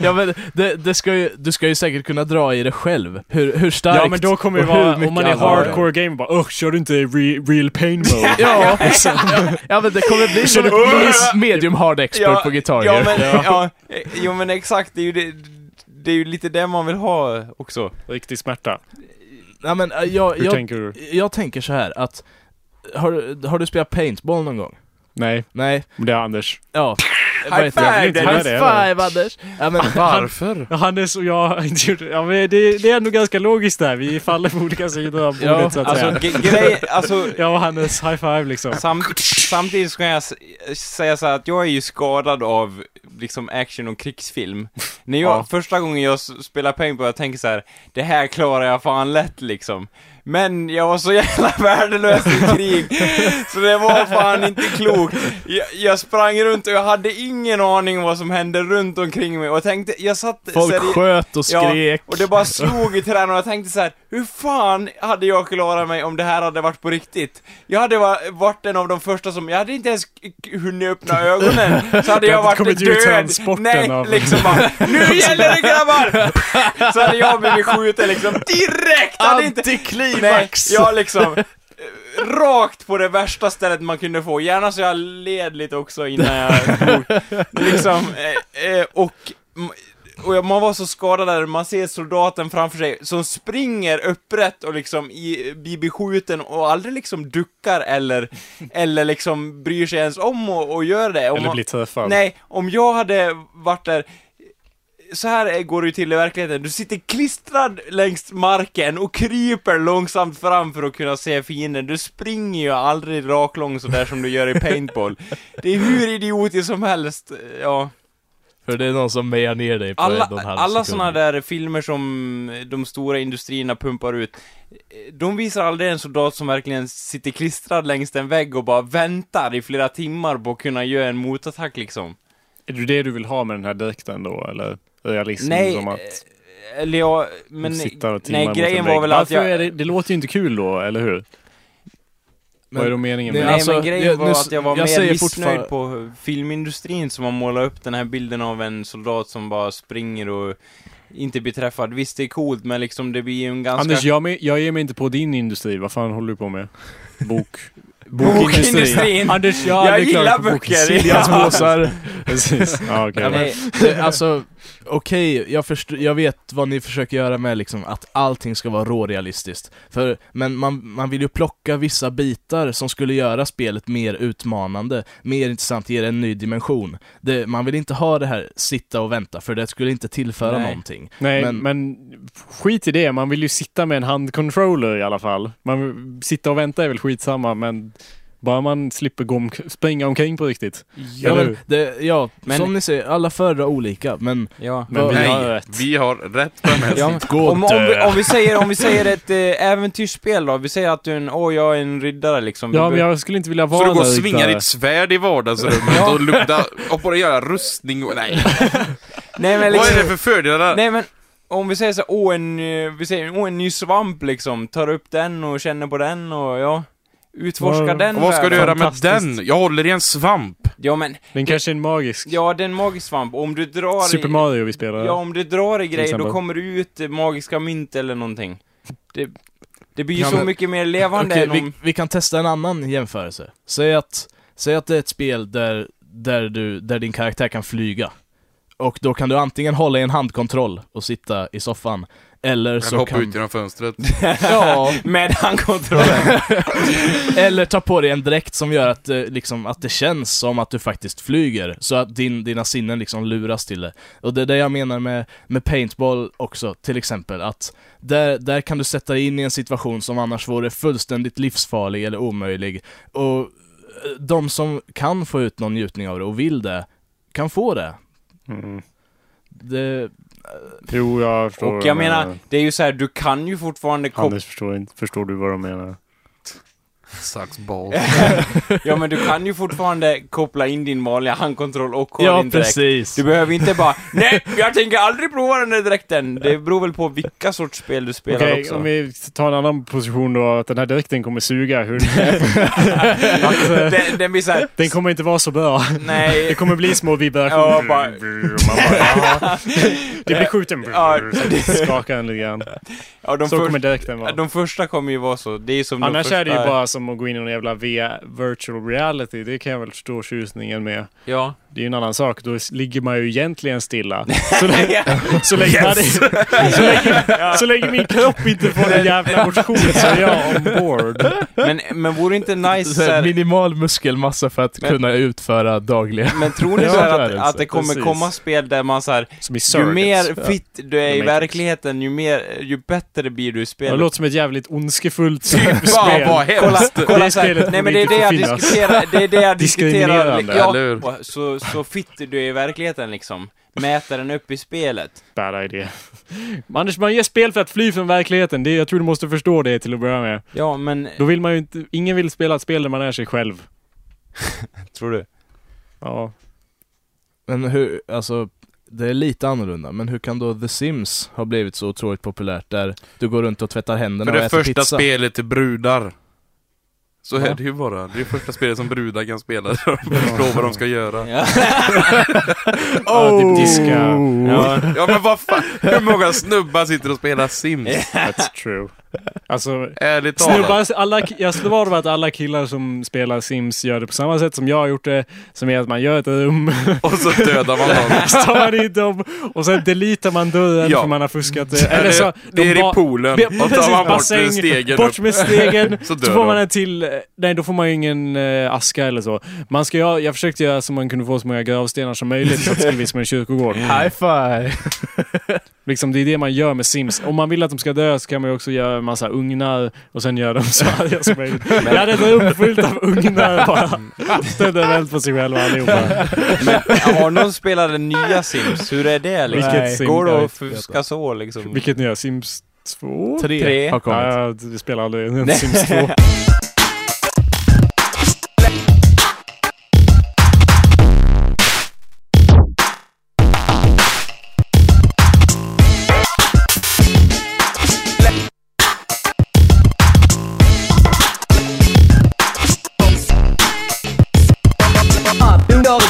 Ja men det, det ska ju, du ska ju säkert kunna dra i det själv. Hur, hur starkt Ja men då kommer det vara, om man är hardcore gamer bara Usch, kör du inte re, real pain mode? Ja, ja men det kommer bli som medium hard expert på Guitar ja, men, ja. jo men exakt, det är ju det, det är ju lite det man vill ha också. Riktig smärta. Ja, men äh, jag, Hur jag, tänker du? jag tänker så här att har, har du spelat paintball någon gång? Nej, Nej? det är Anders. Ja. High det? five. High five Anders! Ja, men, varför? Hannes och jag har inte gjort ja, men det. Det är ändå ganska logiskt där. Vi faller på olika sidor av bordet Ja, så att Alltså, säga. grej, alltså och Hannes, high five liksom. Sam, samtidigt ska jag säga så att jag är ju skadad av liksom action och krigsfilm. När jag, Ja. första gången jag spelar paintball, jag tänker så här: det här klarar jag fan lätt liksom. Men jag var så jävla värdelös i krig, så det var fan inte klokt. Jag, jag sprang runt och jag hade ingen aning om vad som hände runt omkring mig och jag tänkte, jag satt folk seri- sköt och skrek. och det bara slog i träden och jag tänkte så här: hur fan hade jag klarat mig om det här hade varit på riktigt? Jag hade va- varit en av de första som, jag hade inte ens hunnit öppna ögonen, så hade jag varit död. Nej, av- liksom bara, nu gäller det grabbar! Så hade jag blivit skjuten liksom direkt! Nej, Antiklimax! jag liksom, rakt på det värsta stället man kunde få, gärna så jag led lite också innan jag dog. Liksom, eh, eh, och och man var så skadad där, man ser soldaten framför sig som springer upprätt och liksom i, blir beskjuten och aldrig liksom duckar eller, eller liksom bryr sig ens om och, och gör det. Om Eller man- bli träffad. Nej, om jag hade varit där så här går det ju till i verkligheten. Du sitter klistrad längs marken och kryper långsamt fram för att kunna se fienden. Du springer ju aldrig raklång sådär som du gör i paintball. Det är hur idiotiskt som helst, ja. För det är någon som mejar ner dig på Alla, en och en halv alla såna där filmer som de stora industrierna pumpar ut, de visar aldrig en soldat som verkligen sitter klistrad längs en vägg och bara väntar i flera timmar på att kunna göra en motattack liksom. Är det det du vill ha med den här dräkten då, eller? Realism Nej, som att eh, eller ja, men... sitta och timmar nej, grejen en var väl att jag... är det, det låter ju inte kul då, eller hur? Vad är då meningen Nej, med Nej, det? alltså, men grejen jag- var nu- att jag var jag mer missnöjd på filmindustrin som har målat upp den här bilden av en soldat som bara springer och inte blir träffad. Visst, det är coolt, men liksom det blir ju en ganska... Anders, jag, med, jag ger mig inte på din industri. Vad fan håller du på med? Bok... Bokindustrin. Anders, jag, Jag gillar böcker. Siljans Ja. påsar. Precis. Ja, okej. Ja, men- Nej, Det- Alltså, okej, jag, först- jag vet vad ni försöker göra med liksom att allting ska vara rårealistiskt. För, men man, man vill ju plocka vissa bitar som skulle göra spelet mer utmanande, mer intressant, ge det en ny dimension. Det, man vill inte ha det här sitta och vänta, för det skulle inte tillföra Nej. någonting. Nej, Men- men... skit i det. Man vill ju sitta med en handcontroller i alla fall. Man sitta och vänta är väl skitsamma, men bara man slipper gå om, springa omkring på riktigt. Ja, men, det, ja Men- som ni säger, alla föredrar olika, men ja. Men vi Vad- har Nej, rätt. vi har rätt på den här Ja, Gå om, om, vi, om, vi säger, om vi säger ett äh, äventyrsspel då, vi säger att du är en, åh jag är en riddare liksom. Ja, men jag skulle inte vilja Så vara du går och svingar riddare. ditt svärd i vardagsrummet Ja. och luktar, och att göra rustning och nej. Nej men Vad liksom, är det för fördelar? Nej men, om vi säger så åh en, eh, vi säger, åh en ny svamp liksom, tar upp den och känner på den och ja, utforska Vad- den Och vad ska du världen. göra med fantastiskt. den? Jag håller i en svamp. Ja men, Den kanske är en magisk. ja det är en magisk svamp, om du drar Super i, Mario vi spelar. Ja om du drar i grejer exempel. då kommer det ut eh, magiska mynt eller någonting. Det, det blir ju Ja, så men- mycket mer levande Okej, än vi, om... vi kan testa en annan jämförelse. Säg att, säg att det är ett spel där, där, du, där din karaktär kan flyga. Och då kan du antingen hålla i en handkontroll och sitta i soffan, eller så hoppar kan... ut genom fönstret. Ja, Med handkontrollen. eller ta på dig en dräkt som gör att, det, liksom, att det känns som att du faktiskt flyger, så att din, dina sinnen liksom luras till det. Och det är det jag menar med, med paintball också, till exempel, att där, där kan du sätta dig in i en situation som annars vore fullständigt livsfarlig eller omöjlig. Och eh, de som kan få ut någon njutning av det och vill det, kan få det. Mm. det Jo, jag förstår Och jag menar, det är ju så här, du kan ju fortfarande. Anders förstår, inte, förstår du vad de menar? Sucks balls. Ja men du kan ju fortfarande koppla in din vanliga handkontroll och ha ja, din dräkt. precis. Du behöver inte bara Nej, jag tänker aldrig prova den där dräkten. Det beror väl på vilka sorts spel du spelar Okej, också. om vi tar en annan position då, att den här dräkten kommer suga. Hur, den, den blir såhär, den kommer inte vara så bra. Det nej. kommer bli små vibrationer. Ja, bara- Man bara, ja. Det blir skjuten. Ja, skakar den lite grann. Ja, de, Så först, kommer dräkten vara. de första kommer ju vara så. Det är ju som Annars de första... är det ju bara som att gå in i någon jävla VR, virtual reality. Det kan jag väl förstå tjusningen med. Ja. Det är ju en annan sak. Då ligger man ju egentligen stilla. Så länge, så länge, är, så länge, så länge min kropp inte får en jävla motion så är jag on board. men, men vore det inte nice Så här, minimal muskelmassa för att Men- kunna utföra dagliga Men tror ni så här det att, det. att det kommer Precis. komma spel där man såhär, Som i ju mer fit du är i verkligheten, ju mer, ju bättre blir du i Det spelet. låter som ett jävligt ondskefullt Fan spel. Kolla, kolla Det spelet nej men det är det jag diskuterar, det är det jag diskuterar, ja, eller så, så fit du i verkligheten liksom. Mäter den upp i spelet. Bad idea. Anders, man ger spel för att fly från verkligheten. Det, jag tror du måste förstå det till att börja med. Ja, men, Då vill man ju inte... Ingen vill spela ett spel där man är sig själv. tror du? Ja. Men hur, alltså, det är lite annorlunda, men hur kan då The Sims ha blivit så otroligt populärt där du går runt och tvättar händerna För och det äter första pizza? spelet till brudar. Så Va? är det ju bara. Det är första spelet som brudar kan spela. De förstår vad de ska göra. Ja. Ja, typ diska. ja. Ja men vad fan, hur många snubbar sitter och spelar Sims? That's true. Alltså, Ärligt talat. snubbar, alla, jag slår vad att alla killar som spelar Sims gör det på samma sätt som jag har gjort det. Som är att man gör ett rum, Och så dödar man någon. så tar man in dem och sen deletar man dörren Ja. för man har fuskat det. Eller så, det är i poolen. Be- Och tar man bort bassäng, stegen Bort med stegen, Så så, dör får man en till... eh, Nej, då får man ju ingen eh, aska eller så. Man ska, göra- jag försökte göra så man kunde få så många gravstenar som möjligt så att det skulle bli som en kyrkogård. High five! Liksom, det är det man gör med Sims. Om man vill att de ska dö så kan man ju också göra en massa ugnar och sen göra dem så arga som möjligt. Jag hade ett rum fullt av ugnar bara. Ställde en eld på sig själva allihopa. Har någon spelat den nya Sims? Hur är det liksom? Vilket Sim? Går det att fuska så liksom? Vilket nya Sims 2? Tre, Tre. har kommit. Ja, jag spelar aldrig en Sims 2.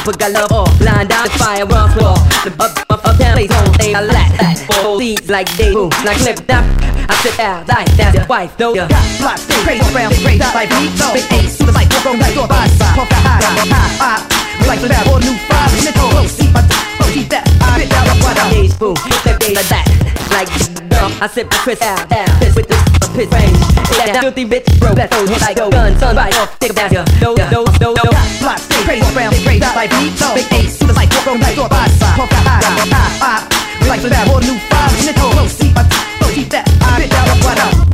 That off. Blind out the fire, run floor. The up, up, up, down, they don't say a lot. Four D's like they boom, like clip that. I sit out like that's your wife, though. Yeah. Block, stay crazy, round, crazy, like me. Big eight, super like, on like door side. Talk that high, high, high. Like that, or new five, minute, close, see my, oh, keep that. I bitch out, what. Days boom, step day like that. Like dumb, I sip my piss out, piss with the range. That filthy bitch, bro, that those like gun, son, right off, think about ya. Those, those, those, those. Block, stay crazy, round, crazy, like me. Big eight, super like, door by side. That high, high, high. Like that, or new five, minute, close, see my, oh, keep that. I bitch out, what up.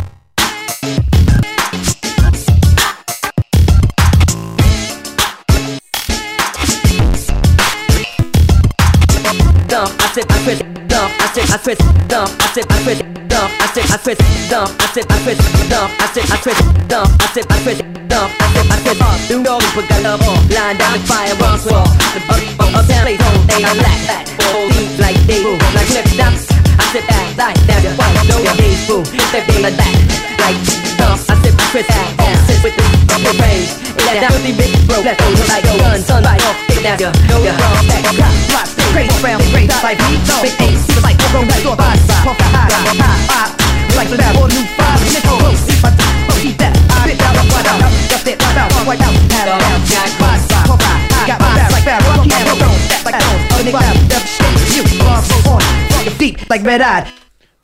dump, I sip, I twist, dump, I sip, I twist, dump, I sip, I twist, dump, I sip, I twist, dump, I sip, I twist, dump, I sip, I twist, dump, I sip, I twist, dump, I sip, I twist. Up, do know we put that love on, line down the fire, run swell, up, up, up, down, place on, they are black, black, all these like they boom, like flip dumps. I sip out, like that, white, know your days boom, step day like that, like dump, I sip, I twist out, down, sit with the, the range, that filthy bitch broke, that those like gun, sun, right off, take that, know your wrong, back, Block, stay crazy, round, crazy, like me. Big eight, super like, walk on like door by side. Talk that high, high, high. Like that, or new five, minute, close, see my, oh, keep that. I bitch out, what out, just it, right out, white out, had it down, got by side. Talk that, got my back like that, rock, keep it on, that like that, other nigga out, that shit, you, arms so on, fuck your feet, like red-eyed.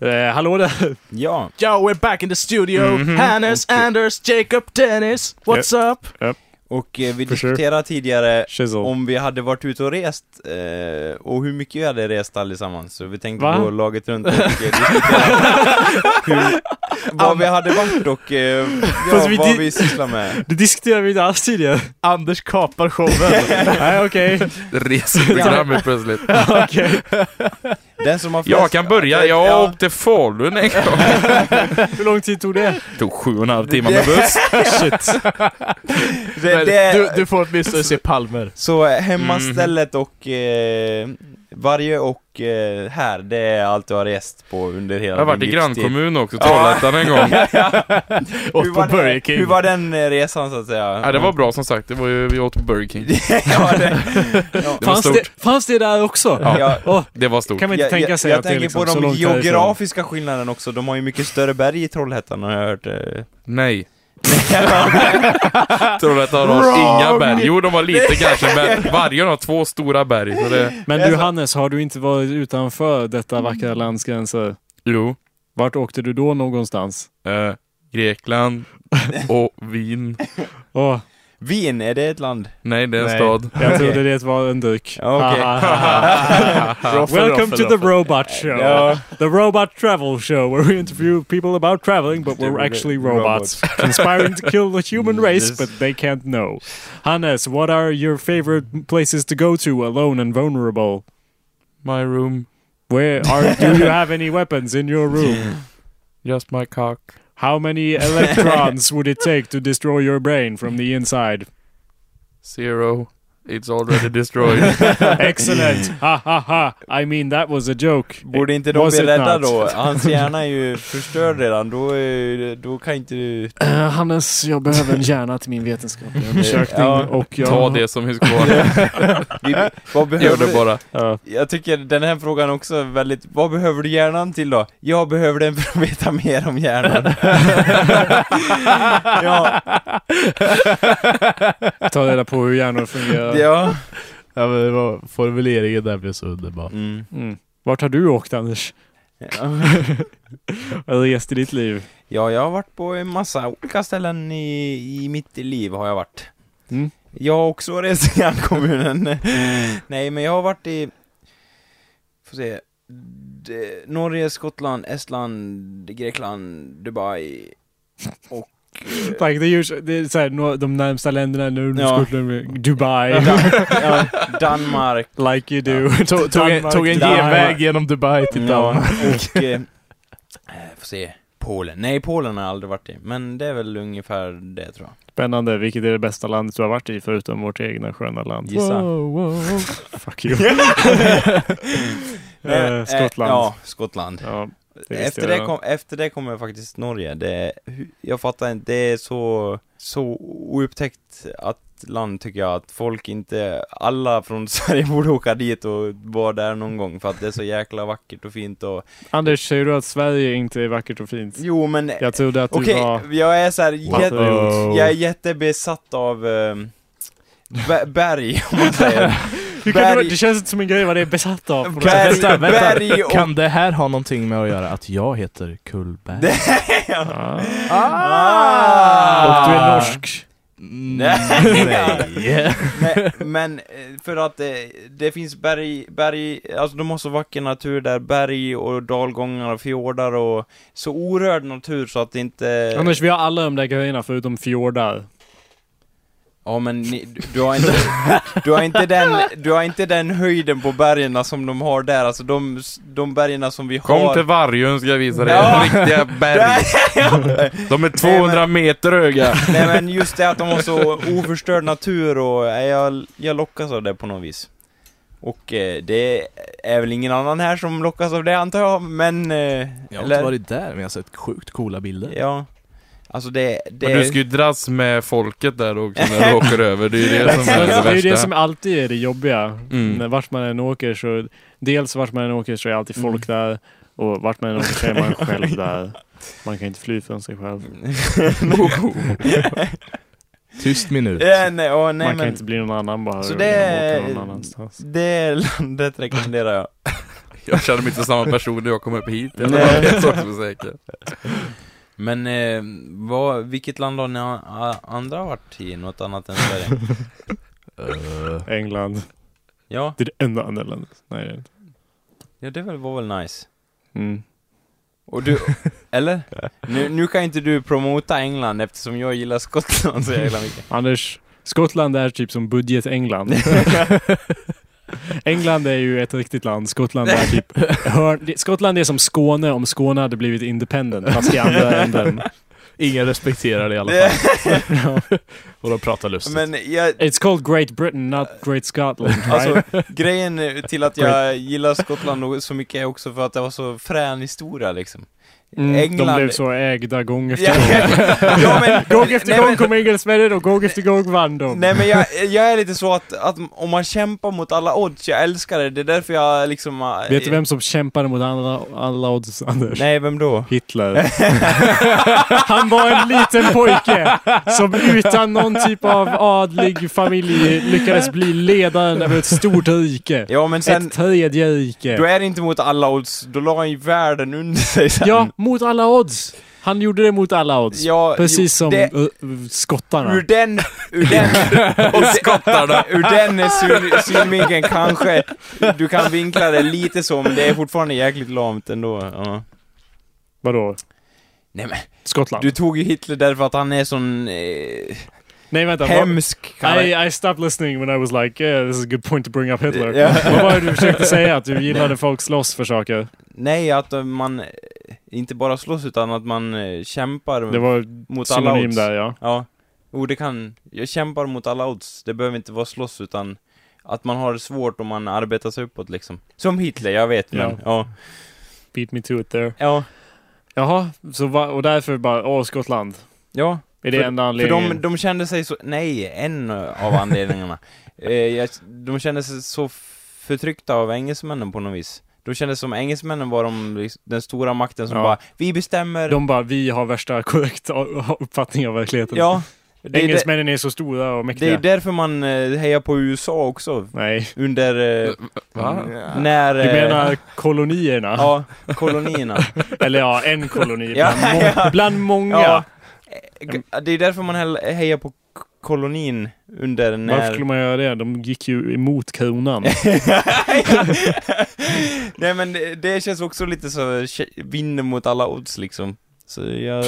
Eh, hallå där! Ja. Yo, we're back in the studio. Hannes, Anders, Jacob, Dennis. What's up? Och eh, vi For sure. diskuterade tidigare Shizzle. om vi hade varit ute och rest eh, och hur mycket vi hade rest allesammans. Så vi tänkte Va? gå laget runt och hur, vad vi hade varit och eh, ja, vi vad vi sysslar med. Det diskuterade vi inte alls tidigare. Anders kapar showen. Nej, okej. Reser fram helt plötsligt. Okej. Den som har Jag flest- kan börja, jag Ja. åkte Falun en gång. Hur lång tid tog det? Det tog sju och en halv timme med buss. Shit. Det, det, du, du får åtminstone se palmer. Så hemmastället och eh, varje och eh, här, det är allt du har rest på under hela Jag har varit i grannkommun också, Trollhättan en gång. Åt Hur på var, Burger King. hur var den eh, resan så att säga? Ja, det var bra som sagt, det var ju, vi åt på Burger King. ja, det, Det var Fanns stort. det, fanns det där också? Ja. ja, Åh, Det var stort. kan man inte jag, tänka jag, sig jag att det är tänker liksom på de geografiska skillnaderna också, de har ju mycket större berg i Trollhättan har jag hört. eh. Nej. Trollhättan har inga berg. Jo, de har lite kanske, men Vargön har två stora berg. Så det... Men du Hannes, har du inte varit utanför detta vackra lands gränser? Jo. Vart åkte du då någonstans? Eh, Grekland och Wien. Åh, Wien, är det ett land? Nej, det är en nej. stad. Jag trodde det var en dryck. Ja, okej. Welcome to the. Robot Show. Ja. The Robot Travel Show, where we interview people about traveling, but we're actually robots, conspiring to kill the human race, but they can't know. Hannes, what are your favorite places to go to alone and vulnerable? My room, Where are do you have any weapons in your room? just my cock. How many electrons would it take to destroy your brain from the inside? Zero. It's already destroyed. Excellent! Ha ha ha! I mean that was a joke. Borde inte de Was bli rädda då? Hans hjärna är ju förstörd redan, då, är, då kan inte du... Eh, Hannes, jag behöver en hjärna till min vetenskapliga undersökning Ja. och jag... Ta det som finns kvar. Vad Gör behöver det du? bara. Ja. Jag tycker den här frågan också är väldigt, vad behöver du hjärnan till då? Jag behöver den för att veta mer om hjärnan. ja, Ta reda på hur hjärnor fungerar. Ja. Ja, men det var, formuleringen där blev så underbar. Mm. Mm. Vart har du åkt Anders? Eller rest i ditt liv? Ja, jag har varit på en massa olika ställen i, i mitt liv har jag varit. Mm. Jag har också rest i grannkommunen. Nej, men jag har varit i... Får se. Norge, Skottland, Estland, Grekland, Dubai och... eh, Tack, det ju det är så här, de närmsta länderna nu, Ja. Dubai, Dan- ja, Danmark. like you do. Tog, tog, en, tog en Danmark. genväg genom Dubai till Ja, Danmark. och... Eh, eh, får se. Polen. Nej, Polen har jag aldrig varit i. Men det är väl ungefär det tror jag. Spännande. Vilket är det bästa landet du har varit i förutom vårt egna sköna land? Gissa. Wow, wow. Fuck you. Eh, Eh, Skottland. ja, Skottland. Ja. Det efter, det kom, efter det kommer faktiskt Norge. Det, jag fattar inte, det är så, så oupptäckt att land tycker jag, att folk inte, alla från Sverige borde åka dit och vara där någon gång för att det är så jäkla vackert och fint och Anders, säger du att Sverige inte är vackert och fint? Jo men, Jag trodde att du okej, var... jag är såhär, jätte, jag är jättebesatt av bä- berg, om man säger. Hur kan berg- du, det känns inte som en grej vad det är besatt av. Berg- vänta, vänta. berg och- Kan det här ha någonting med att göra att jag heter Kullberg? Det- Ja. Ah! Och du är norsk. Nej. Nej, men eh, för att det, det finns berg, berg, alltså de har så vacker natur där, berg och dalgångar och fjordar och så orörd natur så att det inte... Anders, vi har alla de där grejerna förutom fjordar. Ja men ni, du- har inte, du har inte den, du har inte den höjden på bergen som de har där, alltså de, de bergen som vi Kom har. till Vargön ska jag visa dig Ja. riktiga berg. De är 200 meter höga. Nej men just det att de har så oförstörd natur och jag, jag lockas av det på något vis. Och eh, det är väl ingen annan här som lockas av det antar jag, men... Eh, Jag har inte varit där, men jag har sett sjukt coola bilder. Ja. Alltså det, det... Men du ska ju dras med folket där också när du åker över. Det är ju det som är det Det är ju det värsta. som alltid är det jobbiga. Mm. När vart man än åker så, dels vart man än åker så är alltid folk där och vart man än åker så är man själv där. Man kan inte fly från sig själv. Tyst minut. Ja, nej, åh, nej man kan men... inte bli någon annan bara Så det-. Det landet rekommenderar jag. Jag känner mig inte samma person när jag kommer upp hit. Jag Nej. är så säker. Men eh, vad, vilket land har ni a- andra varit i? Något annat än Sverige? Uh, England. Ja, Det är det enda andra landet. Nej, det är inte. ja det väl- var väl nice. Mm. Och du, eller? Nu, nu kan inte du promota England eftersom jag gillar Skottland så jävla mycket. Anders, Skottland är typ som budget-England. England är ju ett riktigt land. Skottland är typ hörn, det- Skottland är som Skåne om Skåne hade blivit independent, fast i andra änden. ingen respekterar det i alla fall. Och de pratar lustigt. Men jag, It's called Great Britain, not Great Scotland, right? alltså grejen till att jag gillar Skottland så mycket är också för att det var så frän historia liksom. Mm, de England- blev så ägda gång efter gång. ja, men, Gång efter nej, gång men- kom engelsmännen och gång efter gång vann de. Nej men jag, jag är lite så att, att om man kämpar mot alla odds, jag älskar det, det är därför jag liksom... äh, Vet du vem som kämpade mot alla, alla odds, Anders? Nej, vem då? Hitler. Han var en liten pojke som utan någon typ av adlig familj lyckades bli ledaren över ett stort rike. Ja men sen, Ett tredje rike. då är det inte mot alla odds, då la han ju världen under sig sen. Ja, mot alla odds. Han gjorde det mot alla odds. Ja, Precis jo, som det- uh, skottarna. Ur den, ur den, och skottarna. Ur den syn, synvinkeln kanske du kan vinkla det lite så, men det är fortfarande jäkligt lamt ändå. Ja. Vadå? Nej men, Skottland? du tog ju Hitler därför att han är sån eh, Nej vänta. hemsk. I, I stopped listening when I was like, yeah, this is a good point to bring up Hitler. Ja. Vad var det du försökte säga? Att du gillade folk slåss för saker? Nej, att eh, man eh, inte bara slåss utan att man eh, kämpar Det var mot alla odds. där ja. Ja. Jo, det kan... Jag kämpar mot alla odds. Det behöver inte vara slåss, utan att man har det svårt om man arbetar sig uppåt liksom. Som Hitler, jag vet, men Ja. ja. Beat me to it there. Ja. Jaha, så va, och därför bara, åh Skottland. Ja. Är det För- enda För anledningen? de, de kände sig så... Nej, en av anledningarna. eh, jag, de kände sig så förtryckta av engelsmännen på något vis. De kände som engelsmännen var de, liksom den stora makten som Ja. bara Vi bestämmer... De bara, vi har värsta korrekta uppfattning av verkligen. Ja. Det är, det, Engelsmännen är så stora och det mäktiga. är därför man eh, hejar på USA också. Nej, Under... Eh, Va? när... du eh, menar kolonierna? Ja, kolonierna. Eller ja, en koloni Ja, bland, må- ja. bland många. Ja. Det är därför man hejar på kolonin under när... Varför skulle man göra det? De gick ju emot kronan. Nej men det, det känns också lite så, vinner mot alla odds liksom. Så jag...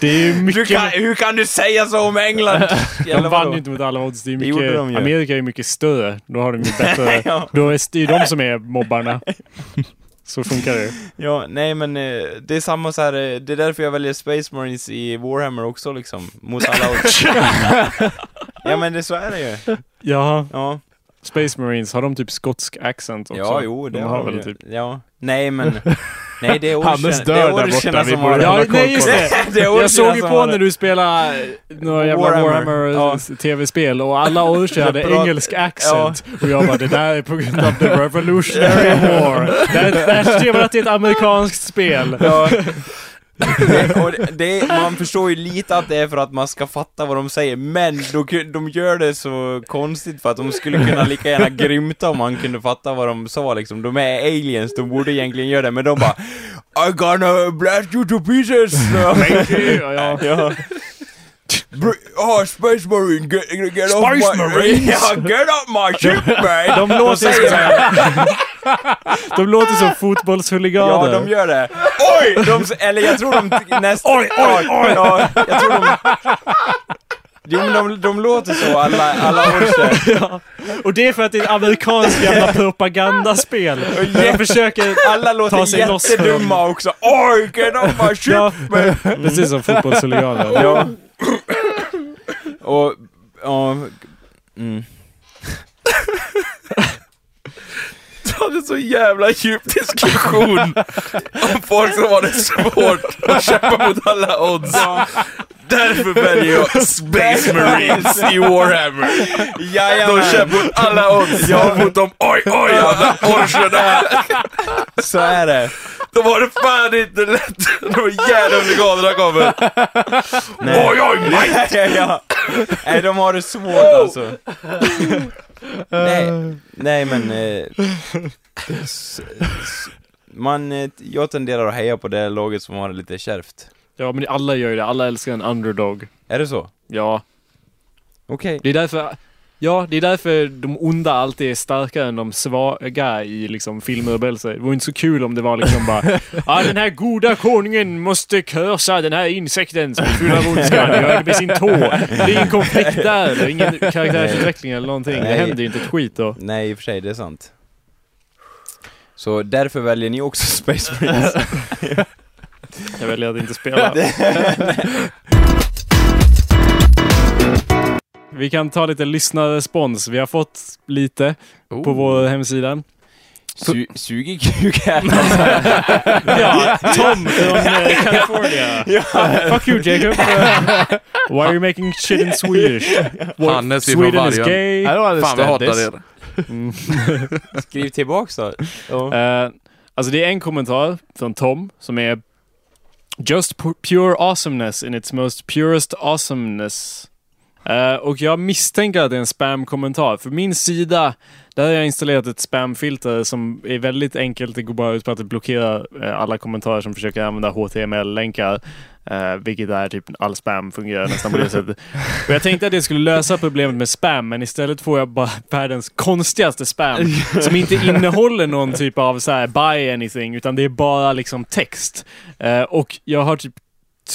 Det är mycket... kan, hur kan du säga så om England? de vann ju inte mot alla odds. Det är Det mycket, de ju. Amerika är ju mycket större. Då har de ju bättre... ja, Då är det de som är mobbarna. Så funkar det. ja, nej men eh, det är samma så här. eh, det är därför jag väljer Space Marines i Warhammer också liksom. Mot alla odds. ja men det, så är det ju. Ja, Ja. Space Marines, har de typ skotsk accent också? Ja, jo, det de har har väl typ. Ja. Nej, men... Nej, det är Hannes orcherna, det dör är där borta, vi som borde har... Ja, nej just det. det! Jag såg ju som på har- när du spelade några jävla Warhammer. Warhammer, Ja. tv-spel och alla orcher hade engelsk accent. Och jag bara, det där är på grund av the revolutionary war. Där, där ser man att det är ett amerikanskt spel. Ja. Det, och det, man förstår ju lite att det är för att man ska fatta vad de säger, men de, kun- de gör det så konstigt för att de skulle kunna lika gärna grymta om man kunde fatta vad de sa liksom. De är aliens, de borde egentligen göra det, men de bara I gonna blast you to pieces! Ja, ja. ja. Oh, Space Marine, get, get off Space my... Marines? Ja, get off my ship man! De låter som, de låter som Ja, fotbollshuliganer. de gör det. Oj! De, eller jag tror de nästan... Oj, oj, oj! Ja, jag tror de... Jo men de, de låter så, alla, alla orcher. Och det är för att det är ett amerikanskt jävla propagandaspel. De försöker Alla Ta låter sig loss från- jättedumma också. Oj, get off my ship Ja, precis som fotbollshuliganer. Ja. Och, ja... Mm. Du hade så jävla djup diskussion om folk som har det svårt att kämpa mot alla odds. Därför väljer jag Space Marines i Warhammer. De Jajamän, kämpar mot alla odds. Jag har mot dem, oj oj, alla orcherna. så är det. De har det fan inte lätt. De jävla amerikanerna kommer. Oj oj, nej. ja, ja. Nej, de har det svårt alltså. nej, nej men... Eh, s, s, man, eh, jag tenderar att heja på det laget som har det lite kärvt. Ja, men alla gör ju det. Alla älskar en underdog. Är det så? Ja, Okej. det är därför... Ja, det är därför de onda alltid är starkare än de svaga i liksom filmer och berättelser. Det vore inte så kul om det var liksom bara ah, den här goda konungen måste körsa den här insekten som är full av ondska. Han gör det med sin tå. Det är ingen konflikt där, eller ingen karaktärsutveckling eller någonting. Det Nej. händer ju inte ett skit då. Nej, i och för sig, det är sant. Så därför väljer ni också Space Marines? Jag väljer att inte spela. Vi kan ta lite lyssnarrespons. Vi har fått lite på vår hemsida. Su sugig kuk här. Ja, Tom från eh, California. Fuck you Jacob. Why are you making shit in Swedish? What- Hannes är från Sweden is gay. I don't Fan understand hatar er. Skriv tillbaks då. Ja. Eh, alltså det är en kommentar från Tom som är Just pu- pure awesomeness in its most purest awesomeness. Eh, och jag misstänker att det är en spam-kommentar. För min sida, där har jag installerat ett spamfilter som är väldigt enkelt. Det går bara ut på att blockera eh, alla kommentarer som försöker använda HTML-länkar. Uh, vilket är typ all spam fungerar nästan på det sättet. Och jag tänkte att det skulle lösa problemet med spam, men istället får jag bara världens konstigaste spam. som inte innehåller någon typ av så här buy anything, utan det är bara liksom text. Eh, och jag har typ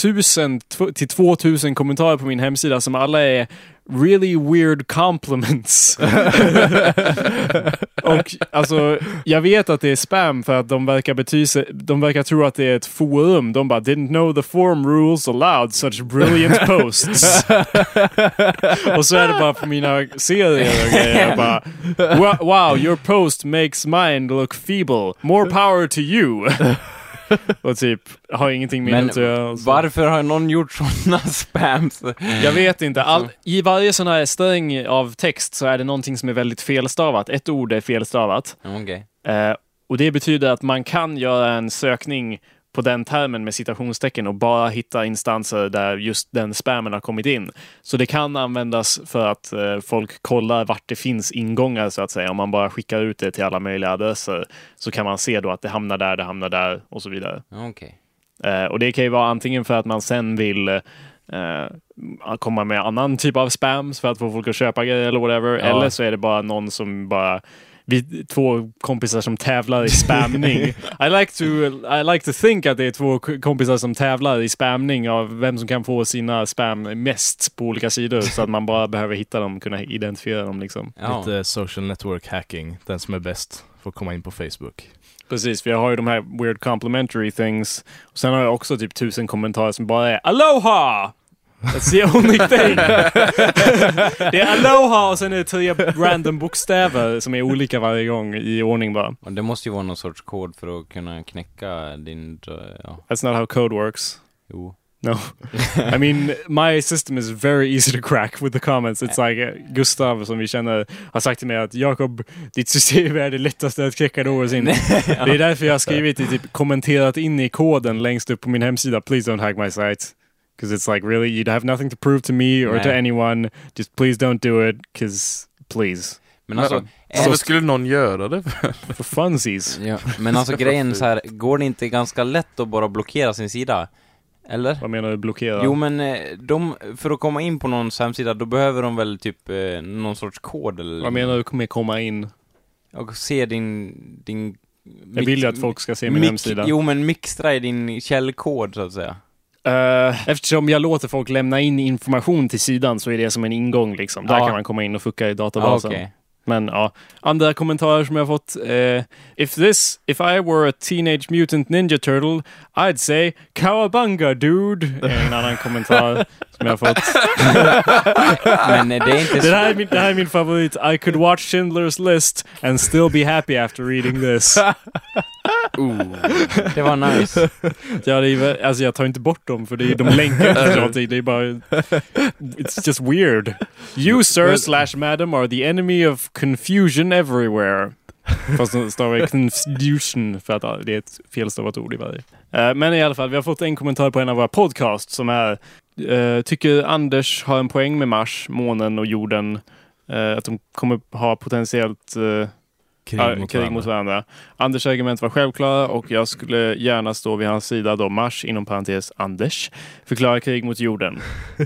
tusen till 2000 kommentarer på min hemsida som alla är really weird compliments. och alltså, jag vet att det är spam för att de verkar betyse, de verkar tro att det är ett forum. De bara didn't know the forum rules allowed such brilliant posts. och så är det bara på mina serier och grejer. Jag bara, wow, your post makes mine look feeble. More power to you. och typ, har ingenting med Men det att göra. varför har någon gjort sådana spams? Jag vet inte. All, I varje sån här sträng av text så är det någonting som är väldigt felstavat. Ett ord är felstavat. Okej. Eh, och det betyder att man kan göra en sökning på den termen med citationstecken och bara hitta instanser där just den spammen har kommit in. Så det kan användas för att eh, folk kollar vart det finns ingångar så att säga. Om man bara skickar ut det till alla möjliga adresser så kan man se då att det hamnar där, det hamnar där och så vidare. Okej. Eh, och det kan ju vara antingen för att man sen vill eh, komma med annan typ av spams för att få folk att köpa grejer eller whatever. Ja. Eller så är det bara någon som bara vi två kompisar som tävlar i spamning. I like to, I like to think att det är två kompisar som tävlar i spamning av vem som kan få sina spam mest på olika sidor så att man bara behöver hitta dem, kunna identifiera dem liksom. Ja. Lite social network hacking. Den som är bäst får komma in på Facebook. Precis, för jag har ju de här weird complimentary things. Och sen har jag också typ tusen kommentarer som bara är Aloha! That's the only thing. det är aloha och sen är det tre random bokstäver som är olika varje gång i ordning bara. Det måste ju vara någon sorts kod för att kunna knäcka din... Ja, That's not how code works. jo. No. I mean, my system is very easy to crack with the comments. It's like uh, Gustav som vi känner har sagt till mig att Jakob, ditt system är det lättaste att knäcka någonsin. Det är därför jag har skrivit i typ kommenterat in i koden längst upp på min hemsida. Please don't hack my site. Because it's like really, you'd have nothing to prove to me or to Nej. anyone. Just please don't do it. Because please. Men alltså... Varför en- skulle någon göra det? For funsies. Ja, men alltså grejen så här, går det inte ganska lätt att bara blockera sin sida? Eller? Vad menar du blockera? Jo men eh, de, för att komma in på någons hemsida, då behöver de väl typ eh, någon sorts kod eller Vad menar du med komma in? Och se din, din... Jag vill ju att folk ska se min mix- hemsida. Jo men mixtra i din källkod så att säga. Eh, eftersom jag låter folk lämna in information till sidan så är det som en ingång liksom. Där Ja. kan man komma in och fucka i Ja, databasen. okej. Men ja, andra kommentarer som jag har fått. eh, if this, if I were a teenage mutant ninja turtle, I'd say cowabunga dude. är En annan kommentar som jag har fått. Men eh, det är inte Det så... här, är min, det här är min favorit. I could watch Schindler's list and still be happy after reading this. Det var nice. Ja, det är, alltså jag tar inte bort dem för det är, de länkar inte till någonting. Det är bara... It's just weird. You sir slash madam are the enemy of confusion everywhere. Fast de stavar confusion för att det är ett felstavat ord i varje. Eh, Men i alla fall, vi har fått en kommentar på en av våra podcast som är eh, Tycker Anders har en poäng med Mars, månen och jorden? eh, att de kommer ha potentiellt Krig, Ja, mot, krig varandra. mot varandra. Anders argument var självklara och jag skulle gärna stå vid hans sida då Mars, inom parentes Anders, förklarar krig mot jorden.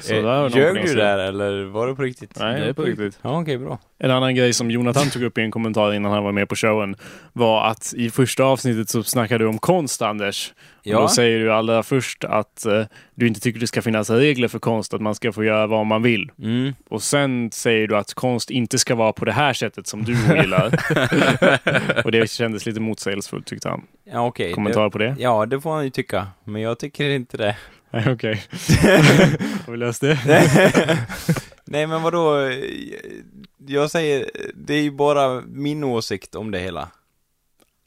Så Eh, Ljög du där eller var det på riktigt? Nej, det är på riktigt. Ja, okej, bra. En annan grej som Jonathan tog upp i en kommentar innan han var med på showen var att i första avsnittet så snackade du om konst, Anders. Och Ja. Då säger du allra först att eh, du inte tycker det ska finnas regler för konst, att man ska få göra vad man vill. Mm. Och sen säger du att konst inte ska vara på det här sättet som du gillar. och det kändes lite motsägelsefullt tyckte han. Ja, okej. Kommentar på det? Det, ja, det får han ju tycka. Men jag tycker inte det. Nej, okej. Har vi löst det? Nej, men vadå? Jag säger, det är ju bara min åsikt om det hela.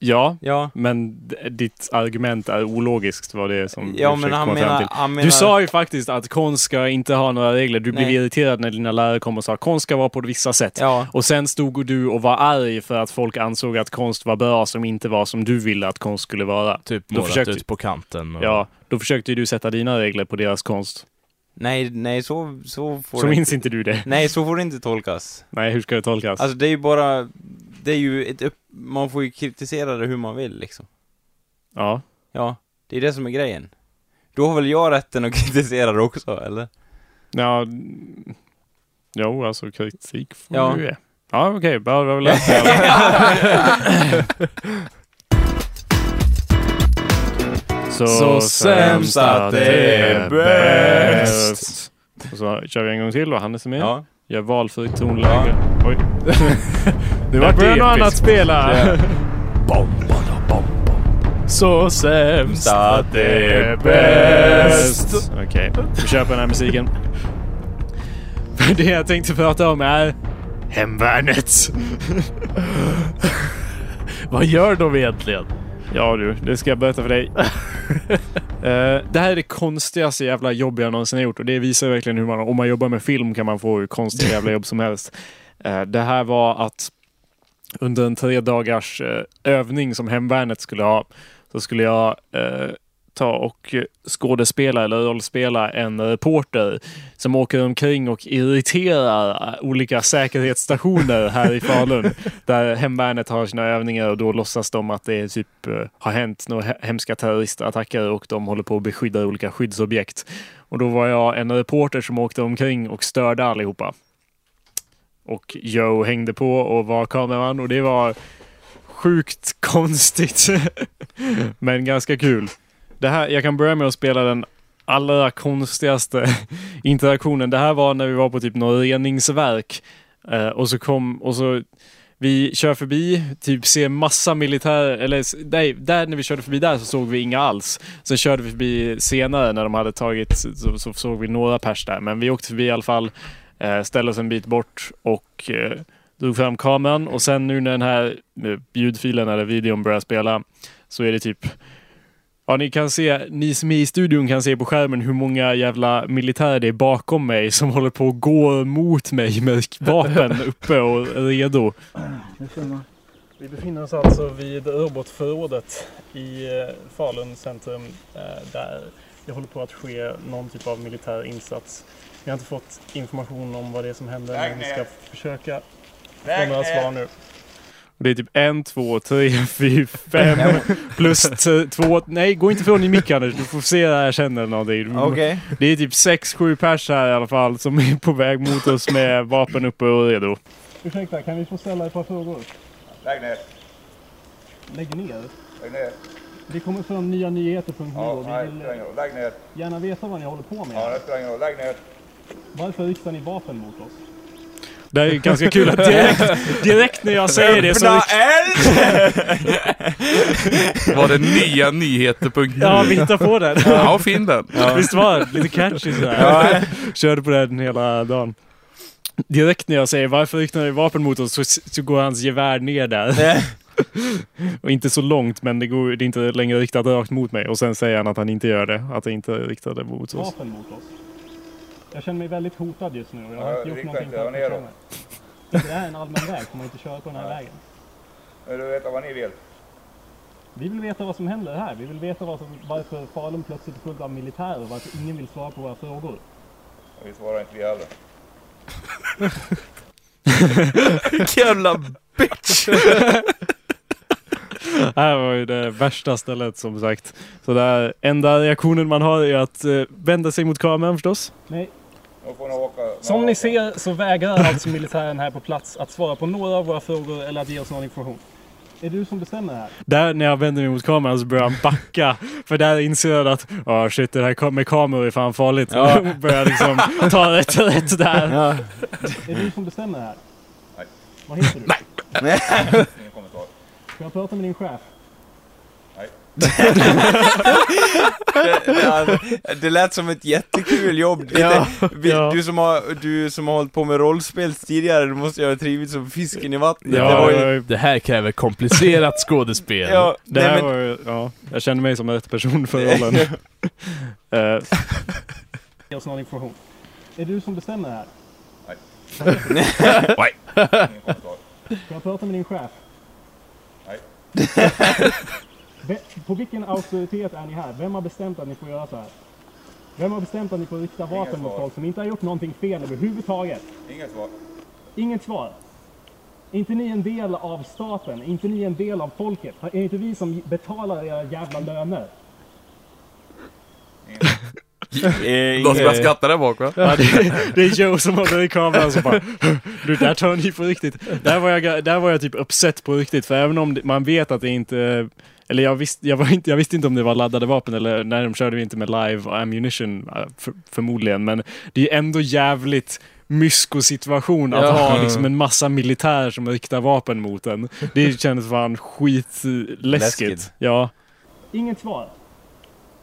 Ja, Ja. men ditt argument är ologiskt var det som Ja, vi men han komma fram menar, till. han menar... Du sa ju faktiskt att konst ska inte ha några regler. Du blev Nej. irriterad när dina lärare kom och sa att konst ska vara på vissa sätt. Ja, Och sen stod du och var arg för att folk ansåg att konst var bra som inte var som du ville att konst skulle vara. Typ Då målat försökte- ut på kanten. Och... Ja, då försökte ju du sätta dina regler på deras konst. nej, nej, så, så får Så det minns inte du det. Nej, så får det inte tolkas. Nej, hur ska det tolkas? Alltså, det är ju bara... Det är ju ett upp... Man får ju kritisera det hur man vill, liksom. ja. Ja, det är det som är grejen. Då har väl jag rätten att kritisera det också, eller? Ja, jo, alltså kritik får Ja. du ge. Ja, okej, det var väl det. Så, Så sämst att det är bäst. Och så kör vi en gång till och Hannes är med. Ja. Gör valfritt tonläge. Oj. Det var börjar något annat spela. Ja. Så sämst att det är bäst. Okej, vi kör på den här musiken. Det jag tänkte prata om är Hemvärnet. Vad gör de egentligen? Ja du, det ska jag berätta för dig. Eh, det här är det konstigaste jävla jobb jag någonsin har gjort och det visar verkligen hur man, om man jobbar med film kan man få hur konstiga jävla jobb som helst. Eh, det här var att under en tre dagars eh, övning som hemvärnet skulle ha så skulle jag ta och skådespela eller rollspela en reporter som åker omkring och irriterar eh, olika säkerhetsstationer här i Falun. Där hemvärnet har sina övningar och då låtsas de att det typ eh, har hänt några he- hemska terroristattacker och de håller på att beskydda olika skyddsobjekt. Och då var jag en reporter som åkte omkring och störde allihopa. Och Joe hängde på och var kameraman och det var sjukt konstigt. Men ganska kul. Det här, jag kan börja med att spela den allra konstigaste interaktionen. Det här var när vi var på typ något reningsverk. Eh, och så kom, och så Vi kör förbi, typ ser massa militärer eller nej, där när vi körde förbi där så såg vi inga alls. Sen körde vi förbi senare när de hade tagit, så, så såg vi några pers där. Men vi åkte förbi i alla fall, eh, ställde oss en bit bort och eh, drog fram kameran. Och sen nu när den här eh, ljudfilen eller videon börjar spela så är det typ Ja, ni kan se, ni som är i studion kan se på skärmen hur många jävla militärer det är bakom mig som håller på att gå mot mig med vapen uppe och redo. Vi befinner oss alltså vid robotförrådet i eh, Falun centrum eh, där det håller på att ske någon typ av militär insats. Vi har inte fått information om vad det är som händer men vi ska försöka få några svar nu. Det är typ en, två, tre, fyra, fem plus två. Nej, gå inte från i mick Anders. Du får se där jag känner någonting. Okej. Det är typ sex, sju pers här i alla fall som är på väg mot oss med vapen uppe och redo. Ursäkta, kan vi få ställa ett par frågor? Lägg ner. Lägg ner. Lägg ner. Vi kommer från nya nyheter.nu Ja, och vi vill det. Lägg ner. gärna veta vad ni håller på med. Ja, det spelar ingen roll. Lägg ner. Varför riktar ni vapen mot oss? Det är ganska kul att direkt, direkt när jag säger det så... Öppna eld! Var det nya nyheter.nu? Ja, vi hittar på den. Ja, fin den. Visst var det? Lite catchy sådär. Körde på den hela dagen. Direkt när jag säger varför riktar ni vapen mot oss så, så går hans gevär ner där. och inte så långt men det, går, det är inte längre riktat rakt mot mig. Och sen säger han att han inte gör det. Att det inte är riktat mot oss. vapen mot oss. Jag känner mig väldigt hotad just nu och jag har Ja, inte gjort någonting för att försvara mig. Det är en allmän väg, får man inte köra på den här vägen. Men du vet vad ni vill. Vi vill veta vad som händer här. Vi vill veta vad som, varför Falun plötsligt är fullt av militärer och varför ingen vill svara på våra frågor. Och vi svarar inte vi heller. Jävla bitch! Det här var ju det värsta stället som sagt. Så där, enda reaktionen man har är att eh, vända sig mot kameran förstås. Nej, Då får ni åka. som ni ser så vägrar alltså militären här på plats att svara på några av våra frågor eller att ge oss någon information. Är det du som bestämmer här? Där när jag vänder mig mot kameran så börjar han backa. För där inser jag att oh shit, det här med kameror är fan farligt. Ja. Börjar liksom ta rätt rätt där. Ja. Är det du som bestämmer här? Nej. Vad heter du? Ingen kommentar. Ska jag prata med din chef? Det lät som ett jättekul jobb. Ja, vi, ja. Du, som har, du som har hållit på med rollspel tidigare, du måste ju ha trivits som fisken i vattnet. Ja, det ju, Det här kräver komplicerat skådespel. ja, det nej, här men, var ju, ja, jag känner mig som rätt person för rollen. Eh, Ge oss någon information. Är det du som bestämmer här? Ingen kommentar. Ska jag prata med din chef? Nej. På vilken auktoritet är ni här? Vem har bestämt att ni får göra så här? Vem har bestämt att ni får rikta vapen mot folk som inte har gjort någonting fel överhuvudtaget? Inget svar. Inget svar. Inte ni en del av staten? Inte ni en del av folket? Är inte vi som betalar era jävla löner? De som börjar skratta där bak va? ja, det, det är Joe som håller i kameran så bara Du, där tar ni på riktigt. Där var, jag, där var jag typ upset på riktigt. För även om man vet att det inte eller jag, visste, jag, var inte, jag visste inte om det var laddade vapen eller när de körde vi inte med live ammunition eh, för, förmodligen. Men det är ändå jävligt mysko-situation att Ja. ha liksom en massa militär som riktar vapen mot en. Det kändes fan skitläskigt. Läskigt. Ja. Inget svar.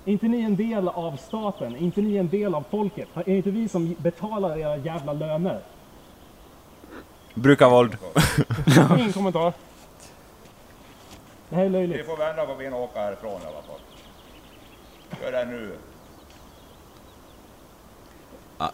Är inte ni en del av staten? Är inte ni en del av folket? Är inte vi som betalar era jävla löner? Brukar våld. Ingen kommentar. Det här är Vi löjligt. får vända på benen och åka härifrån i alla fall. Gör det nu.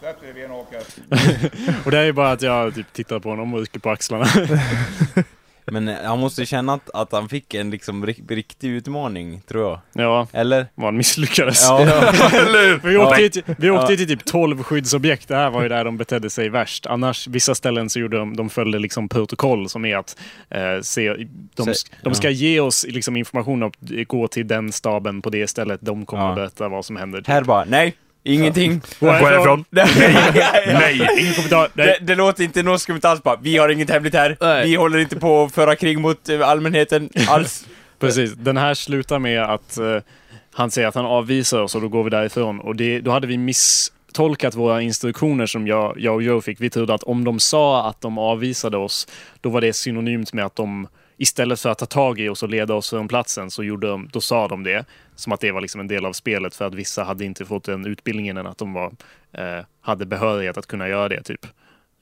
Sätt dig och åker. Och det är ju bara att jag typ tittar på honom och rycker på axlarna. Men han måste känna att, att han fick en liksom rik, riktig utmaning, tror jag. ja, Eller? vad han misslyckades. Ja. Vi åkte, Ja. till, vi åkte ju till typ 12 skyddsobjekt. Det här var ju där de betedde sig värst. Annars, vissa ställen så gjorde de, de följde liksom protokoll som är att eh, se, de, Se- de ska ge oss liksom information om att gå till den staben på det stället. De kommer Ja. att berätta vad som händer. Här bara, nej, ingenting. Gå härifrån. nej, Ingen kommentar. Nej. Det, det låter inte något skumt alls bara, vi har inget hemligt här, Nej. vi håller inte på att föra krig mot eh, allmänheten alls. Precis. Den här slutar med att eh, han säger att han avvisar oss och då går vi därifrån. Och det, då hade vi miss feltolkat våra instruktioner som jag, jag och Joe fick. Vi trodde att om de sa att de avvisade oss, då var det synonymt med att de istället för att ta tag i oss och leda oss från platsen så gjorde de, då sa de det. Som att det var liksom en del av spelet för att vissa hade inte fått den utbildningen än att de var, eh, hade behörighet att kunna göra det. typ.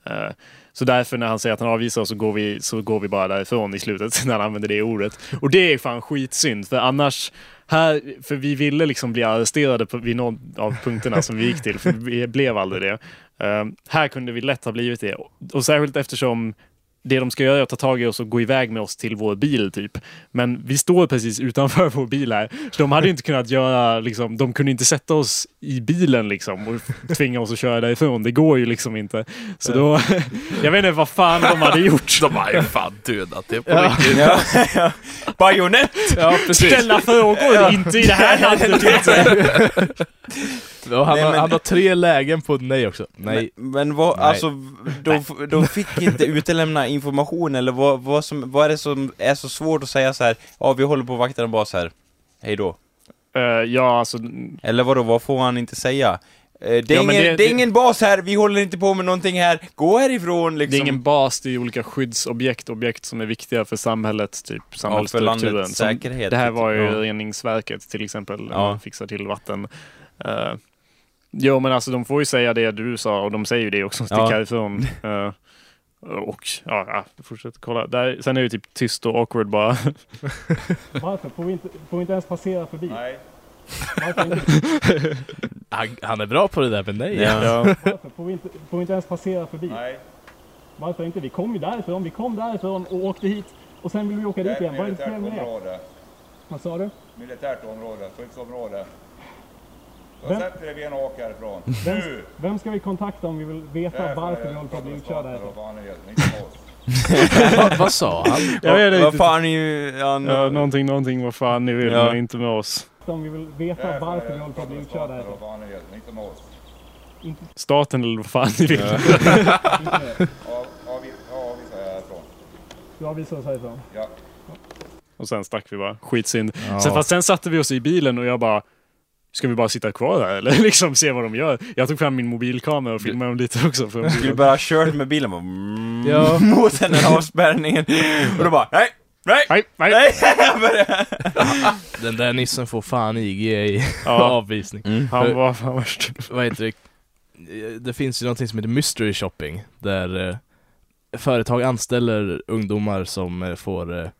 Eh, så därför när han säger att han avvisar oss så går vi, så går vi bara därifrån i slutet när han använder det ordet. Och det är fan skitsynd för annars här, för vi ville liksom bli arresterade på, vid någon av punkterna som vi gick till, för vi blev aldrig det. Eh, här kunde vi lätt ha blivit det. Och, och särskilt eftersom det de ska göra är att ta tag i oss och gå iväg med oss till vår bil typ. Men vi står precis utanför vår bil här. Så de hade inte kunnat göra, liksom, de kunde inte sätta oss i bilen liksom och tvinga oss att köra därifrån. Det går ju liksom inte. Så då, jag vet inte vad fan de hade gjort. De har ju fan dödat det på Ja. riktigt. Ja, ja. Bajonett! Ja, precis. Ställa frågor, inte i det här landet inte. Och han, Nej, har, men- han har tre lägen på nej också. Nej. Men, men vad, Nej. alltså, de, de fick inte utelämna information eller vad, vad, som, vad är det som är så svårt att säga så här? ja vi håller på att vakta en bas här, hej då. Eh, ja, alltså, Eller vadå, vad får han inte säga? Eh, det, är Ja, ingen, det- det, är ingen bas här, vi håller inte på med någonting här, gå härifrån liksom. det är ingen bas, det är olika skyddsobjekt, objekt som är viktiga för samhället, typ ja, för samhällsstrukturen. landets säkerhet. Det här typ. var ju ja. reningsverket till exempel, Ja. man fixar till vatten. Uh, jo men alltså de får ju säga det du sa och de säger ju det också, sticka Ja. härifrån. Eh, och ja, fortsätt kolla. Där, sen är det typ tyst och awkward bara. Varför? Får vi inte, får vi inte ens passera förbi? Nej. Han, han är bra på det där med nej. Ja. ja. varför? Får, vi inte, får vi inte ens passera förbi? Nej. Varför inte? Vi kom ju därifrån, vi kom därifrån och åkte hit. Och sen vill vi åka dit igen. Vad är det fel med det? Vad sa du? Militärt område, skyddsområde. Vem- sätter dig vid en och åker härifrån. Vem, Nu! vem ska vi kontakta om vi vill veta varför vi håller på att bli utkörda härifrån? oss. vad, vad sa han? Jag vet Vad- fan ju... Ja, Ja, någonting, någonting, vad fan ni vill, Ja. men inte med oss. Om vi vill veta varför vi håller på att bli utkörda härifrån. Inte, Staten eller vad fan ni vill. Du avvisar oss härifrån. Ja. Och sen stack vi bara. Skitsynd. Ja. Sen, fast sen satte vi oss i bilen och jag bara Ska vi bara sitta kvar här eller liksom se vad de gör? Jag tog fram min mobilkamera och filmade dem lite också. För skulle bara kört med bilen bara, mm, Ja. mot den här avspärrningen. Och då bara, nej, nej, Nej, nej. Den där nissen får fan IG i Ja. avvisning. Han var fan värst. Vad heter det? Det finns ju någonting som heter mystery shopping. Där eh, företag anställer ungdomar som eh, får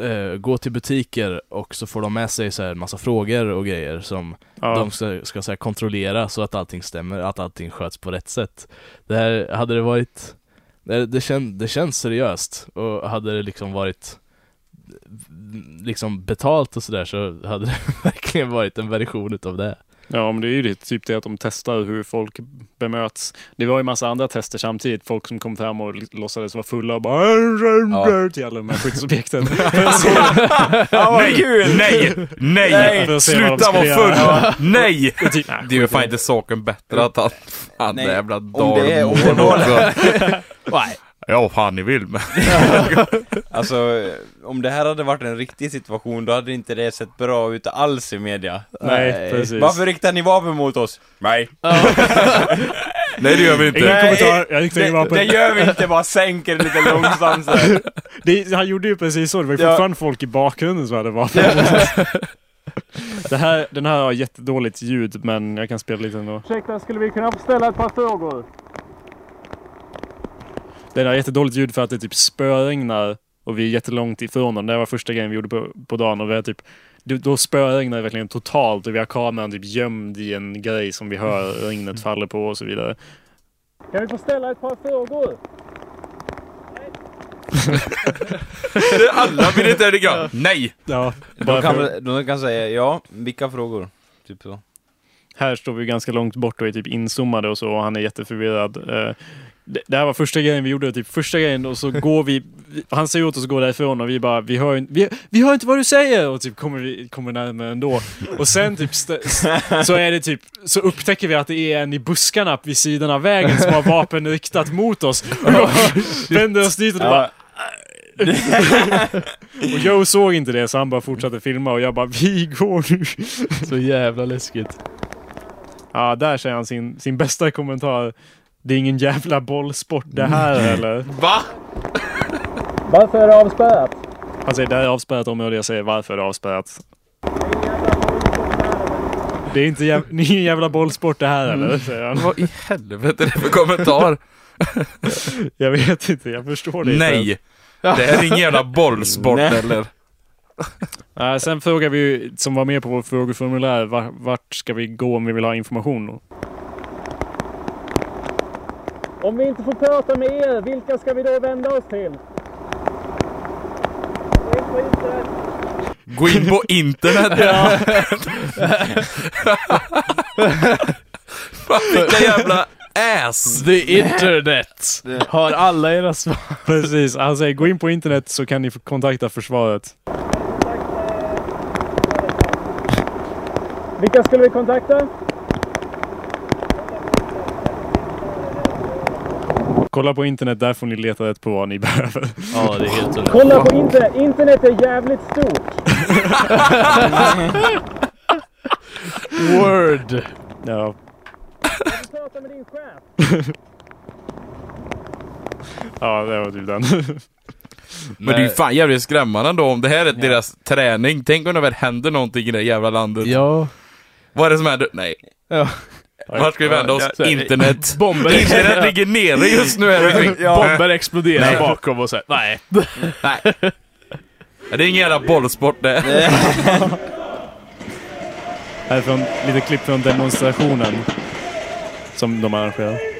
eh, gå till butiker och så får de med sig så här massa frågor och grejer som Ja. de ska, ska så kontrollera så att allting stämmer, att allting sköts på rätt sätt. Det här, hade det varit, det, det, kän, det känns seriöst och hade det liksom varit liksom betalt och sådär så hade det verkligen varit en version utav det. Ja, men det är ju det, typ det att de testar hur folk bemöts. Det var ju massa andra tester samtidigt. Folk som kom fram och låtsades vara fulla och bara Ja. till alla de här skyddsobjekten. Ja! Nej! Nej! Nej, de Sluta vara full! göra. Nej! Typ, Det är ju fan inte saken bättre att han... Nej, det jävla dalmål. Nej. Ja, fan ni vill men. Alltså, om det här hade varit en riktig situation, då hade inte det sett bra ut alls i media. Nej, precis. Varför riktar ni vapen mot oss? Nej. Nej det gör vi inte. Ingen Nej, kommentar, jag ingen Det, vapen. det gör vi inte, bara sänker lite långsamt. Det, han gjorde ju precis så. Det var ju Ja. fortfarande folk i bakgrunden som hade vapen. det här, den här har jättedåligt ljud, men jag kan spela lite ändå. Ursäkta, skulle vi kunna få ställa ett par frågor? Den har jättedåligt ljud för att det typ spöregnar och vi är jättelångt ifrån dem. Det var första grejen vi gjorde på, på dagen och vi har typ då- spöregnar det verkligen totalt och vi har kameran typ gömd i en grej som vi hör regnet faller på och så vidare. Kan vi få ställa ett par frågor? Alla militärer ligger Nej! Ja, De kan, de kan säga, ja, vilka frågor? Typ så. här står vi ganska långt bort och är typ inzoomade och så och han är jätteförvirrad. Det, här var första grejen vi gjorde, typ första grejen och så går vi, vi- han säger åt oss att gå därifrån och vi bara, vi hör, vi, vi hör inte vad du säger! Och typ kommer vi kommer närmare ändå. Och sen typ så är det typ, så upptäcker vi att det är en i buskarna vid sidan av vägen som har vapen riktat mot oss. Och jag vänder oss dit och bara, och Joe såg inte det så han bara fortsatte filma och jag bara, vi går nu. Så jävla läskigt. Ja, där säger han sin, sin bästa kommentar. Det är ingen jävla bollsport det här eller? Va? Varför är det avspärrat? Han säger det här är avspärrat område. Jag säger varför är det avspärrat? Det är inte jäv, ingen jävla bollsport det här eller? Säger han. Vad i helvete är det för kommentar? Jag vet inte, jag förstår det inte. Nej! Det här är ingen jävla bollsport Nej. eller? Nej, sen frågar vi som var med på vårt frågeformulär, var, vart ska vi gå om vi vill ha information? Om vi inte får prata med er, vilka ska vi då vända oss till? Gå in på internet! Fan vilka jävla ass! The internet! Har alla era svar? Precis, han säger gå in på internet så kan ni kontakta försvaret. Vilka skulle vi kontakta? Kolla på internet, där får ni leta rätt på vad ni behöver. Ja, det är helt underbart. Kolla på internet. Internet är jävligt stort. Word! Ja, Prata med din chef. ja det var typ den. Men det är ju fan jävligt skrämmande ändå om det här är deras träning. Tänk om det väl händer någonting i det jävla landet. Ja. Vad är det som händer? Nej. Ja. Vart ska vi vända oss? Ja, ja. Internet. Bomber, Internet ligger nere just nu här omkring. bomber exploderar Nej. bakom och så här. Nej. Nej. Ja, Det är ingen jävla bollsport det. Här är från, lite klipp från demonstrationen. Som de arrangerar.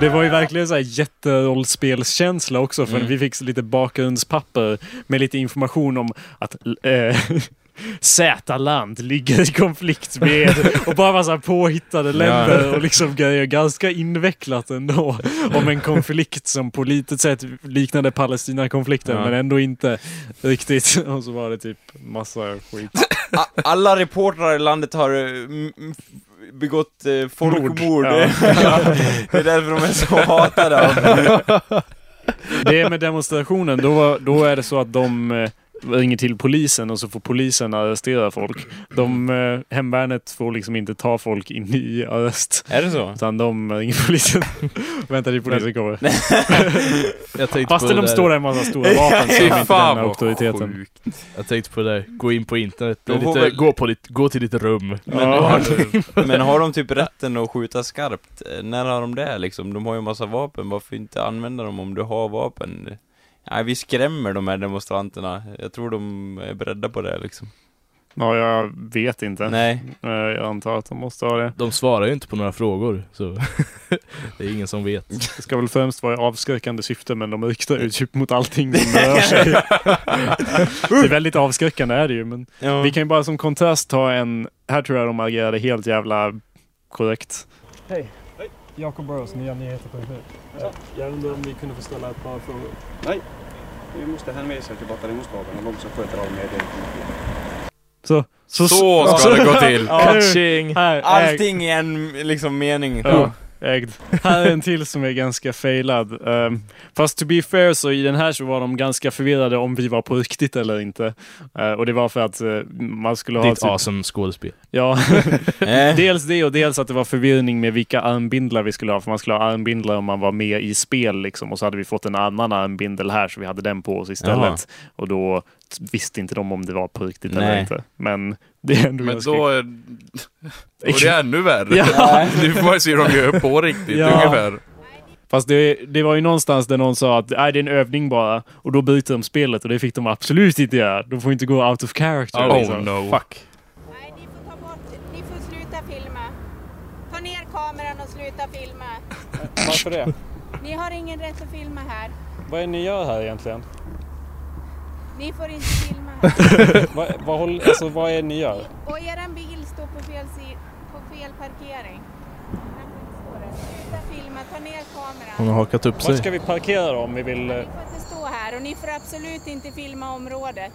Det var ju verkligen så här jätterollspelskänsla också för vi fick lite bakgrundspapper med lite information om att äh, Z-land ligger i konflikt med och bara massa påhittade länder och liksom grejer ganska invecklat ändå. Om en konflikt som på litet sätt liknade Palestina-konflikten Ja. men ändå inte riktigt. Och så var det typ massa skit. Alla reportrar i landet har eh, m- m- begått eh, folkmord. Ja. det är därför de är så hatade Det är med demonstrationen, då, var- då är det så att de eh, ringer till polisen och så får polisen arrestera folk. De, eh, hemvärnet får liksom inte ta folk in i arrest. Är det så? Utan de ringer polisen och väntar till polisen kommer. Jag tänkte Fast på de det står där. med massa stora vapen så har de inte den auktoriteten. sjukt. Jag tänkte på det där. Gå in på internet. Det är De får lite, väl- gå, på ditt, gå till ditt rum. Ja. Men har de typ rätten att skjuta skarpt? Eh, När har de det liksom? De har ju en massa vapen, varför inte använda dem om du har vapen? Nej, vi skrämmer de här demonstranterna. Jag tror de är beredda på det liksom. ja, jag vet inte. Nej. Eh, Jag antar att de måste ha det. De svarar ju inte på några frågor, så det är ingen som vet. Det ska väl främst vara i avskräckande syfte men de riktar ju typ mot allting som rör sig. det är väldigt avskräckande är det ju men Ja. vi kan ju bara som kontrast ta en, här tror jag de agerade helt jävla korrekt. Jakob Burrows, nya nyheter.nu. Jag undrar om vi kunde få ställa ett par frågor. Vi måste hänvisa till och de som sköter all medieinformation. Så, så, Så ska det gå till. Catching! Allting i en liksom mening. ja, ägd. Här är en till som är ganska failad. Um, fast to be fair så i den här så var de ganska förvirrade om vi var på riktigt eller inte. Eh, och det var för att eh, man skulle ha... Ditt awesome skådespel. Ja, Eh. dels det och dels att det var förvirring med vilka armbindlar vi skulle ha. För man skulle ha armbindlar om man var med i spel liksom. Och så hade vi fått en annan armbindel här så vi hade den på oss istället. Jaha. Och då visste inte de om det var på riktigt eller Nej. inte. Men det är ändå Men ganska... då är... Och det är ännu värre. Ja. Nu får man ju se hur de gör på riktigt Ja. ungefär. Fast det, det var ju någonstans där någon sa att det är en övning bara. Och då byter de spelet och det fick de absolut inte göra. De får inte gå out of character. Oh liksom. no. Fuck. Nej, ni får ta bort, ni får sluta filma. Ta ner kameran och sluta filma. Varför det? Ni har ingen rätt att filma här. Vad är det ni gör här egentligen? Ni får inte filma här. vad, vad, håll, alltså, vad är det ni gör? Och eran bil står på fel, si- på fel parkering. Filma, ta ner kameran. Hon har hakat upp sig. ska vi parkera då om vi vill... eh, Ni får inte stå här och ni får absolut inte filma området.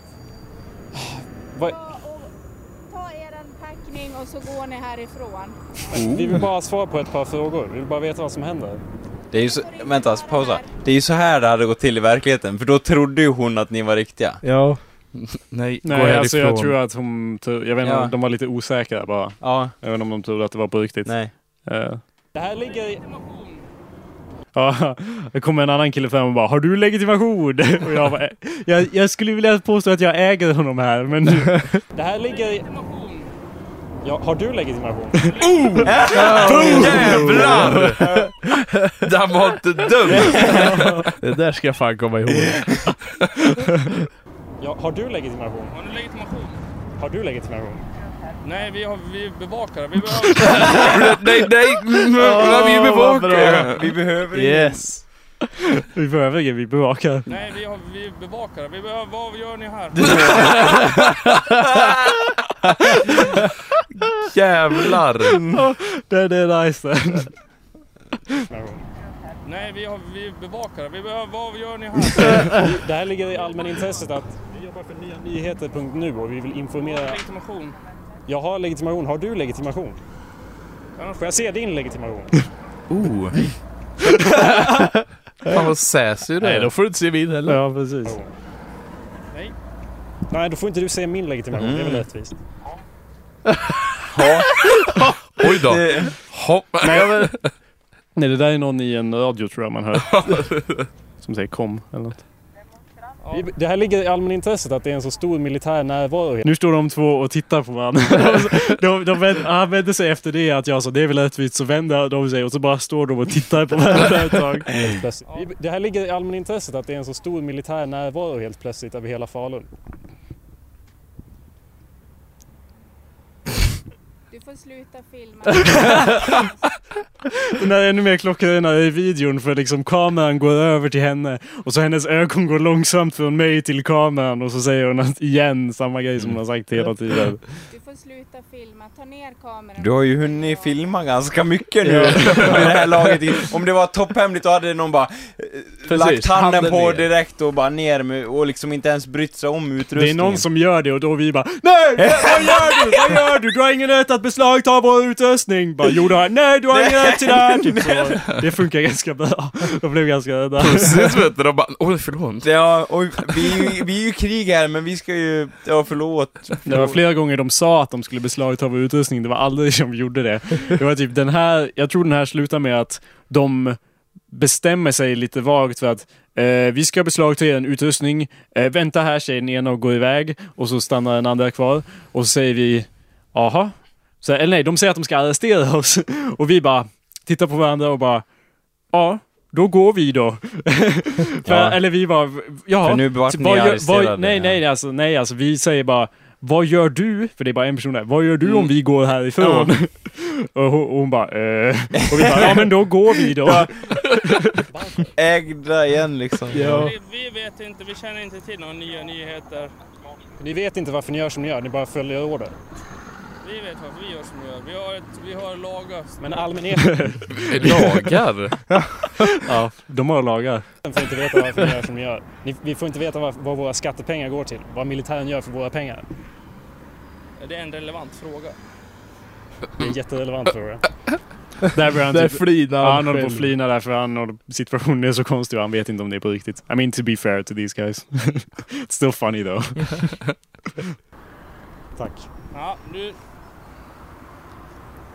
Vad, Ta, eran packning och så går ni härifrån. Vi vill bara ha svar på ett par frågor. Vi vill bara veta vad som händer. Det är ju så, vänta, pausa. Det är ju så här det hade gått till i verkligheten, för då trodde ju hon att ni var riktiga. Ja. Nej, Nej, alltså jag tror att hon... Jag vet inte, Ja. de var lite osäkra bara. Ja, inte om de trodde att det var på riktigt. nej. Eh. Det här ligger i... Ja, det kommer en annan kille fram och bara Har du legitimation? Och jag bara, jag, jag skulle vilja påstå att jag äger honom här men... Det här ligger i... Ja, har du legitimation? Jävlar! Den var inte dum! Det där ska jag fan komma ihåg. Ja, har du legitimation? Har ni legitimation? Har du legitimation? Nej, vi, har, vi bevakar. Vi behöver... nej, nej! Mm, vi bevakar! Vi behöver Yes. Vi behöver ingen, vi bevakar. Nej, vi, har, vi bevakar. Vi behöver... Vad gör ni här? Jävlar! Det, det är nice den. Nej, vi, har, vi bevakar. Vi behöver... Vad gör ni här? Det här ligger i allmänintresset att vi jobbar för nya nyheter.nu och vi vill informera. Legitimation. Jag har legitimation, har du legitimation? Får jag se din legitimation? Oh. Fan vad sassy det Nej, är. då får du inte se min heller. Ja, precis. Nej. Nej, då får inte du se min legitimation. Det är väl rättvist? Oj då. Det, Hopp. Nej, det där är någon i en radio tror jag man hör. Som säger kom eller något. Det här ligger i allmänintresset att det är en så stor militär närvaro. Nu står de två och tittar på varandra. de, de, vänd, han vände sig efter det att jag sa det är väl rättvist så vänder de sig och så bara står de och tittar på varandra ett tag. Det här ligger i allmänintresset att det är en så stor militär närvaro helt plötsligt över hela Falun. Får sluta filma. Den här är ännu mer klockrena i videon för liksom kameran går över till henne och så hennes ögon går långsamt från mig till kameran och så säger hon att igen samma grej som hon har sagt hela tiden. Du får sluta filma. Ta ner kameran. du har ju hunnit filma ganska mycket nu med det här laget. Om det var topphemligt då hade någon bara eh, Precis, lagt handen, handen på ner. direkt och bara ner med, och liksom inte ens brytt sig om Det utrustningen. är någon som gör det och då vi bara Nej! Vad gör du? Vad gör du? Du har ingen rätt att beslagta vår utrustning! Bara jo du har, Nej du har ingen rätt till det här! Typ så. Det funkar ganska bra. De blev ganska rädda. Precis vet du, de bara oj förlåt. Ja, och vi, är ju- vi är ju i krig här men vi ska ju, ja förlåt. Det var flera gånger de sa att de skulle beslagta vår utrustning, det var aldrig de gjorde det. Det var typ den här, jag tror den här slutar med att de bestämmer sig lite vagt för att eh, vi ska beslagta en utrustning, eh, vänta här säger den ena och går iväg och så stannar den andra kvar och så säger vi aha. Så, eller nej, de säger att de ska arrestera oss och vi bara tittar på varandra och bara ja, då går vi då. för, Ja. Eller vi bara, ja. För nu vart ni vad arresterade, vad- Nej, ja. nej, alltså, nej, alltså vi säger bara vad gör du? För det är bara en person där. Vad gör du Mm. om vi går härifrån? och, hon, och hon bara eh. Och vi bara, ja men då går vi då. Ägda igen liksom. Ja. Vi, vi vet inte, vi känner inte till några nya nyheter. Ni vet inte varför ni gör som ni gör, ni bara följer order. Vi vet vad vi gör som vi gör. Vi har, ett, vi har lagar. Men allmänheten, Lagar? ja, de har lagar. De får inte veta varför ni gör som ni gör. Vi får inte veta vad, vad våra skattepengar går till. Vad militären gör för våra pengar. Det är en relevant fråga. Det är en jätterelevant fråga. Där börjar han Där typ, flinar ja, han håller på att flina därför han och situationen är så konstig och han vet inte om det är på riktigt. I mean to be fair to these guys. It's still funny though. Tack. Ja, nu...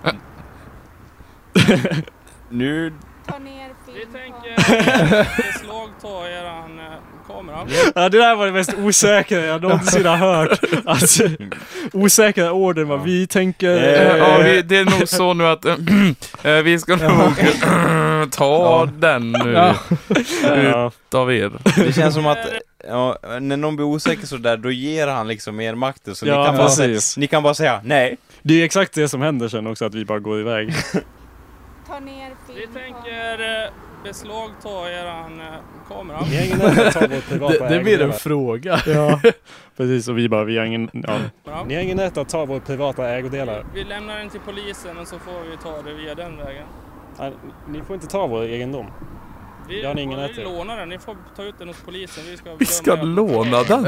Nu, Ta ner Vi filmkameran. tänker beslagta eran eh, kamera. Ja, det där var det mest osäkra jag någonsin har hört. Alltså, osäkra orden vad vi tänker. Eh, eh, ja, vi, det är nog så nu att vi ska nog ta den nu ja. utav er. det känns som att, ja, när någon blir osäker sådär, då ger han liksom er makten. Så Ja, ni, kan bara säga, precis. ni kan bara säga nej. Det är exakt det som händer sen också, att vi bara går iväg. Ta ner Vi tänker eh, beslagta eran eh, kamera. Privata Det, det blir en fråga. Ja, precis. Och vi bara, vi har ingen... Ja. Ni har ingen rätt att ta våra privata ägodelar. Vi lämnar den till polisen och så får vi ta det via den vägen. Nej, Ni får inte ta vår egendom. Vi, Det har ni ingen vi lånar den, ni får ta ut den hos polisen. Vi ska, Vi ska den. låna den.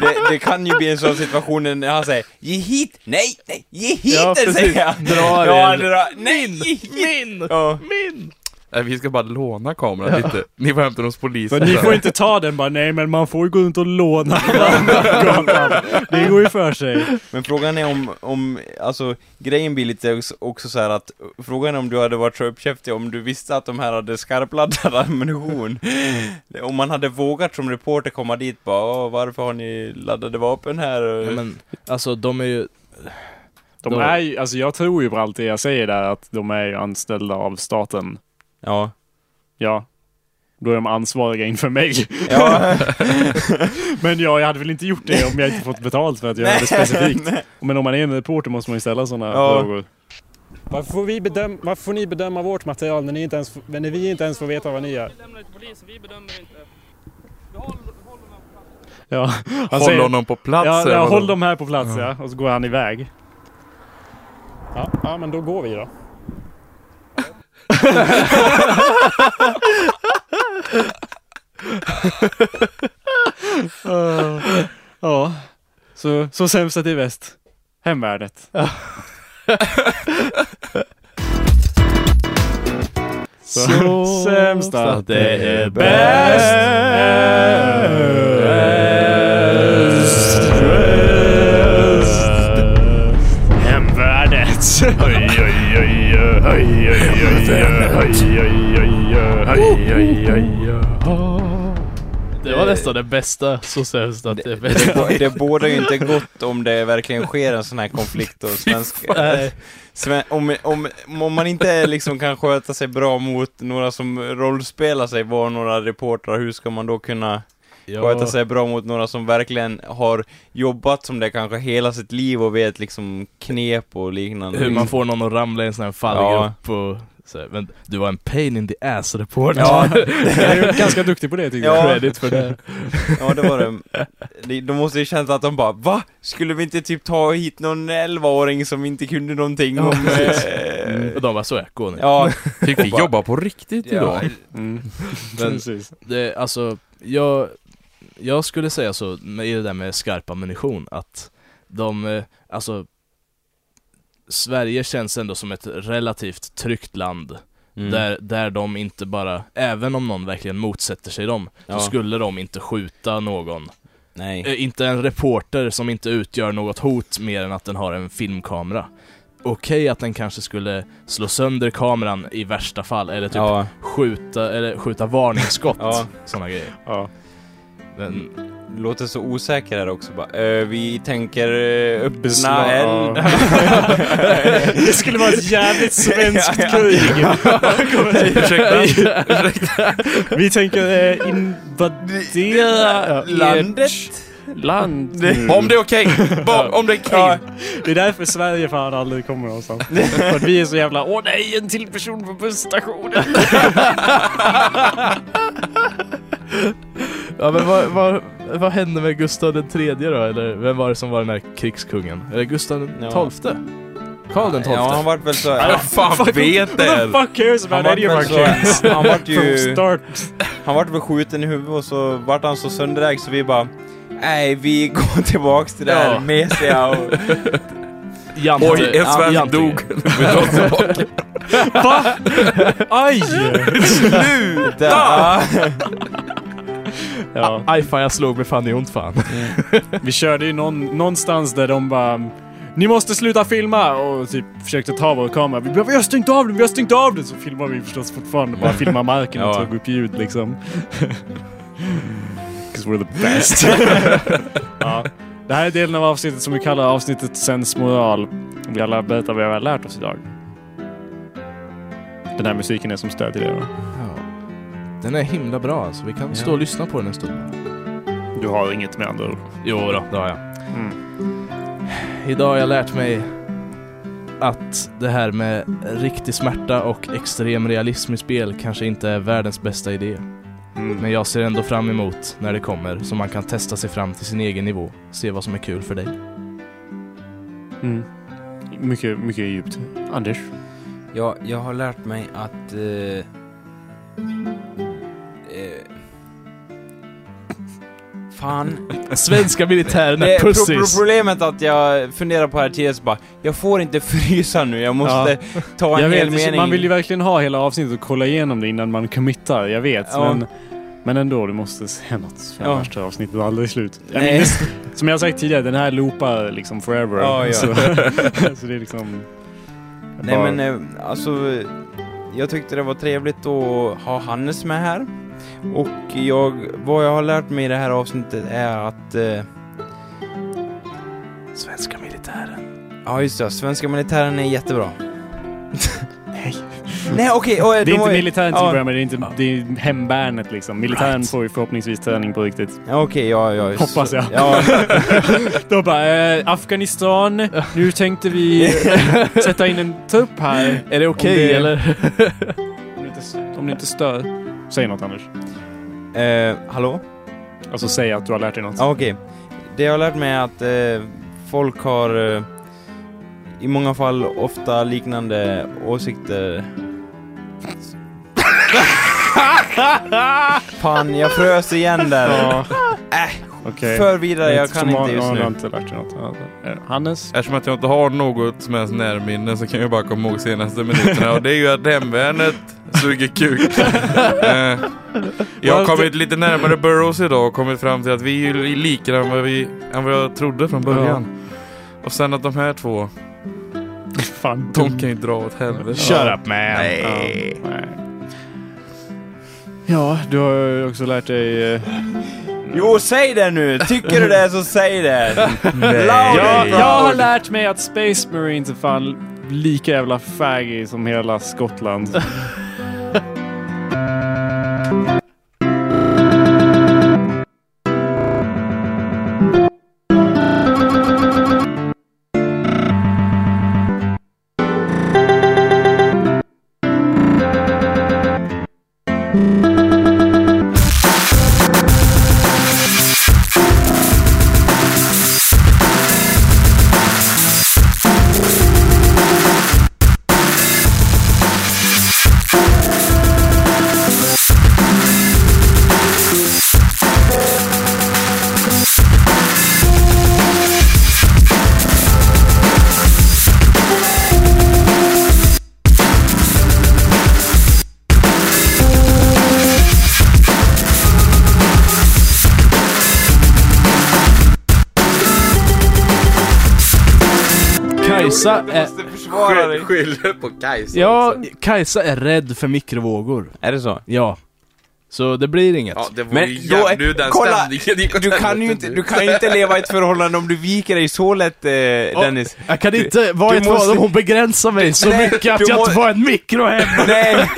Det, det kan ju bli en sån situation när han säger Ge hit! Nej! Nej! Ge hit Ja, den! precis. säger jag! Dra ja, det. dra, Nej! Hit! Min! Ja. Min! Nej, vi ska bara låna kameran lite. Ni får hämta den hos polisen. Men ni får inte ta den bara, nej men man får ju gå runt och låna. det går ju för sig. Men frågan är om, om, alltså grejen blir lite också, så här att Frågan är om du hade varit så uppkäftig om du visste att de här hade skarpladdad ammunition Om man hade vågat som reporter komma dit bara varför har ni laddade vapen här? Ja, men alltså de är ju... De är ju, alltså jag tror ju på allt det jag säger där, att de är ju anställda av staten. Ja, Ja. Då är de ansvariga inför mig. ja, Men ja, jag hade väl inte gjort det om jag inte fått betalt för att göra det specifikt. Men om man är en reporter måste man ju ställa sådana Ja. frågor. Varför får, vi bedöm- varför får ni bedöma vårt material när, ni inte ens, när vi inte ens får veta vad ni gör? Vi lämnar det till polisen, vi bedömer inte. Vi håller, håller den här på plats. Ja, han Håll säger, honom på plats. ja, ja, håll dem här på plats ja. Och så går han iväg. Ja, ja men då går vi då. Uh, ja, så, så sämst att det är bäst. Hemvärnet. Så sämst att det är bäst. Hemvärnet. Oj, oj, det var nästan det bästa, så sämst att det är. Det, det bådar ju inte gott om det verkligen sker en sån här konflikt och svenska... Om, om, om man inte liksom kan sköta sig bra mot några som rollspelar sig, var några reportrar, hur ska man då kunna sköta sig bra mot några som verkligen har jobbat som det kanske hela sitt liv och vet liksom knep och liknande? Hur man får någon att ramla i en sån här fallgrupp och så, men du var en pain in the ass reporter. Ja, Jag är ganska duktig på det tycker Ja. jag. Credit för det. ja, det var det. De måste ju känt att de bara Va? Skulle vi inte typ ta hit någon 11-åring som inte kunde någonting om... eh, Och de bara, så är gå nu. Ja, Fick vi jobba på riktigt ja, idag? Mm. Men- Precis. Det, alltså, jag, jag skulle säga så, med i det där med skarp ammunition, att de, eh, alltså Sverige känns ändå som ett relativt tryggt land Mm. där, där de inte bara, även om någon verkligen motsätter sig dem, Ja. så skulle de inte skjuta någon. Nej. Eh, inte en reporter som inte utgör något hot mer än att den har en filmkamera. Okej att den kanske skulle slå sönder kameran i värsta fall, eller typ Ja, skjuta, eller skjuta varningsskott, Ja. sådana grejer. Ja. Men, låter så osäker här också bara. Eh, vi tänker uh, öppna Beslag- eld. Det skulle vara ett jävligt svenskt krig. Ursäkta? Vi tänker eh, invadera Landet? ert land. Om det är okej! Bara Om det är krig! Ja, det är därför Sverige fan aldrig kommer någonstans. För att vi är så jävla, åh nej, en till person på busstationen. Ja men vad, vad, vad hände med Gustav den tredje då? Eller vem var det som var den här krigskungen? Eller Gustav den Ja. tolfte? Karl den tolfte? Ja, han vart väl så... Jag fan vet Who det! the fuck cares Han about any of väl our kings? så... Han vart From ju... start. Han vart väl skjuten i huvudet och så vart han så sönderägd så vi bara... Nej, vi går tillbaks till det här Ja. mesiga och... Jante, Oj, en ja, svensk Jante. dog. Vi drar oss tillbaka. Va? Aj! Sluta! Ja. Aj fan jag slog mig fan i ont fan. Vi körde ju någon, någonstans där de bara Ni måste sluta filma! Och typ försökte ta vår kamera. Vi bara Vi har stängt av den! Vi har stängt av den! Så filmar vi förstås fortfarande. Bara filmar marken och Ja. tog upp ljud liksom. 'Cause we're the best. ja. Det här är delen av avsnittet som vi kallar avsnittet Sensmoral. Vi alla berättar vad vi har lärt oss idag. Den här musiken är som stöd till det då. Ja. Den är himla bra alltså, vi kan stå Ja. och lyssna på den en stund. Du har inget med andra ord. Jo då, det har jag. Mm. Idag har jag lärt mig att det här med riktig smärta och extrem realism i spel kanske inte är världens bästa idé. Mm. Men jag ser ändå fram emot när det kommer så man kan testa sig fram till sin egen nivå. Se vad som är kul för dig. Mm. Mycket, mycket djupt. Anders? Ja, jag har lärt mig att... Eh, eh, fan. Svenska militären är pro pro problemet att jag funderar på här tidigare så bara, jag får inte frysa nu, jag måste ta en Jag hel vet, mening. man vill ju verkligen ha hela avsnittet och kolla igenom det innan man committar, jag vet. Ja. Men, men ändå, du måste se något. Ja. Värsta avsnittet var aldrig slut. Jag Nej. minns, som jag har sagt tidigare, den här loopar liksom forever. Ja, ja. Så, så det är liksom... Nej bara- men eh, alltså, jag tyckte det var trevligt att ha Hannes med här. Och jag, vad jag har lärt mig i det här avsnittet är att... Eh, Svenska militären. ja just det, svenska militären är jättebra. Nej. Nej okej, och, eh, Det är inte militären till ja, att börja med, det är, inte, det är hemvärnet liksom. Militären får ju förhoppningsvis träning på riktigt. ja, Okej, ja, ja. just- Hoppas jag. Ja, Då bara, eh, Afghanistan, nu tänkte vi sätta in en trupp här. Är det okej det- eller? Om det, inte, om det inte stör. Säg något Anders. eh, hallå? Alltså säg att du har lärt dig något. Ja, okej. Det jag har lärt mig är att eh, folk har eh, i många fall ofta liknande åsikter. Fan, jag frös igen där. Ja. Äh, Okej. för vidare, jag kan inte har- just ja, nu. Inte lärt något. Ja. Eh, Hannes? Eftersom att jag inte har något som helst närminne så kan jag bara komma ihåg senaste minuterna och det är ju att hemvärnet suger kuk. Eh, jag har kommit lite närmare Burroughs idag och kommit fram till att vi är likare än vad, vi, än vad jag trodde från början. Och sen att de här två, Fan. de kan ju dra åt helvete. Shut up man. Nej. Nej. Ja, du har ju också lärt dig... eh, Jo, säg det nu! Tycker du det så säg det! Jag, jag har lärt mig att Space Marines är fan lika jävla faggy som hela Skottland. Kajsa är... måste försvara dig. Skyller på Kajsa Ja, också. Kajsa är rädd för mikrovågor. Är det så? Ja. Så det blir inget. Ja, det var Men ju då, nu den kolla, du kan ju inte, du kan ju inte leva i ett förhållande om du viker dig så lätt, eh, Dennis. Jag kan Du- inte vara i ett måste- förhållande om hon begränsar mig så Nej, mycket att jag inte får en mikro hemma. Nej,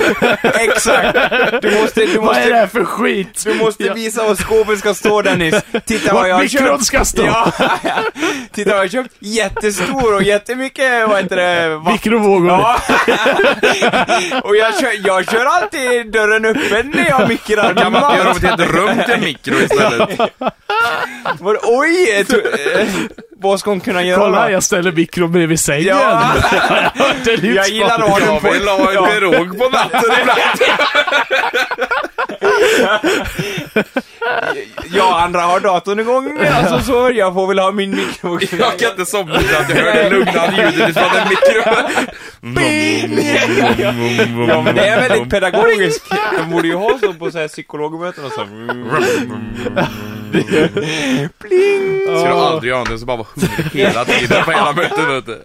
exakt! Du måste, du Vad är det här måste, för skit? du måste visa var skåpet ska stå Dennis. Titta vad jag har mikron köpt. ska stå. Ja, titta vad jag har köpt. Jättestor och jättemycket, vad heter det? vatten. Mikrovågor. Ja. och jag kör, jag kör alltid dörren öppen när jag mikrar. Kan man inte göra om ett helt rum till en mikro istället? Oj! Vad ska hon kunna göra Kolla, jag ställer mikron bredvid sängen. Ja. det är Jag gillar ha den Jag på... vill ha en pirog på natten ibland. Ja, andra har datorn igång, alltså så jag får väl ha min mikro. Jag kan inte somna utan att jag hör det lugnande ljudet från en mikro. Ja, men det är väldigt pedagogiskt. De borde ju ha så på så här psykologmöten och så. Ska du aldrig göra någonting, så bara vara hungrig hela tiden på hela mötet vet du.